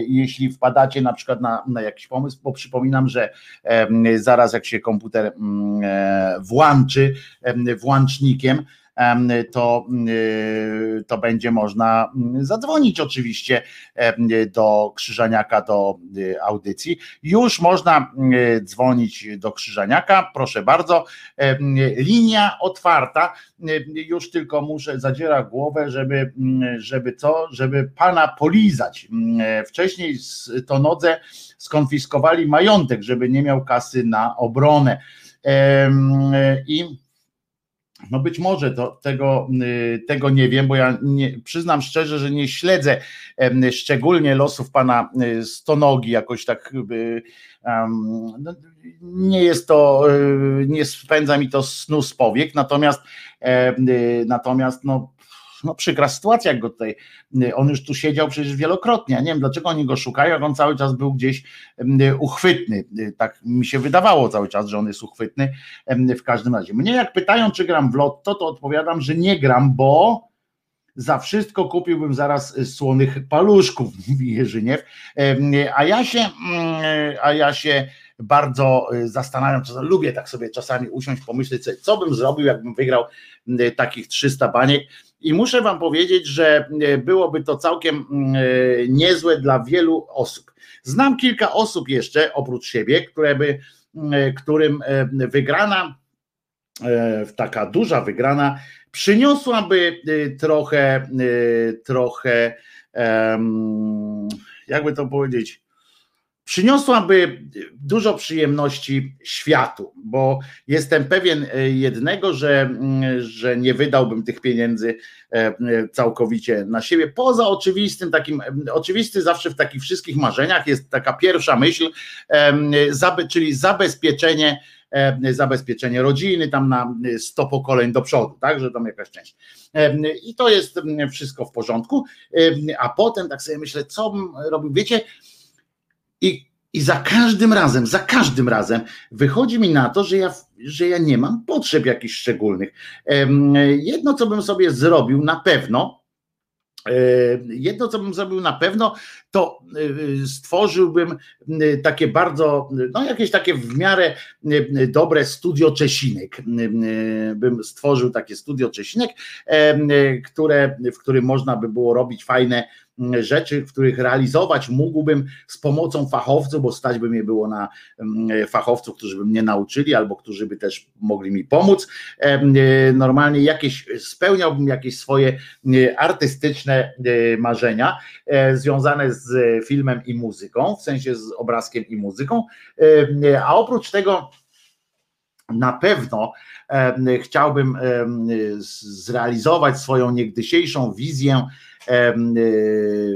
jeśli wpadacie na przykład na, na jakiś pomysł, bo przypominam, że zaraz jak się komputer włączy włącznikiem, to, y, to będzie można mm, zadzwonić oczywiście do Krzyżaniaka, do y, audycji. Już można y, dzwonić do Krzyżaniaka, proszę bardzo. Linia otwarta, już tylko muszę zadziera głowę, żeby, mm, żeby co, żeby pana polizać. Wcześniej to nodze skonfiskowali majątek, żeby nie miał kasy na obronę. I no być może to, tego, y, tego nie wiem, bo ja nie, przyznam szczerze, że nie śledzę szczególnie losów pana y, Stonogi, jakoś tak um, nie jest to, y, nie spędza mi to snu z powiek, natomiast natomiast no no przykra sytuacja, jak go tutaj, y, on już tu siedział przecież wielokrotnie, ja nie wiem dlaczego oni go szukają, jak on cały czas był gdzieś y, uchwytny, y, tak mi się wydawało cały czas, że on jest uchwytny, w każdym razie. Mnie jak pytają, czy gram w lotto, to odpowiadam, że nie gram, bo za wszystko kupiłbym zaraz słonych paluszków, mówi Jerzyniew, a ja się, mm, a ja się bardzo zastanawiam, lubię tak sobie czasami usiąść, pomyśleć co bym zrobił, jakbym wygrał takich 300 baniek, i muszę Wam powiedzieć, że e, byłoby to całkiem mm, e, niezłe dla wielu osób. Znam kilka osób jeszcze oprócz siebie, które by, mm, e, którym wygrana, taka duża wygrana, przyniosłaby trochę, trochę, jakby to powiedzieć, przyniosłaby dużo przyjemności światu, bo jestem pewien e, jednego, że, że nie wydałbym tych pieniędzy e, e, całkowicie na siebie. Poza oczywistym takim, oczywisty zawsze w takich wszystkich marzeniach jest taka pierwsza myśl, czyli zabezpieczenie zabezpieczenie rodziny tam na 100 pokoleń do przodu, tak, że tam jakaś część. I to jest wszystko w porządku, a potem tak sobie myślę, co robił, wiecie, i, I za każdym razem, za każdym razem wychodzi mi na to, że ja, że ja nie mam potrzeb jakichś szczególnych. Jedno, co bym sobie zrobił na pewno, Jedno, co bym zrobił na pewno, to stworzyłbym takie bardzo, no jakieś takie w miarę dobre studio Czesinek. Bym stworzył takie studio Czesinek, które, w którym można by było robić fajne rzeczy, których realizować mógłbym z pomocą fachowców, bo stać by mnie było na fachowców, którzy by mnie nauczyli albo którzy by też mogli mi pomóc. E, normalnie jakieś spełniałbym jakieś swoje artystyczne e, marzenia e, związane z filmem i muzyką, w sensie z obrazkiem i muzyką, a oprócz tego na pewno chciałbym zrealizować swoją niegdysiejszą wizję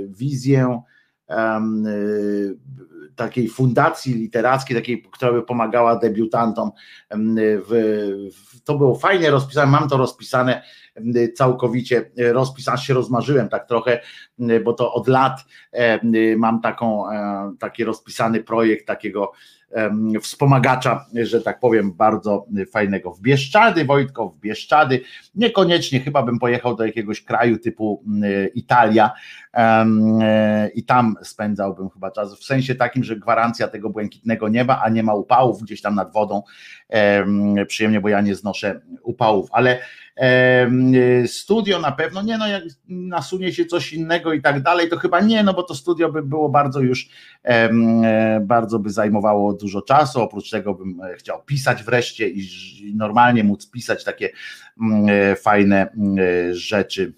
wizję y, takiej fundacji literackiej, takiej, która by pomagała debiutantom. To było fajnie rozpisane, mam to rozpisane całkowicie, rozpisane się rozmarzyłem tak trochę, bo to od lat mam taką, e, taki rozpisany projekt takiego wspomagacza, że tak powiem, bardzo fajnego. W Bieszczady, Wojtko, w Bieszczady. Niekoniecznie chyba bym pojechał do jakiegoś kraju typu Italia e, i tam spędzałbym chyba czas, w sensie takim, że gwarancja tego błękitnego nieba, a nie ma upałów gdzieś tam nad wodą. Przyjemnie, bo ja nie znoszę upałów, ale studio na pewno nie, no jak nasunie się coś innego i tak dalej, to chyba nie, no bo to studio by było bardzo już, e, bardzo by zajmowało dużo czasu, oprócz tego bym e, chciał pisać wreszcie i normalnie móc pisać takie mm, e, fajne mm, rzeczy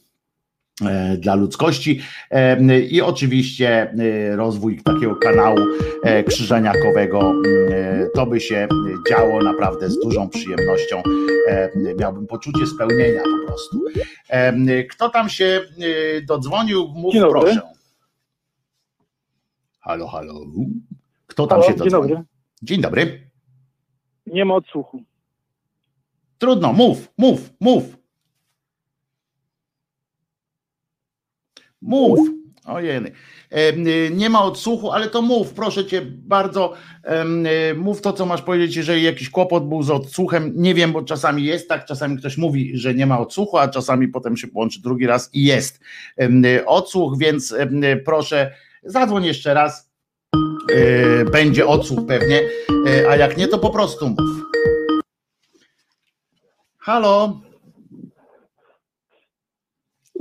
dla ludzkości. E, i oczywiście e, rozwój takiego kanału krzyżeniakowego to by się działo naprawdę z dużą przyjemnością. Miałbym poczucie spełnienia po prostu. Kto tam się dodzwonił mów proszę. Halo halo. Kto tam halo, się dodzwonił? dzień dobry. dzień dobry. Nie ma odsłuchu. Trudno mów mów mów Mów. Ojej. Nie ma odsłuchu, ale to mów, proszę cię bardzo. Mów to, co masz powiedzieć, jeżeli jakiś kłopot był z odsłuchem. Nie wiem, bo czasami jest tak, czasami ktoś mówi, że nie ma odsłuchu, a czasami potem się połączy drugi raz i jest odsłuch, więc proszę, zadzwoń jeszcze raz. E, będzie odsłuch pewnie, e, a jak nie, to po prostu mów. Halo.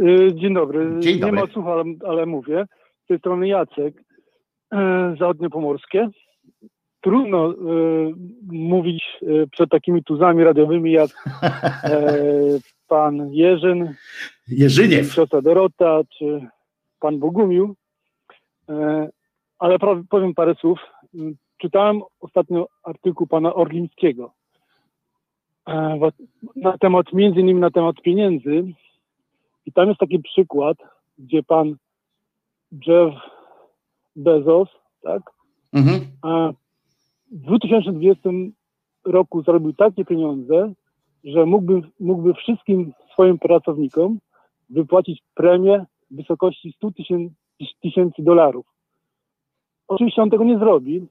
Y, dzień dobry. Dzień dobry. Nie ma słuchu, ale, ale mówię. Z tej strony Jacek, e, zachodniopomorskie. Trudno y, mówić y, przed takimi tuzami radiowymi jak e, pan Jerzyn, Jerzyniew, siostra Dorota czy pan Bogumił. E, ale powiem parę słów. Czytałem ostatnio artykuł pana Orlińskiego na temat, między innymi na temat pieniędzy i tam jest taki przykład, gdzie pan Jeff Bezos, tak, mhm. w 2020 roku zarobił takie pieniądze, że mógłby, mógłby wszystkim swoim pracownikom wypłacić premię w wysokości 100 tysięcy dolarów. Oczywiście on tego nie zrobi,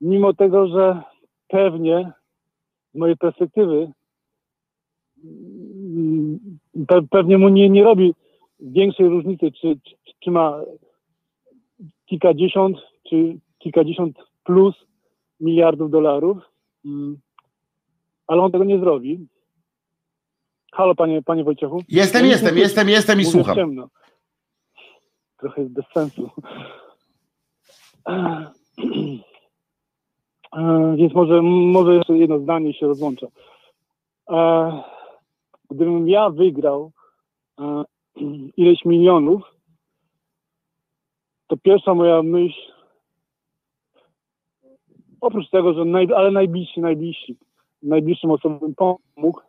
mimo tego, że pewnie z mojej perspektywy pe, pewnie mu nie, nie robi większej różnicy, czy, czy, czy ma kilkadziesiąt, czy kilkadziesiąt plus miliardów dolarów, ale on tego nie zrobi. Halo, panie, panie Wojciechu. Jestem, ja jestem, jestem, jestem i słucham. Ciemno. Trochę bez sensu. Więc może, może jeszcze jedno zdanie się rozłącza gdybym ja wygrał e, ileś milionów, to pierwsza moja myśl, oprócz tego, że naj, ale najbliżsi, najbliżsi, najbliższym osobom bym pomógł,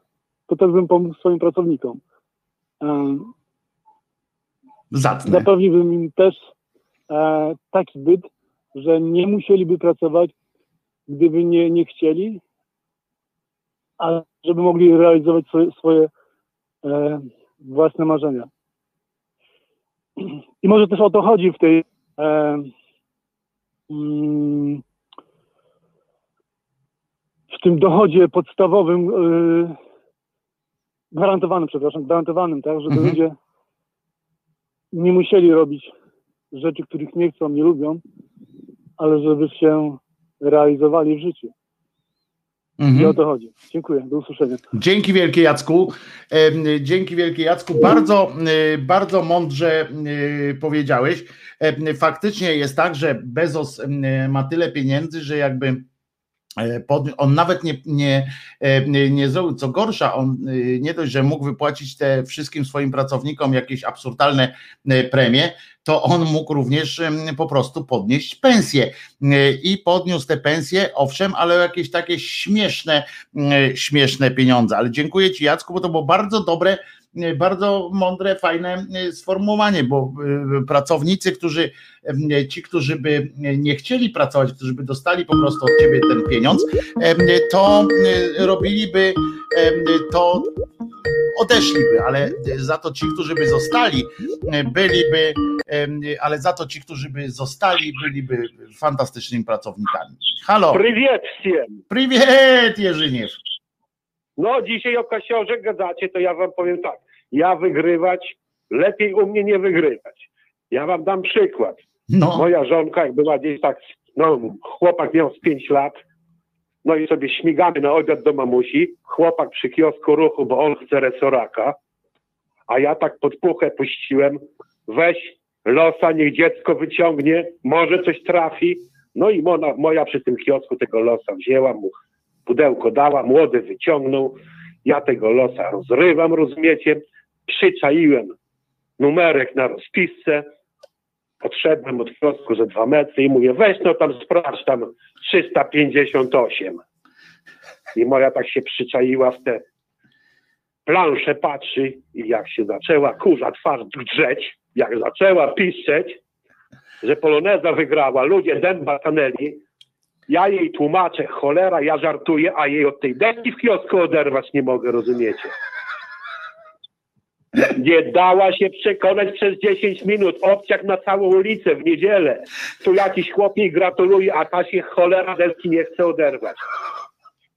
to też bym pomógł swoim pracownikom. E. Zapewniłbym im też e, taki byt, że nie musieliby pracować, gdyby nie, nie chcieli, ale żeby mogli realizować swoje, swoje e, własne marzenia. I może też o to chodzi w tej e, mm, w tym dochodzie podstawowym e, gwarantowanym, przepraszam, gwarantowanym, tak, żeby mhm. ludzie nie musieli robić rzeczy, których nie chcą, nie lubią, ale żeby się realizowali w życiu. Mhm. I o to chodzi. Dziękuję, do usłyszenia. Dzięki wielkie Jacku. Dzięki wielkie Jacku. Bardzo, e, bardzo mądrze e, powiedziałeś. Faktycznie jest tak, że Bezos ma tyle pieniędzy, że jakby E, on nawet nie, nie, e, nie, nie zrobił, co gorsza, on e, nie dość, że mógł wypłacić te wszystkim swoim pracownikom jakieś absurdalne premie, to on mógł również po prostu podnieść pensję. I podniósł te pensje, owszem, ale jakieś takie śmieszne, śmieszne pieniądze. Ale dziękuję Ci, Jacku, bo to było bardzo dobre bardzo mądre, fajne e, sformułowanie, bo e, pracownicy, którzy, e, ci, którzy by nie chcieli pracować, którzy by dostali po prostu od ciebie ten pieniądz, to robiliby to odeszliby, ale za to ci, którzy by zostali, byliby, ale za to ci, którzy by zostali, byliby fantastycznymi pracownikami. Halo. Привет всем. Привет, Jerzyniew. No dzisiaj o kasiorze gadacie, to ja wam powiem tak. Ja wygrywać, lepiej u mnie nie wygrywać. Ja wam dam przykład. No. Moja żonka, jak była gdzieś tak, no chłopak miał z 5 lat, no i sobie śmigamy na obiad do mamusi, chłopak przy kiosku ruchu, bo on chce resoraka, a ja tak pod puchę puściłem, weź losa, niech dziecko wyciągnie, może coś trafi. No i moja, moja przy tym kiosku tego losa wzięła mu pudełko dała, młody wyciągnął, ja tego losa rozrywam, rozumiecie, przyczaiłem numerek na rozpisce, odszedłem od kiosku ze dwa metry i mówię, weź no tam sprawdź tam 358. I moja tak się przyczaiła w te plansze, patrzy i jak się zaczęła kurza twarz drzeć, jak zaczęła piszczeć, że Poloneza wygrała, ludzie dęba stanęli, ja jej tłumaczę, cholera, ja żartuję, a jej od tej deski w kiosku oderwać nie mogę, rozumiecie? Nie dała się przekonać przez 10 minut. Obciak na całą ulicę w niedzielę. Tu jakiś chłopnik gratuluje, a ta się cholera deski nie chce oderwać.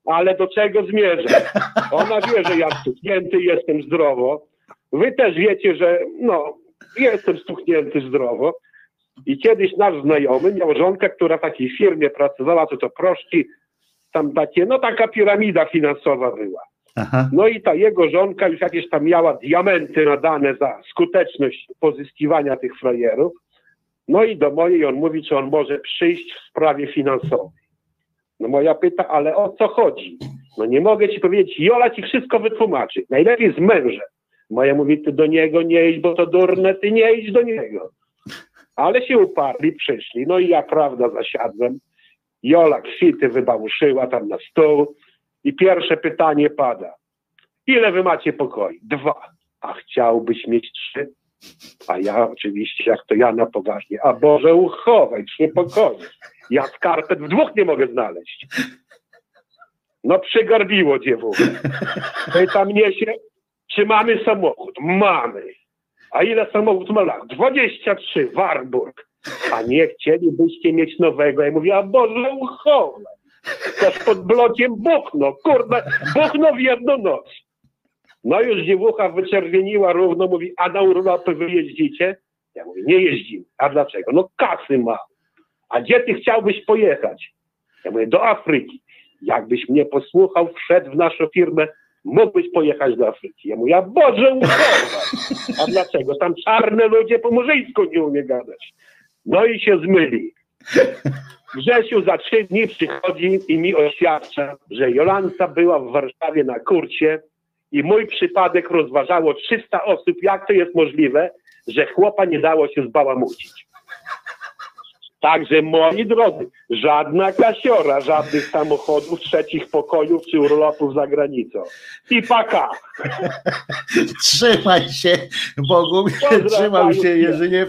Ale do czego zmierzę? Ona wie, że ja stuknięty jestem zdrowo. Wy też wiecie, że no, jestem stuknięty zdrowo. I kiedyś nasz znajomy miał żonkę, która w takiej firmie pracowała, to to proszki, tam takie, no taka piramida finansowa była. Aha. No i ta jego żonka już jakieś tam miała diamenty nadane za skuteczność pozyskiwania tych frajerów. No i do mojej on mówi, czy on może przyjść w sprawie finansowej. No moja pyta, ale o co chodzi? No nie mogę ci powiedzieć, Jola ci wszystko wytłumaczy. Najlepiej z mężem. Moja mówi, ty do niego nie idź, bo to durne, ty nie idź do niego. Ale się uparli, przyszli. No i ja, prawda, zasiadłem. Jola kwity wybałuszyła tam na stół i pierwsze pytanie pada. Ile wy macie pokoi? Dwa. A chciałbyś mieć trzy? A ja oczywiście, jak to ja na poważnie. A Boże, uchowaj trzy pokoje. Ja skarpet w dwóch nie mogę znaleźć. No przygarbiło dziewuchę. Pyta mnie się, czy mamy samochód? Mamy. A ile samochód ma lat? 23, Warburg. A nie chcielibyście mieć nowego? Ja mówię, a Boże, uchowaj. Też pod blokiem buchno, kurde, buchno w jedną noc. No już dziewucha wyczerwieniła równo, mówi, a na urlopy wy jeździcie? Ja mówię, nie jeździmy. A dlaczego? No kasy ma. A gdzie ty chciałbyś pojechać? Ja mówię, do Afryki. Jakbyś mnie posłuchał, wszedł w naszą firmę, mógłbyś pojechać do Afryki. Ja mówię, Boże uchować. A dlaczego? Tam czarne ludzie po murzyńsku nie umie gadać. No i się zmyli. Grzesiu za trzy dni przychodzi i mi oświadcza, że Jolanta była w Warszawie na kurcie i mój przypadek rozważało 300 osób, jak to jest możliwe, że chłopa nie dało się zbałamucić. Także moi drodzy, żadna kasiora, żadnych samochodów, trzecich pokojów czy urlopów za granicą. I paka. Trzymaj się, Bogu, trzymał się Jerzyniew.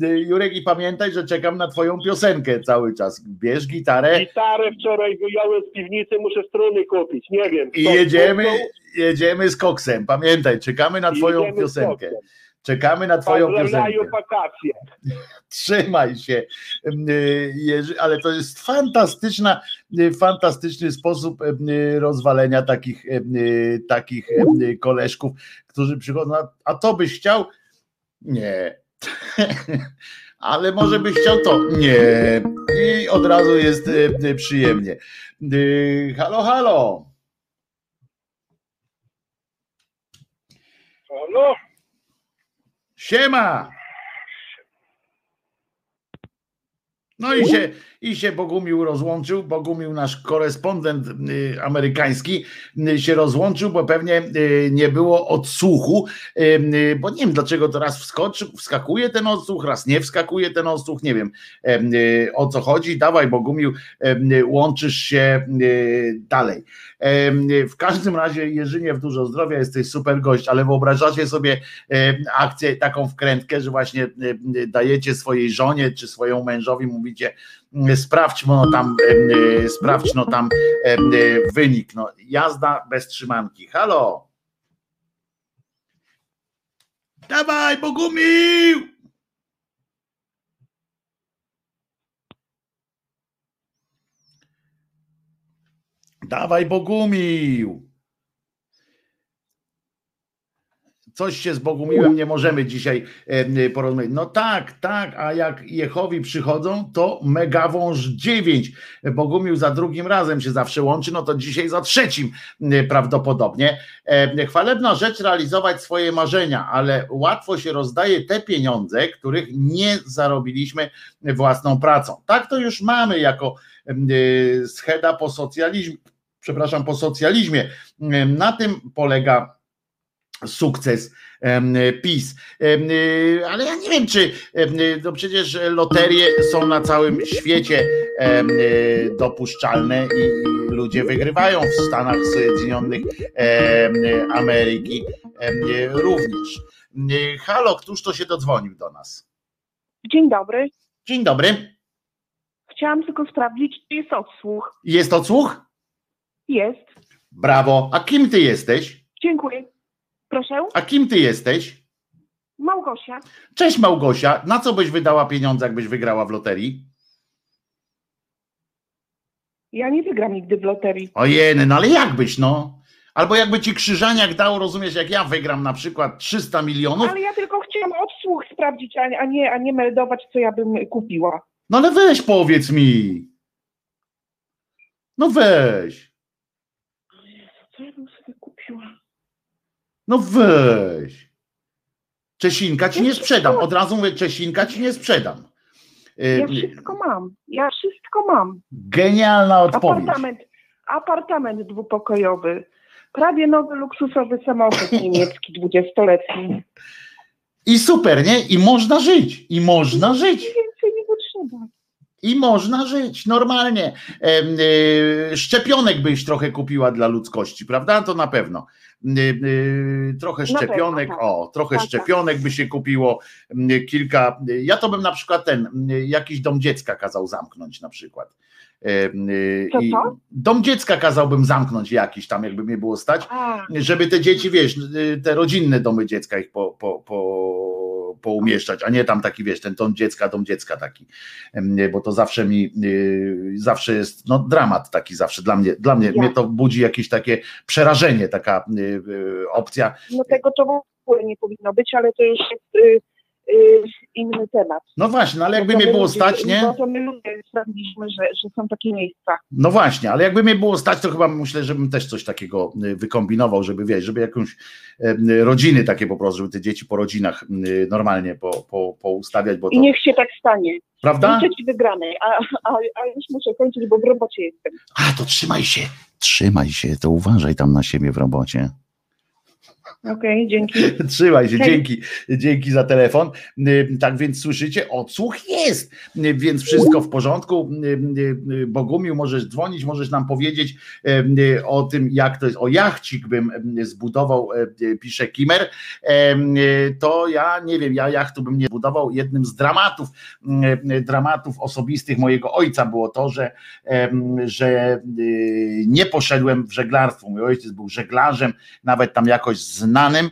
Jurek i pamiętaj, że czekam na twoją piosenkę cały czas. Bierz gitarę. Gitarę wczoraj wyjąłem z piwnicy, muszę struny kupić, nie wiem. I jedziemy, jedziemy z koksem. Pamiętaj, czekamy na twoją piosenkę. Czekamy na Twoją piosenkę. wakacje. Trzymaj się, ale to jest fantastyczna, fantastyczny sposób y, rozwalenia takich, takich koleżków, którzy przychodzą, a to byś chciał? Nie, Ale może byś chciał to? Nie. I od razu jest e, przyjemnie. Halo, halo. Halo? Siema. No i się, i się Bogumił rozłączył. Bogumił, nasz korespondent y, amerykański, y, się rozłączył, bo pewnie y, nie było odsłuchu, bo nie wiem dlaczego to raz wskoczy, wskakuje ten odsłuch, raz nie wskakuje ten odsłuch, nie wiem o co chodzi. Dawaj, Bogumił, łączysz się dalej. W każdym razie, Jerzyniew, dużo zdrowia, jesteś super gość, ale wyobrażacie sobie akcję, taką wkrętkę, że właśnie dajecie swojej żonie czy swojemu mężowi, mówicie, sprawdź no tam, sprawdź no tam wynik. No, jazda bez trzymanki. Halo! Dawaj, Bogumił! Dawaj, Bogumił! Coś się z Bogumiłem nie możemy dzisiaj porozmawiać. No tak, tak, a jak Jehowi przychodzą, to megawąż 9. Bogumił za drugim razem się zawsze łączy, no to dzisiaj za trzecim prawdopodobnie. Chwalebna rzecz realizować swoje marzenia, ale łatwo się rozdaje te pieniądze, których nie zarobiliśmy własną pracą. Tak to już mamy jako scheda po socjalizmie, przepraszam, po socjalizmie. Na tym polega sukces PiS. Y, ale ja nie wiem, czy no przecież loterie są na całym świecie y, dopuszczalne i ludzie wygrywają w Stanach Zjednoczonych Ameryki również. Y, halo, któż to się dodzwonił do nas? Dzień dobry. Dzień dobry. Chciałam tylko sprawdzić, czy jest odsłuch. Jest odsłuch? Jest. Brawo. A kim ty jesteś? Dziękuję. Proszę? A kim ty jesteś? Małgosia. Cześć Małgosia. Na co byś wydała pieniądze, jakbyś wygrała w loterii? Ja nie wygram nigdy w loterii. Ojej, no ale jakbyś, no? Albo jakby ci Krzyżaniak dał, rozumiesz, jak ja wygram na przykład 300 milionów. Ale ja tylko chciałam odsłuch sprawdzić, a nie, a nie meldować, co ja bym kupiła. No ale weź powiedz mi. No weź. Co ja bym sobie kupiła? No weź. Czesinka ci nie sprzedam. Od razu mówię, Czesinka ci nie sprzedam. Ja wszystko mam. Ja wszystko mam. Genialna odpowiedź. Apartament, apartament dwupokojowy. Prawie nowy, luksusowy samochód niemiecki, dwudziestoletni. I super, nie? I można żyć. I można żyć. I można żyć normalnie. E, szczepionek byś trochę kupiła dla ludzkości, prawda? To na pewno. Y, y, trochę szczepionek, tak. o, trochę tak, tak. szczepionek by się kupiło, kilka, ja to bym na przykład ten, jakiś dom dziecka kazał zamknąć na przykład. Co? Dom dziecka kazałbym zamknąć jakiś tam, jakby mnie było stać, żeby te dzieci, wiesz, te rodzinne domy dziecka ich po, po, po poumieszczać, a nie tam taki, wiesz, ten dom dziecka, dom dziecka taki, bo to zawsze mi, y, zawsze jest, no dramat taki zawsze dla mnie, dla mnie, ja. mnie to budzi jakieś takie przerażenie, taka y, y, opcja. No tego to w ogóle nie powinno być, ale to już jest inny temat. No właśnie, no ale jakby mnie było stać, nie? No to my ludzie sprawdziliśmy, że, że są takie miejsca. No właśnie, ale jakby mnie było stać, to chyba myślę, żebym też coś takiego y, wykombinował, żeby wiesz, żeby jakąś y, rodziny takie po prostu, żeby te dzieci po rodzinach normalnie po, po, poustawiać. Bo to... I niech się tak stanie. Prawda? Życzę ci wygranej, a, a, a już muszę kończyć, bo w robocie jestem. A, to trzymaj się, trzymaj się, to uważaj tam na siebie w robocie. Okej, okay, dzięki. Trzymaj się, dzięki, dzięki za telefon. Tak więc słyszycie, odsłuch jest, więc wszystko w porządku. Bogumił, możesz dzwonić, możesz nam powiedzieć o tym, jak to jest. O jachcik bym zbudował, pisze Kimer. To ja nie wiem, ja jachtu bym nie zbudował. Jednym z dramatów, dramatów osobistych mojego ojca było to, że, że nie poszedłem w żeglarstwo. Mój ojciec był żeglarzem, nawet tam jakoś znanym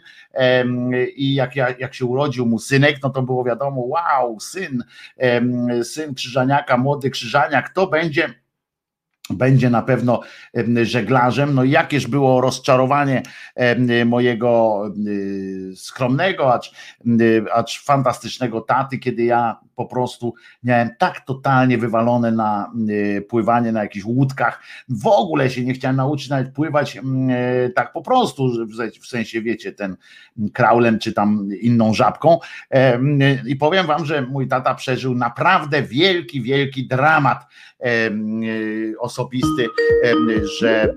i jak, jak, się urodził mu synek, no to było wiadomo, wow, syn, syn Krzyżaniaka, młody Krzyżaniak, to będzie będzie na pewno żeglarzem. No jakież było rozczarowanie mojego skromnego, acz, acz fantastycznego taty, kiedy ja po prostu miałem tak totalnie wywalone na pływanie na jakichś łódkach. W ogóle się nie chciałem nauczyć nawet pływać tak po prostu, w sensie wiecie, ten kraulem czy tam inną żabką. I powiem wam, że mój tata przeżył naprawdę wielki, wielki dramat osobisty, że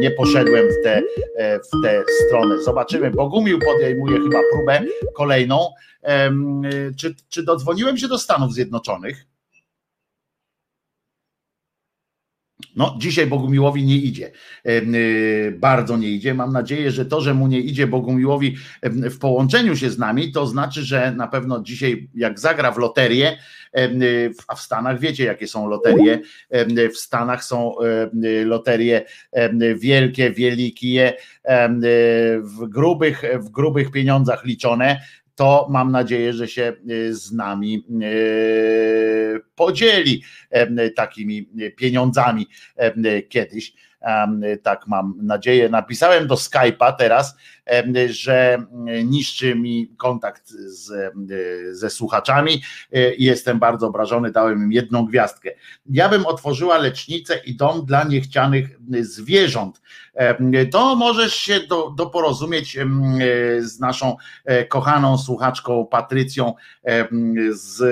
nie poszedłem w tę w tę stronę. Zobaczymy. Bogumił podejmuje chyba próbę kolejną. Czy, czy dodzwoniłem się do Stanów Zjednoczonych? No, dzisiaj Bogumiłowi nie idzie. Y, bardzo nie idzie. Mam nadzieję, że to, że mu nie idzie Bogumiłowi w połączeniu się z nami, to znaczy, że na pewno dzisiaj, jak zagra w loterię, a w Stanach wiecie, jakie są loterie. W Stanach są loterie wielkie, wielikie, w grubych, w grubych pieniądzach liczone to mam nadzieję, że się y, z nami y, podzieli takimi pieniądzami kiedyś. Tak mam nadzieję. Napisałem do Skype'a teraz, że niszczy mi kontakt z, ze słuchaczami i jestem bardzo obrażony. Dałem im jedną gwiazdkę. Ja bym otworzyła lecznicę i dom dla niechcianych zwierząt. To możesz się do, doporozumieć z naszą e, kochaną słuchaczką Patrycją z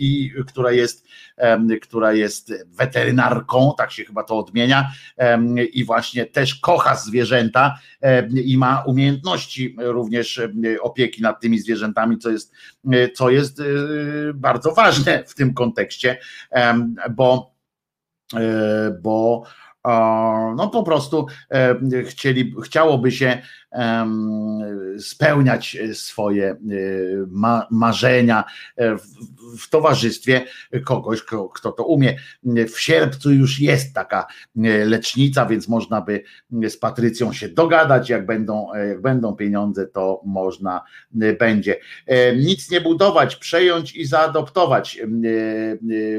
i która jest, która jest weterynarką, tak się chyba to odmienia, i właśnie też kocha zwierzęta i ma umiejętności również opieki nad tymi zwierzętami, co jest, co jest e, bardzo ważne w tym kontekście, bo e, bo no po prostu chcieli, chciałoby się spełniać swoje marzenia w towarzystwie kogoś, kto to umie. W sierpcu już jest taka lecznica, więc można by z Patrycją się dogadać, jak będą, jak będą pieniądze, to można będzie. Nic nie budować, przejąć i zaadoptować,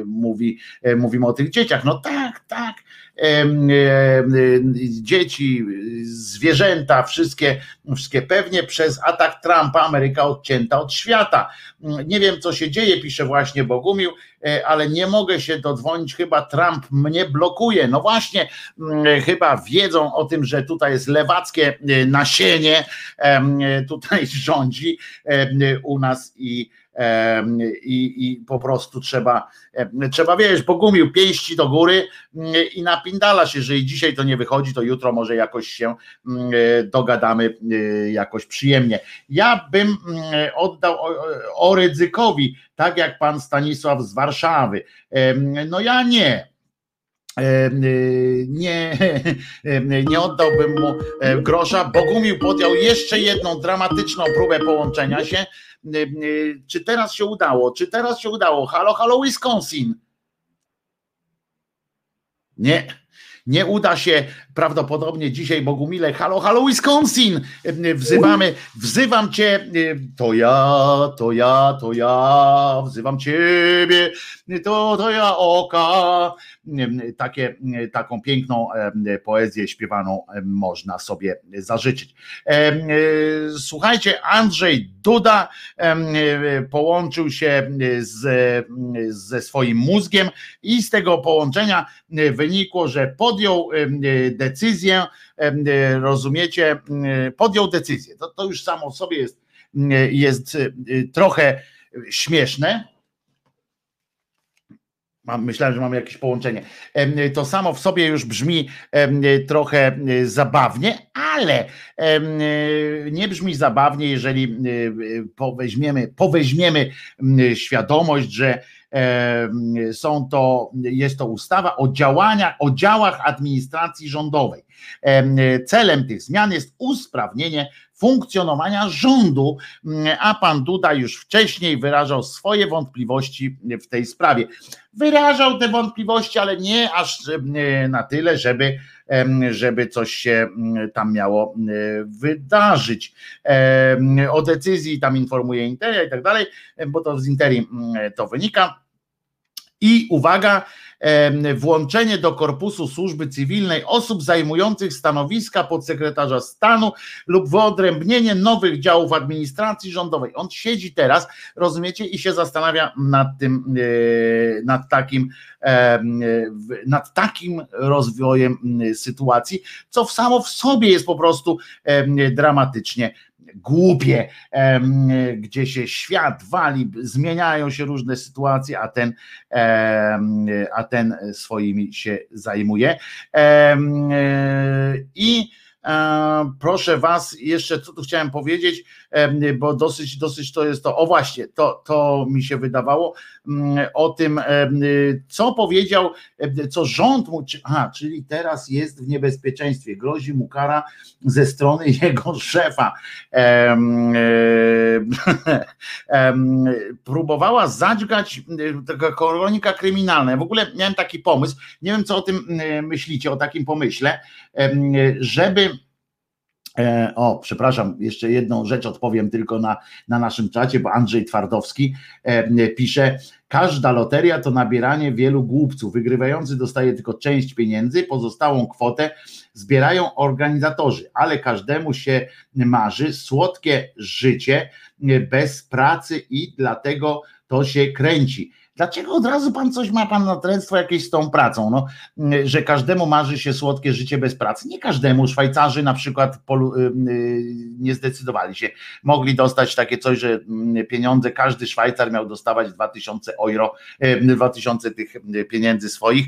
mówi, mówimy o tych dzieciach. No tak, tak, dzieci, zwierzęta, wszystkie, wszystkie pewnie przez atak Trumpa Ameryka odcięta od świata. Nie wiem, co się dzieje, pisze właśnie Bogumił, e, ale nie mogę się dodzwonić, chyba Trump mnie blokuje. No właśnie, chyba wiedzą o tym, że tutaj jest lewackie e, nasienie, tutaj rządzi u nas i i, i po prostu trzeba, trzeba wiesz, pogumił pięści do góry mm, i napindala się, że dzisiaj to nie wychodzi, to jutro może jakoś się mm, dogadamy y, jakoś przyjemnie. Ja bym mm, oddał Oryzykowi, tak jak pan Stanisław z Warszawy. No ja nie, y, nie, nie oddałbym mu e, grosza. Bogumił podjął jeszcze jedną dramatyczną próbę połączenia się czy teraz się udało? Czy teraz się udało? Halo, halo, Wisconsin. Nie, nie uda się prawdopodobnie dzisiaj Bogumile. Halo, halo, Wisconsin! Wzywamy, wzywam cię, to ja, to ja, to ja, wzywam ciebie, to, to ja oka. Takie, taką piękną poezję śpiewaną można sobie zażyczyć. Słuchajcie, Andrzej Duda połączył się z, ze swoim mózgiem i z tego połączenia wynikło, że podjął decyzję, rozumiecie, podjął decyzję. To, to już samo w sobie jest, jest trochę śmieszne, Myślałem, że mamy jakieś połączenie. To samo w sobie już brzmi trochę zabawnie, ale nie brzmi zabawnie, jeżeli poweźmiemy, poweźmiemy świadomość, że są to, jest to ustawa o działaniach, o działach administracji rządowej. Celem tych zmian jest usprawnienie funkcjonowania rządu, a pan Duda już wcześniej wyrażał swoje wątpliwości w tej sprawie. Wyrażał te wątpliwości, ale nie aż na tyle, żeby, żeby coś się tam miało wydarzyć. O decyzji tam informuje Interia i tak dalej, bo to z Interi to wynika. I uwaga, włączenie do korpusu służby cywilnej osób zajmujących stanowiska podsekretarza stanu lub wyodrębnienie nowych działów administracji rządowej. On siedzi teraz, rozumiecie, i się zastanawia nad tym, e, nad takim, nad takim rozwojem sytuacji, co samo w sobie jest po prostu dramatycznie głupie, gdzie się świat wali, zmieniają się różne sytuacje, a ten, a ten swoimi się zajmuje. I proszę Was, jeszcze co tu chciałem powiedzieć, e, bo dosyć, dosyć to jest to. O właśnie, to, to mi się wydawało mm, o tym, e, co powiedział, co rząd mu. Aha, czyli teraz jest w niebezpieczeństwie, grozi mu kara ze strony jego szefa. Próbowała zadźgać taka kronika kryminalna. W ogóle miałem taki pomysł, nie wiem co o tym myślicie, o takim pomyśle, żeby E, o, przepraszam, jeszcze jedną rzecz odpowiem tylko na, na naszym czacie, bo Andrzej Twardowski e, pisze, każda loteria to nabieranie wielu głupców. Wygrywający dostaje tylko część pieniędzy, pozostałą kwotę zbierają organizatorzy, ale każdemu się marzy słodkie życie bez pracy i dlatego to się kręci. Dlaczego od razu pan coś ma pan natręctwo jakieś z tą pracą? No, że każdemu marzy się słodkie życie bez pracy. Nie każdemu. Szwajcarzy na przykład polu, y, y, nie zdecydowali się. Mogli dostać takie coś, że mm, pieniądze, każdy Szwajcar miał dostawać 2000 euro, 2000 tych pieniędzy swoich.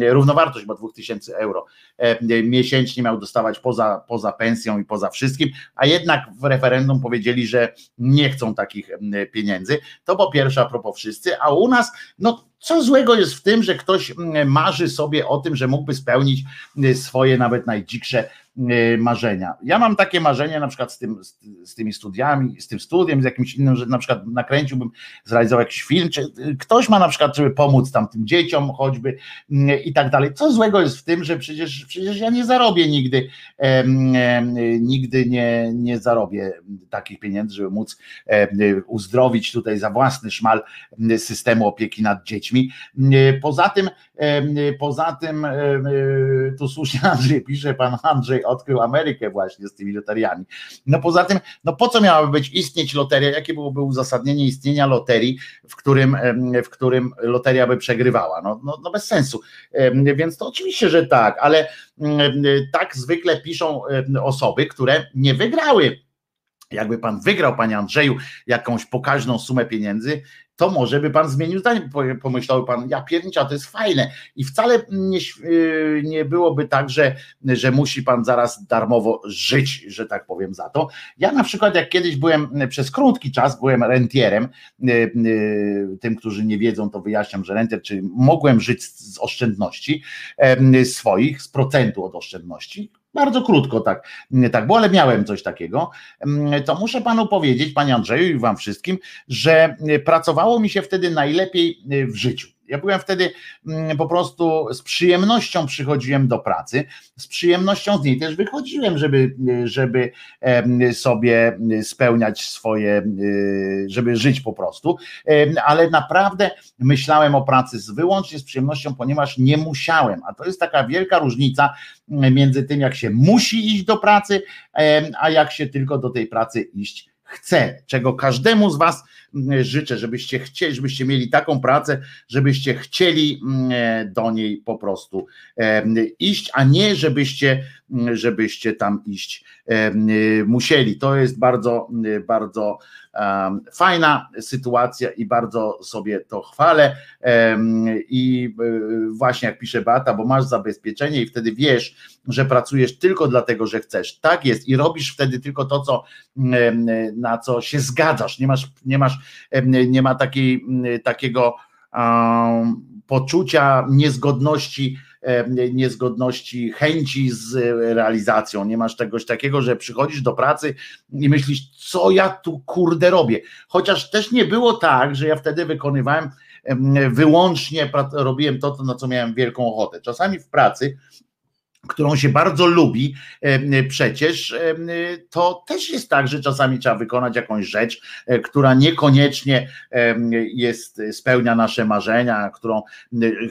Równowartość, bo 2000 euro miesięcznie miał dostawać poza, poza pensją i poza wszystkim, a jednak w referendum powiedzieli, że nie chcą takich pieniędzy. To po pierwsze a propos wszyscy, a u nas, no co złego jest w tym, że ktoś mm, marzy sobie o tym, że mógłby spełnić y, swoje nawet najdziksze y, marzenia. Ja mam takie marzenie na przykład z, tym, z, tymi studiami, z tym studiem, z jakimś innym, że na przykład nakręciłbym, zrealizował jakiś film, czy y, ktoś ma na przykład, żeby pomóc tam tym dzieciom choćby i tak dalej. Co złego jest w tym, że przecież, przecież ja nie zarobię nigdy, nigdy nie, nie zarobię takich pieniędzy, żeby móc uzdrowić tutaj za własny szmal systemu opieki nad dziećmi dziećmi. Poza tym, poza tym, tu słusznie Andrzej pisze, pan Andrzej odkrył Amerykę właśnie z tymi loteriami. No poza tym, no po co miałaby być istnieć loteria? Jakie byłoby uzasadnienie istnienia loterii, w którym, w którym loteria by przegrywała? No, no, no bez sensu. Więc to oczywiście, że tak, ale tak zwykle piszą osoby, które nie wygrały jakby pan wygrał, panie Andrzeju, jakąś pokaźną sumę pieniędzy, to może by pan zmienił zdanie, pomyślał pan, ja piernicza, to jest fajne i wcale nie, y, nie byłoby tak, że, że musi pan zaraz darmowo żyć, że tak powiem za to. Ja na przykład jak kiedyś byłem, przez krótki czas byłem rentierem, y, y, tym, którzy nie wiedzą, to wyjaśniam, że rentier, czyli mogłem żyć z oszczędności swoich, z procentu od oszczędności, bardzo krótko tak, tak było, ale miałem coś takiego. Mm, to muszę panu powiedzieć, panie Andrzeju i wam wszystkim, że pracowało mi się wtedy najlepiej w życiu. Ja byłem wtedy mm, po prostu z przyjemnością przychodziłem do pracy, z przyjemnością z niej też wychodziłem, żeby, żeby sobie spełniać swoje, żeby żyć po prostu, ale naprawdę myślałem o pracy z, wyłącznie z przyjemnością, ponieważ nie musiałem, a to jest taka wielka różnica między tym, jak się musi iść do pracy, a jak się tylko do tej pracy iść chce, czego każdemu z Was mm, życzę, żebyście chcieli, żebyście mieli taką pracę, żebyście chcieli mm, do niej po prostu iść, a nie żebyście, mm, żebyście tam iść musieli. To jest bardzo, bardzo Fajna sytuacja i bardzo sobie to chwalę. I e, właśnie jak pisze Beata, bo masz zabezpieczenie i wtedy wiesz, że pracujesz tylko dlatego, że chcesz. Tak jest i robisz wtedy tylko to, co, na co się zgadzasz. Nie masz, nie masz, nie ma takiej, takiego poczucia niezgodności niezgodności chęci z realizacją. Nie masz czegoś takiego, że przychodzisz do pracy i myślisz, co ja tu kurde robię. Chociaż też nie było tak, że ja wtedy wykonywałem wyłącznie, robiłem to, na co miałem wielką ochotę. Czasami w pracy którą się bardzo lubi przecież, to też jest tak, że czasami trzeba wykonać jakąś rzecz, e, która niekoniecznie jest, spełnia nasze marzenia, którą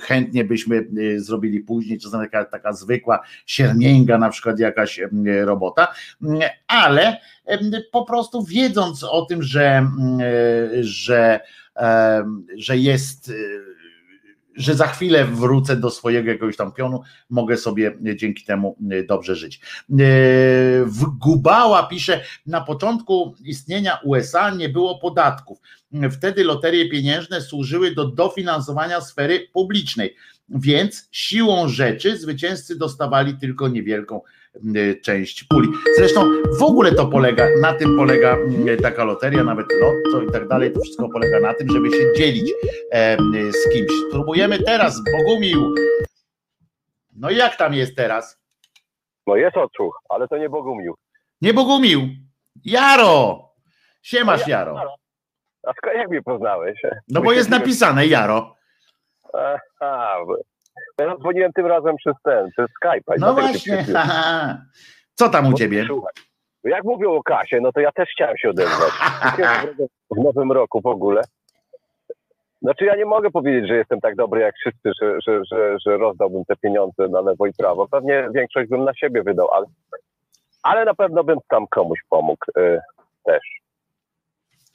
chętnie byśmy e, zrobili później, czasami taka, taka zwykła siermięga, na przykład jakaś robota, ale po prostu wiedząc o tym, że, że, że jest że za chwilę wrócę do swojego jakiegoś tam pionu, mogę sobie dzięki temu e, dobrze żyć. E, Gubała pisze, na początku istnienia USA nie było podatków. Wtedy loterie pieniężne służyły do dofinansowania sfery publicznej, więc siłą rzeczy zwycięzcy dostawali tylko niewielką część puli. Zresztą w ogóle to polega, na tym polega y, taka loteria, nawet lotto i tak dalej, to wszystko polega na tym, żeby się dzielić z kimś. Spróbujemy teraz, Bogumił. No i jak tam jest teraz? No jest odsłuch, ale to nie Bogumił. Nie Bogumił. Jaro! Siemasz, no Jaro. A jak mnie poznałeś? No bo jest napisane Jaro. Aha, ja dzwoniłem tym razem przez ten, przez Skype. No właśnie. Co tam u ciebie? jak mówią o kasie, no to ja też chciałem się odezwać. w nowym roku w ogóle. Znaczy ja nie mogę powiedzieć, że jestem tak dobry jak wszyscy, że, że, że, że rozdałbym te pieniądze na lewo i prawo. Pewnie większość bym na siebie wydał, ale, ale na pewno bym tam komuś pomógł y, też.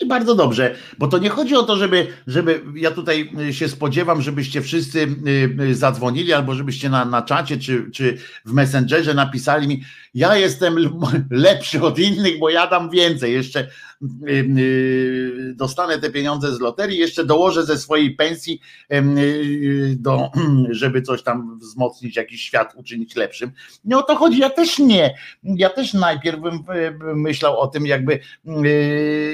I bardzo dobrze, bo to nie chodzi o to, żeby, żeby ja tutaj y, się spodziewam, żebyście wszyscy y, y, zadzwonili albo żebyście na, na czacie czy, czy w Messengerze napisali mi, ja jestem lepszy od innych, bo ja dam więcej, jeszcze dostanę te pieniądze z loterii, jeszcze dołożę ze swojej pensji, do, żeby coś tam wzmocnić, jakiś świat uczynić lepszym. Nie o to chodzi, ja też nie. Ja też najpierw bym myślał o tym, jakby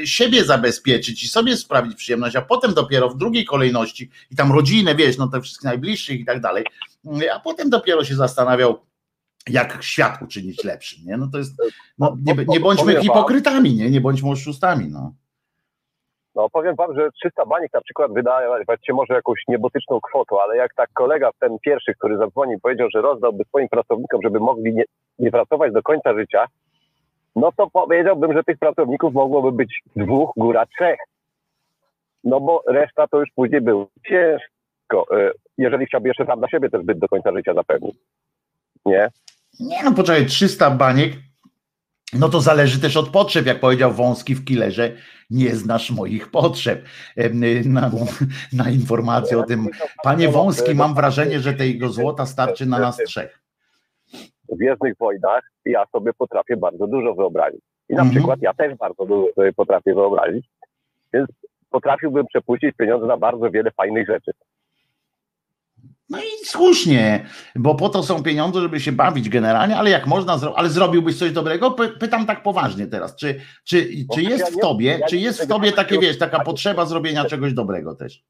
siebie zabezpieczyć i sobie sprawić przyjemność, a potem dopiero w drugiej kolejności i tam rodzinę, wiesz, no te wszystkich najbliższych i tak dalej, a potem dopiero się zastanawiał, jak świat uczynić lepszym, nie? No to jest, no, nie, nie bądźmy hipokrytami, nie? Nie bądźmy oszustami, no. No powiem wam, że 300 banik na przykład wydaje się może jakąś niebotyczną kwotą, ale jak tak kolega, ten pierwszy, który zadzwonił, powiedział, że rozdałby swoim pracownikom, żeby mogli nie, nie pracować do końca życia, no to powiedziałbym, że tych pracowników mogłoby być dwóch, góra trzech. No bo reszta to już później był ciężko, e, jeżeli chciałby jeszcze sam dla siebie też być do końca życia zapewnić. Nie? Nie no, poczekaj, 300 baniek, no to zależy też od potrzeb, jak powiedział Wąski w Killerze, nie znasz moich potrzeb. Na, na informację o tym, panie Wąski, mam wrażenie, że tego złota starczy na nas trzech. W Gwiezdnych Wojnach ja sobie potrafię bardzo dużo wyobrazić. I na mhm. przykład ja też bardzo dużo sobie potrafię wyobrazić, więc potrafiłbym przepuścić pieniądze na bardzo wiele fajnych rzeczy. No i słusznie, bo po to są pieniądze, żeby się bawić generalnie, ale jak można zrobić, ale zrobiłbyś coś dobrego? Pytam tak poważnie teraz, czy, czy, czy jest w tobie, czy jest w tobie takie, wiesz, taka potrzeba zrobienia czegoś dobrego też?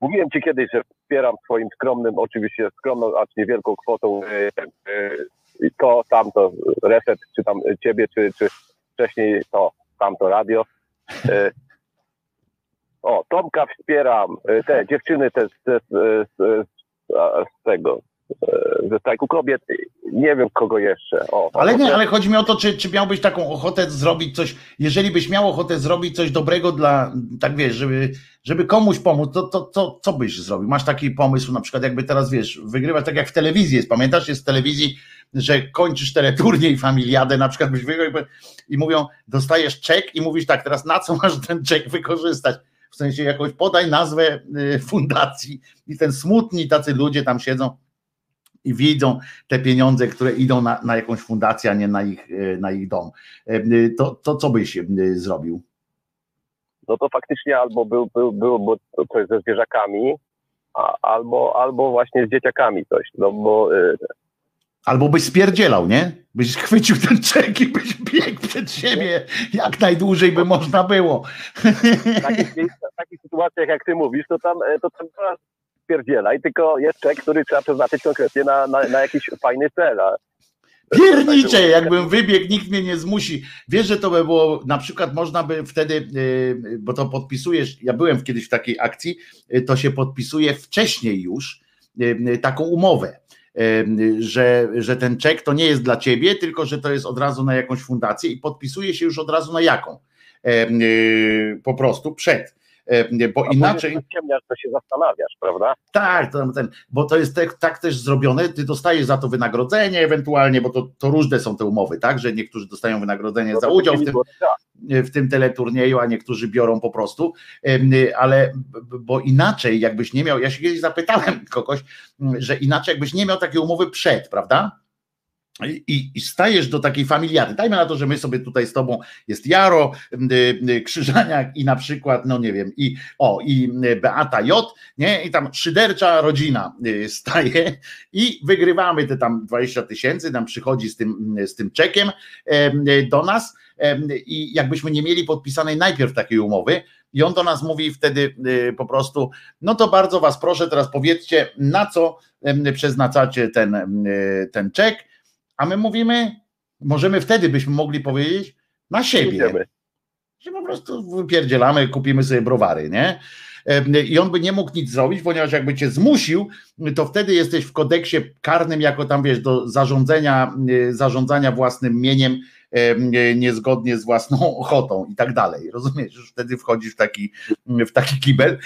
Mówiłem ci kiedyś, że wspieram swoim skromnym, oczywiście skromną, acz niewielką kwotą e, e, to, tamto, reset, czy tam ciebie, czy, czy wcześniej to, tamto radio. E, o, Tomka wspieram, te dziewczyny te, z tego, e, ze strajku kobiet, nie wiem kogo jeszcze. O, ale nie, ale chodzi mi o to, czy, czy miałbyś taką ochotę zrobić coś, jeżeli byś miał ochotę zrobić coś dobrego dla, tak wiesz, żeby, żeby komuś pomóc, to, to, to co byś zrobił? Masz taki pomysł, na przykład jakby teraz, wiesz, wygrywać tak jak w telewizji jest, pamiętasz, jest w telewizji, że kończysz teleturniej familiadę, na przykład byś wygrał i, i mówią, dostajesz czek i mówisz tak, teraz na co masz ten czek wykorzystać? W sensie jakąś podaj nazwę y, fundacji i ten smutni tacy ludzie tam siedzą i widzą te pieniądze, które idą na, na jakąś fundację, a nie na ich, y, na ich dom. Y, to, to co byś zrobił? No to faktycznie albo był, był, było coś ze zwierzakami, a, albo, albo właśnie z dzieciakami coś, no bo Albo byś spierdzielał, nie? Byś chwycił ten czek i byś biegł przed siebie jak najdłużej by można było. W takich, w takich sytuacjach, jak ty mówisz, to tam, e, to tam spierdzielaj, tylko jest czek, który trzeba przeznaczyć konkretnie na, na, na jakiś fajny cel. A... Piernicze, jakbym wybiegł, nikt mnie nie zmusi. Wiesz, że to by było, na przykład można by wtedy, e, bo to podpisujesz, ja byłem kiedyś w takiej akcji, e, to się podpisuje wcześniej już taką umowę że, że ten czek to nie jest dla ciebie, tylko że to jest od razu na jakąś fundację i podpisuje się już od razu na jaką. Po prostu przed. E, bo A inaczej. Ciemniasz, to się zastanawiasz, prawda? Tak, to, ten, bo to jest tak, tak, też zrobione, ty dostajesz za to wynagrodzenie ewentualnie, bo to, to różne są te umowy, tak, że niektórzy dostają wynagrodzenie no za udział w tym, w tym teleturnieju, a niektórzy biorą po prostu, ale bo inaczej jakbyś nie miał, ja się kiedyś zapytałem kogoś, że inaczej jakbyś nie miał takiej umowy przed, prawda? I, I, stajesz do takiej familiady. Dajmy na to, że my sobie tutaj z tobą jest Jaro, Krzyżaniak i na przykład, no nie wiem, i o, i Beata J, nie? I tam szydercza rodzina y, staje i wygrywamy te tam 20 tysięcy, tam przychodzi z tym, z tym czekiem do nas i jakbyśmy nie mieli podpisanej najpierw takiej umowy, i on do nas mówi wtedy y, po prostu, no to bardzo was proszę, teraz powiedzcie, na co przeznaczacie ten, y, ten czek a my mówimy, możemy wtedy byśmy mogli powiedzieć na siebie. Że po prostu wypierdzielamy, kupimy sobie browary, nie? I on by nie mógł nic zrobić, ponieważ jakby cię zmusił, to wtedy jesteś w kodeksie karnym, jako tam wiesz, do zarządzania, e, zarządzania własnym mieniem niezgodnie z własną ochotą i tak dalej. Rozumiesz, już wtedy wchodzisz w taki, w taki kibel,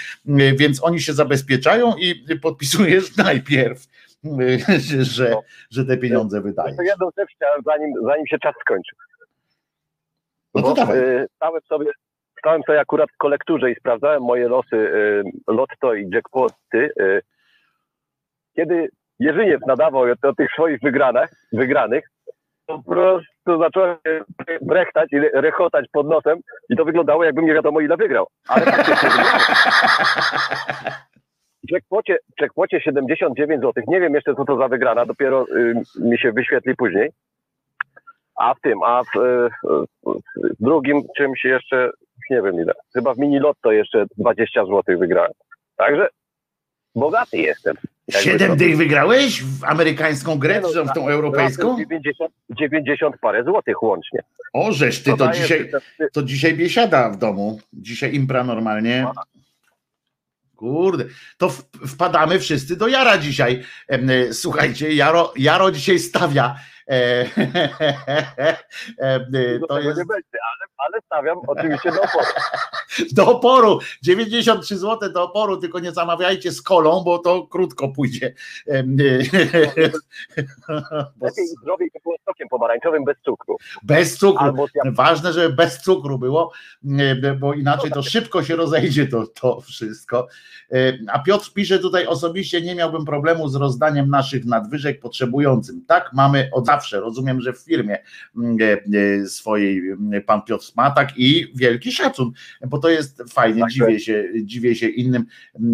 więc oni się zabezpieczają i podpisujesz najpierw że, no. że te pieniądze wydaje. To jedną rzecz chciałem, zanim, zanim się czas skończy. No to dawaj. Y, stałem sobie, stałem sobie akurat w kolekturze i sprawdzałem moje losy y, lotto i jackpoty. Y, kiedy Jerzyniew nadawał o tych swoich wygranych, wygranych, po prostu zacząłem brechtać i rechotać pod nosem i to wyglądało jakbym nie wiadomo ile wygrał. Ale w jackpocie, jackpocie 79 zł. Nie wiem jeszcze, co to za wygrana, dopiero y, mi się wyświetli później. A w tym, a w, y, w drugim czymś jeszcze, nie wiem ile. Chyba w mini lotto jeszcze 20 zł wygrałem. Także bogaty jestem. Siedem dych wygrałeś w amerykańską grę, czy w tą europejską? 90, 90 parę złotych łącznie. O, żeś ty, to dzisiaj, to dzisiaj biesiada w domu. Dzisiaj impra normalnie. Kurde, to wpadamy wszyscy do Jara dzisiaj. E, słuchajcie, Jaro, Jaro dzisiaj stawia. E, e, to jest... nie będzie, ale, ale stawiam oczywiście do oporu. Do oporu, 93 zł do oporu, tylko nie zamawiajcie z kolą, bo to krótko pójdzie. Lepiej zdrowiej było sokiem pomarańczowym bez cukru. Bez cukru. Ważne, żeby bez cukru było, bo inaczej to szybko się rozejdzie to, to wszystko. A Piotr pisze tutaj osobiście nie miałbym problemu z rozdaniem naszych nadwyżek potrzebującym. Tak mamy od zawsze. Rozumiem, że w firmie swojej pan Piotr ma tak i wielki szacun, bo to jest fajnie, tak, dziwię, się, dziwię się innym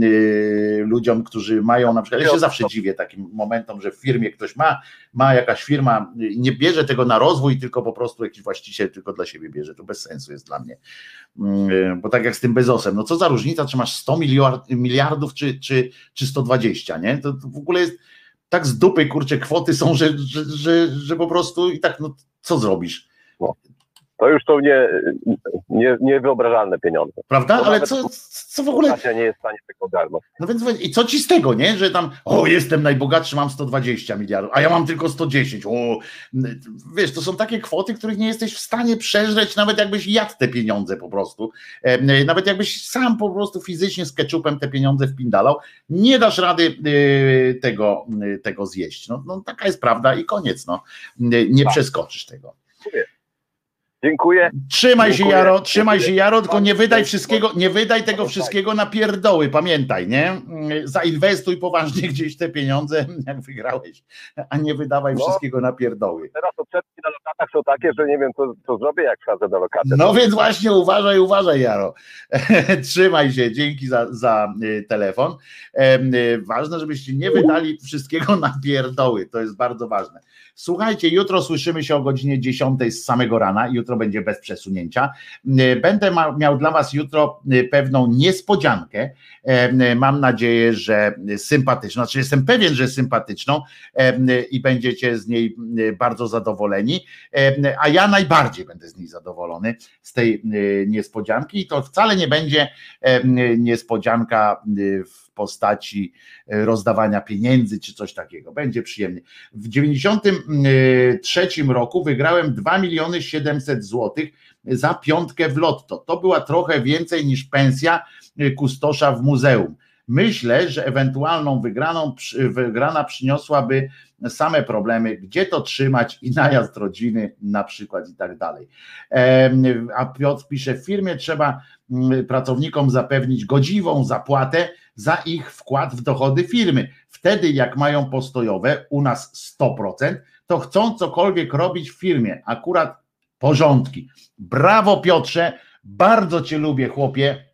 y, ludziom, którzy mają na przykład, ja się zawsze dziwię takim momentom, że w firmie ktoś ma, ma jakaś firma, nie bierze tego na rozwój, tylko po prostu jakiś właściciel tylko dla siebie bierze, to bez sensu jest dla mnie, y, bo tak jak z tym Bezosem, no co za różnica, czy masz 100 miliard, miliardów, czy, czy, czy 120, nie, to, to w ogóle jest tak z dupy, kurczę, kwoty są, że, że, że, że po prostu i tak, no co zrobisz? To już są nie, nie, niewyobrażalne pieniądze. Prawda? Ale co, co w ogóle. nie jest w stanie tego ogarnąć. No więc i co ci z tego, nie? Że tam, o, jestem najbogatszy, mam 120 miliardów, a ja mam tylko 110. O, wiesz, to są takie kwoty, których nie jesteś w stanie przeżreć, nawet jakbyś jadł te pieniądze po prostu. Nawet jakbyś sam po prostu fizycznie z ketchupem te pieniądze wpindalał, nie dasz rady y, tego, y, tego zjeść. No, no taka jest prawda i koniec. No. Nie tak. przeskoczysz tego. Dziękuję. Dziękuję. Trzymaj Dziękuję. się Jaro, trzymaj się Jaro, tylko nie wydaj wszystkiego, nie wydaj tego wszystkiego na pierdoły, pamiętaj, nie? Zainwestuj poważnie gdzieś te pieniądze, jak wygrałeś, a nie wydawaj no, wszystkiego na pierdoły. Teraz odsetki na lokatach są takie, że nie wiem, co, co zrobię, jak wsadzę do lokaty. No więc właśnie uważaj, uważaj Jaro. trzymaj się, dzięki za, za y, telefon. Y, ważne, żebyście nie wydali wszystkiego na pierdoły, to jest bardzo ważne. Słuchajcie, jutro słyszymy się o godzinie 10 z samego rana, jutro będzie bez przesunięcia. E, będę miał dla Was jutro e, pewną niespodziankę. E, mam nadzieję, że sympatyczną, znaczy jestem pewien, że sympatyczną i będziecie z niej bardzo zadowoleni, a ja najbardziej będę z niej zadowolony z tej niespodzianki i to wcale nie będzie niespodzianka w w postaci rozdawania pieniędzy czy coś takiego. Będzie przyjemnie. W 93 roku wygrałem 2 miliony 700 złotych za piątkę w lotto. To była trochę więcej niż pensja kustosza w muzeum. Myślę, że ewentualną wygraną, wygrana przyniosłaby same problemy, gdzie to trzymać i najazd rodziny na przykład i tak dalej. A Piotr pisze, w firmie trzeba mm, pracownikom zapewnić godziwą zapłatę za ich wkład w dochody firmy. Wtedy jak mają postojowe, u nas 100%, to chcą cokolwiek robić w firmie, akurat porządki. Brawo Piotrze, bardzo Cię lubię chłopie,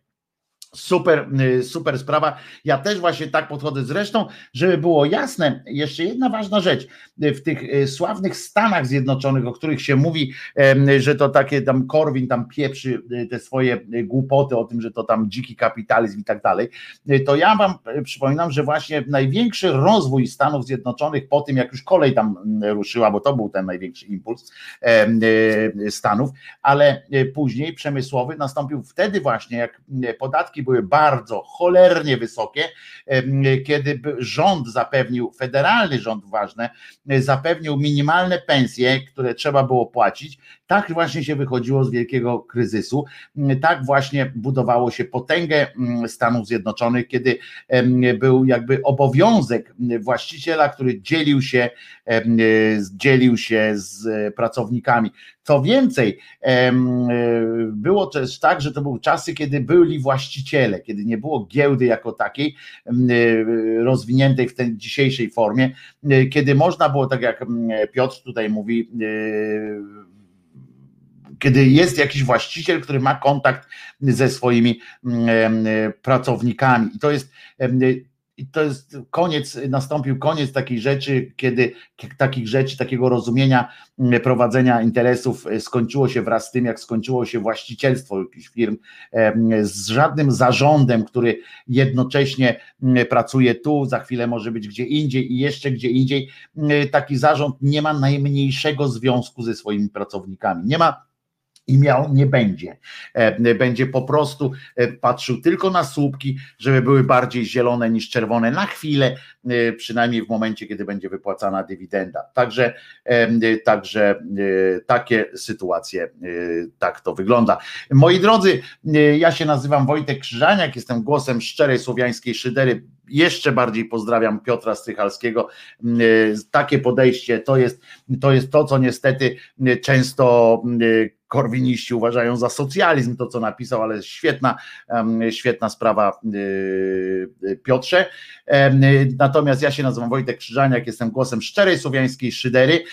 Super, y, super sprawa. Ja też właśnie tak podchodzę. Zresztą, żeby było jasne, jeszcze jedna ważna rzecz. W tych y, sławnych Stanach Zjednoczonych, o których się mówi, że to takie tam Korwin tam pieprzy y, te swoje głupoty o tym, że to tam dziki kapitalizm i tak dalej, to ja wam przypominam, że właśnie największy rozwój Stanów Zjednoczonych po tym, jak już kolej tam mm, ruszyła, bo to był ten największy impuls Stanów, ale później przemysłowy nastąpił wtedy właśnie, jak podatki były bardzo cholernie wysokie, kiedy rząd zapewnił, federalny rząd ważne, zapewnił minimalne pensje, które trzeba było płacić, tak właśnie się wychodziło z wielkiego kryzysu, tak właśnie budowało się potęgę Stanów Zjednoczonych, kiedy był jakby obowiązek właściciela, który dzielił się, dzielił się z pracownikami. Co więcej, było też tak, że to były czasy, kiedy byli właściciele, kiedy nie było giełdy jako takiej rozwiniętej w tej dzisiejszej formie, kiedy można było, tak jak Piotr tutaj mówi, kiedy jest jakiś właściciel, który ma kontakt ze swoimi pracownikami. I to jest i to jest koniec, nastąpił koniec takiej rzeczy, kiedy takich rzeczy, takiego rozumienia mm, prowadzenia interesów e, skończyło się wraz z tym, jak skończyło się właścicielstwo jakichś firm, z żadnym zarządem, który jednocześnie pracuje tu, za chwilę może być gdzie indziej i jeszcze gdzie indziej. Taki zarząd nie ma najmniejszego związku ze swoimi pracownikami. Nie ma i miał nie będzie. E, będzie po prostu e, patrzył tylko na słupki, żeby były bardziej zielone niż czerwone na chwilę, e, przynajmniej w momencie, kiedy będzie wypłacana dywidenda. Także, także takie sytuacje, tak to wygląda. Moi drodzy, ja się nazywam Wojtek Krzyżaniak, jestem głosem szczerej słowiańskiej szydery jeszcze bardziej pozdrawiam Piotra Strychalskiego. Takie podejście to jest to, jest to co niestety często korwiniści uważają za socjalizm, to co napisał, ale świetna, świetna sprawa y, Piotrze. Natomiast ja się nazywam Wojtek Krzyżaniak, jestem głosem szczerej słowiańskiej szydery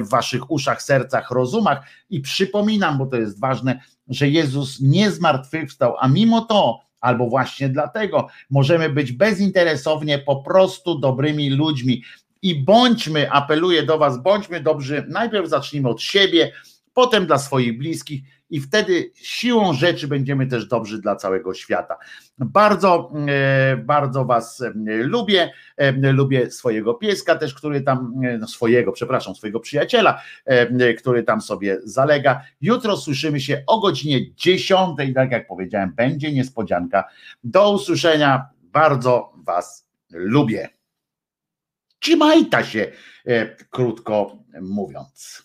w waszych uszach, sercach, rozumach i przypominam, bo to jest ważne, że Jezus nie zmartwychwstał, a mimo to albo właśnie dlatego możemy być bezinteresownie po prostu dobrymi ludźmi. I bądźmy, apeluję do Was, bądźmy dobrzy. Najpierw zacznijmy od siebie, potem dla swoich bliskich i wtedy siłą rzeczy będziemy też dobrzy dla całego świata. Bardzo, e, bardzo Was e, lubię. E, lubię swojego pieska też, który tam, no swojego, przepraszam, swojego przyjaciela, który tam sobie zalega. Jutro słyszymy się o godzinie 10, tak jak powiedziałem, będzie niespodzianka. Do usłyszenia. Bardzo Was lubię. Trzymajta się, krótko mówiąc.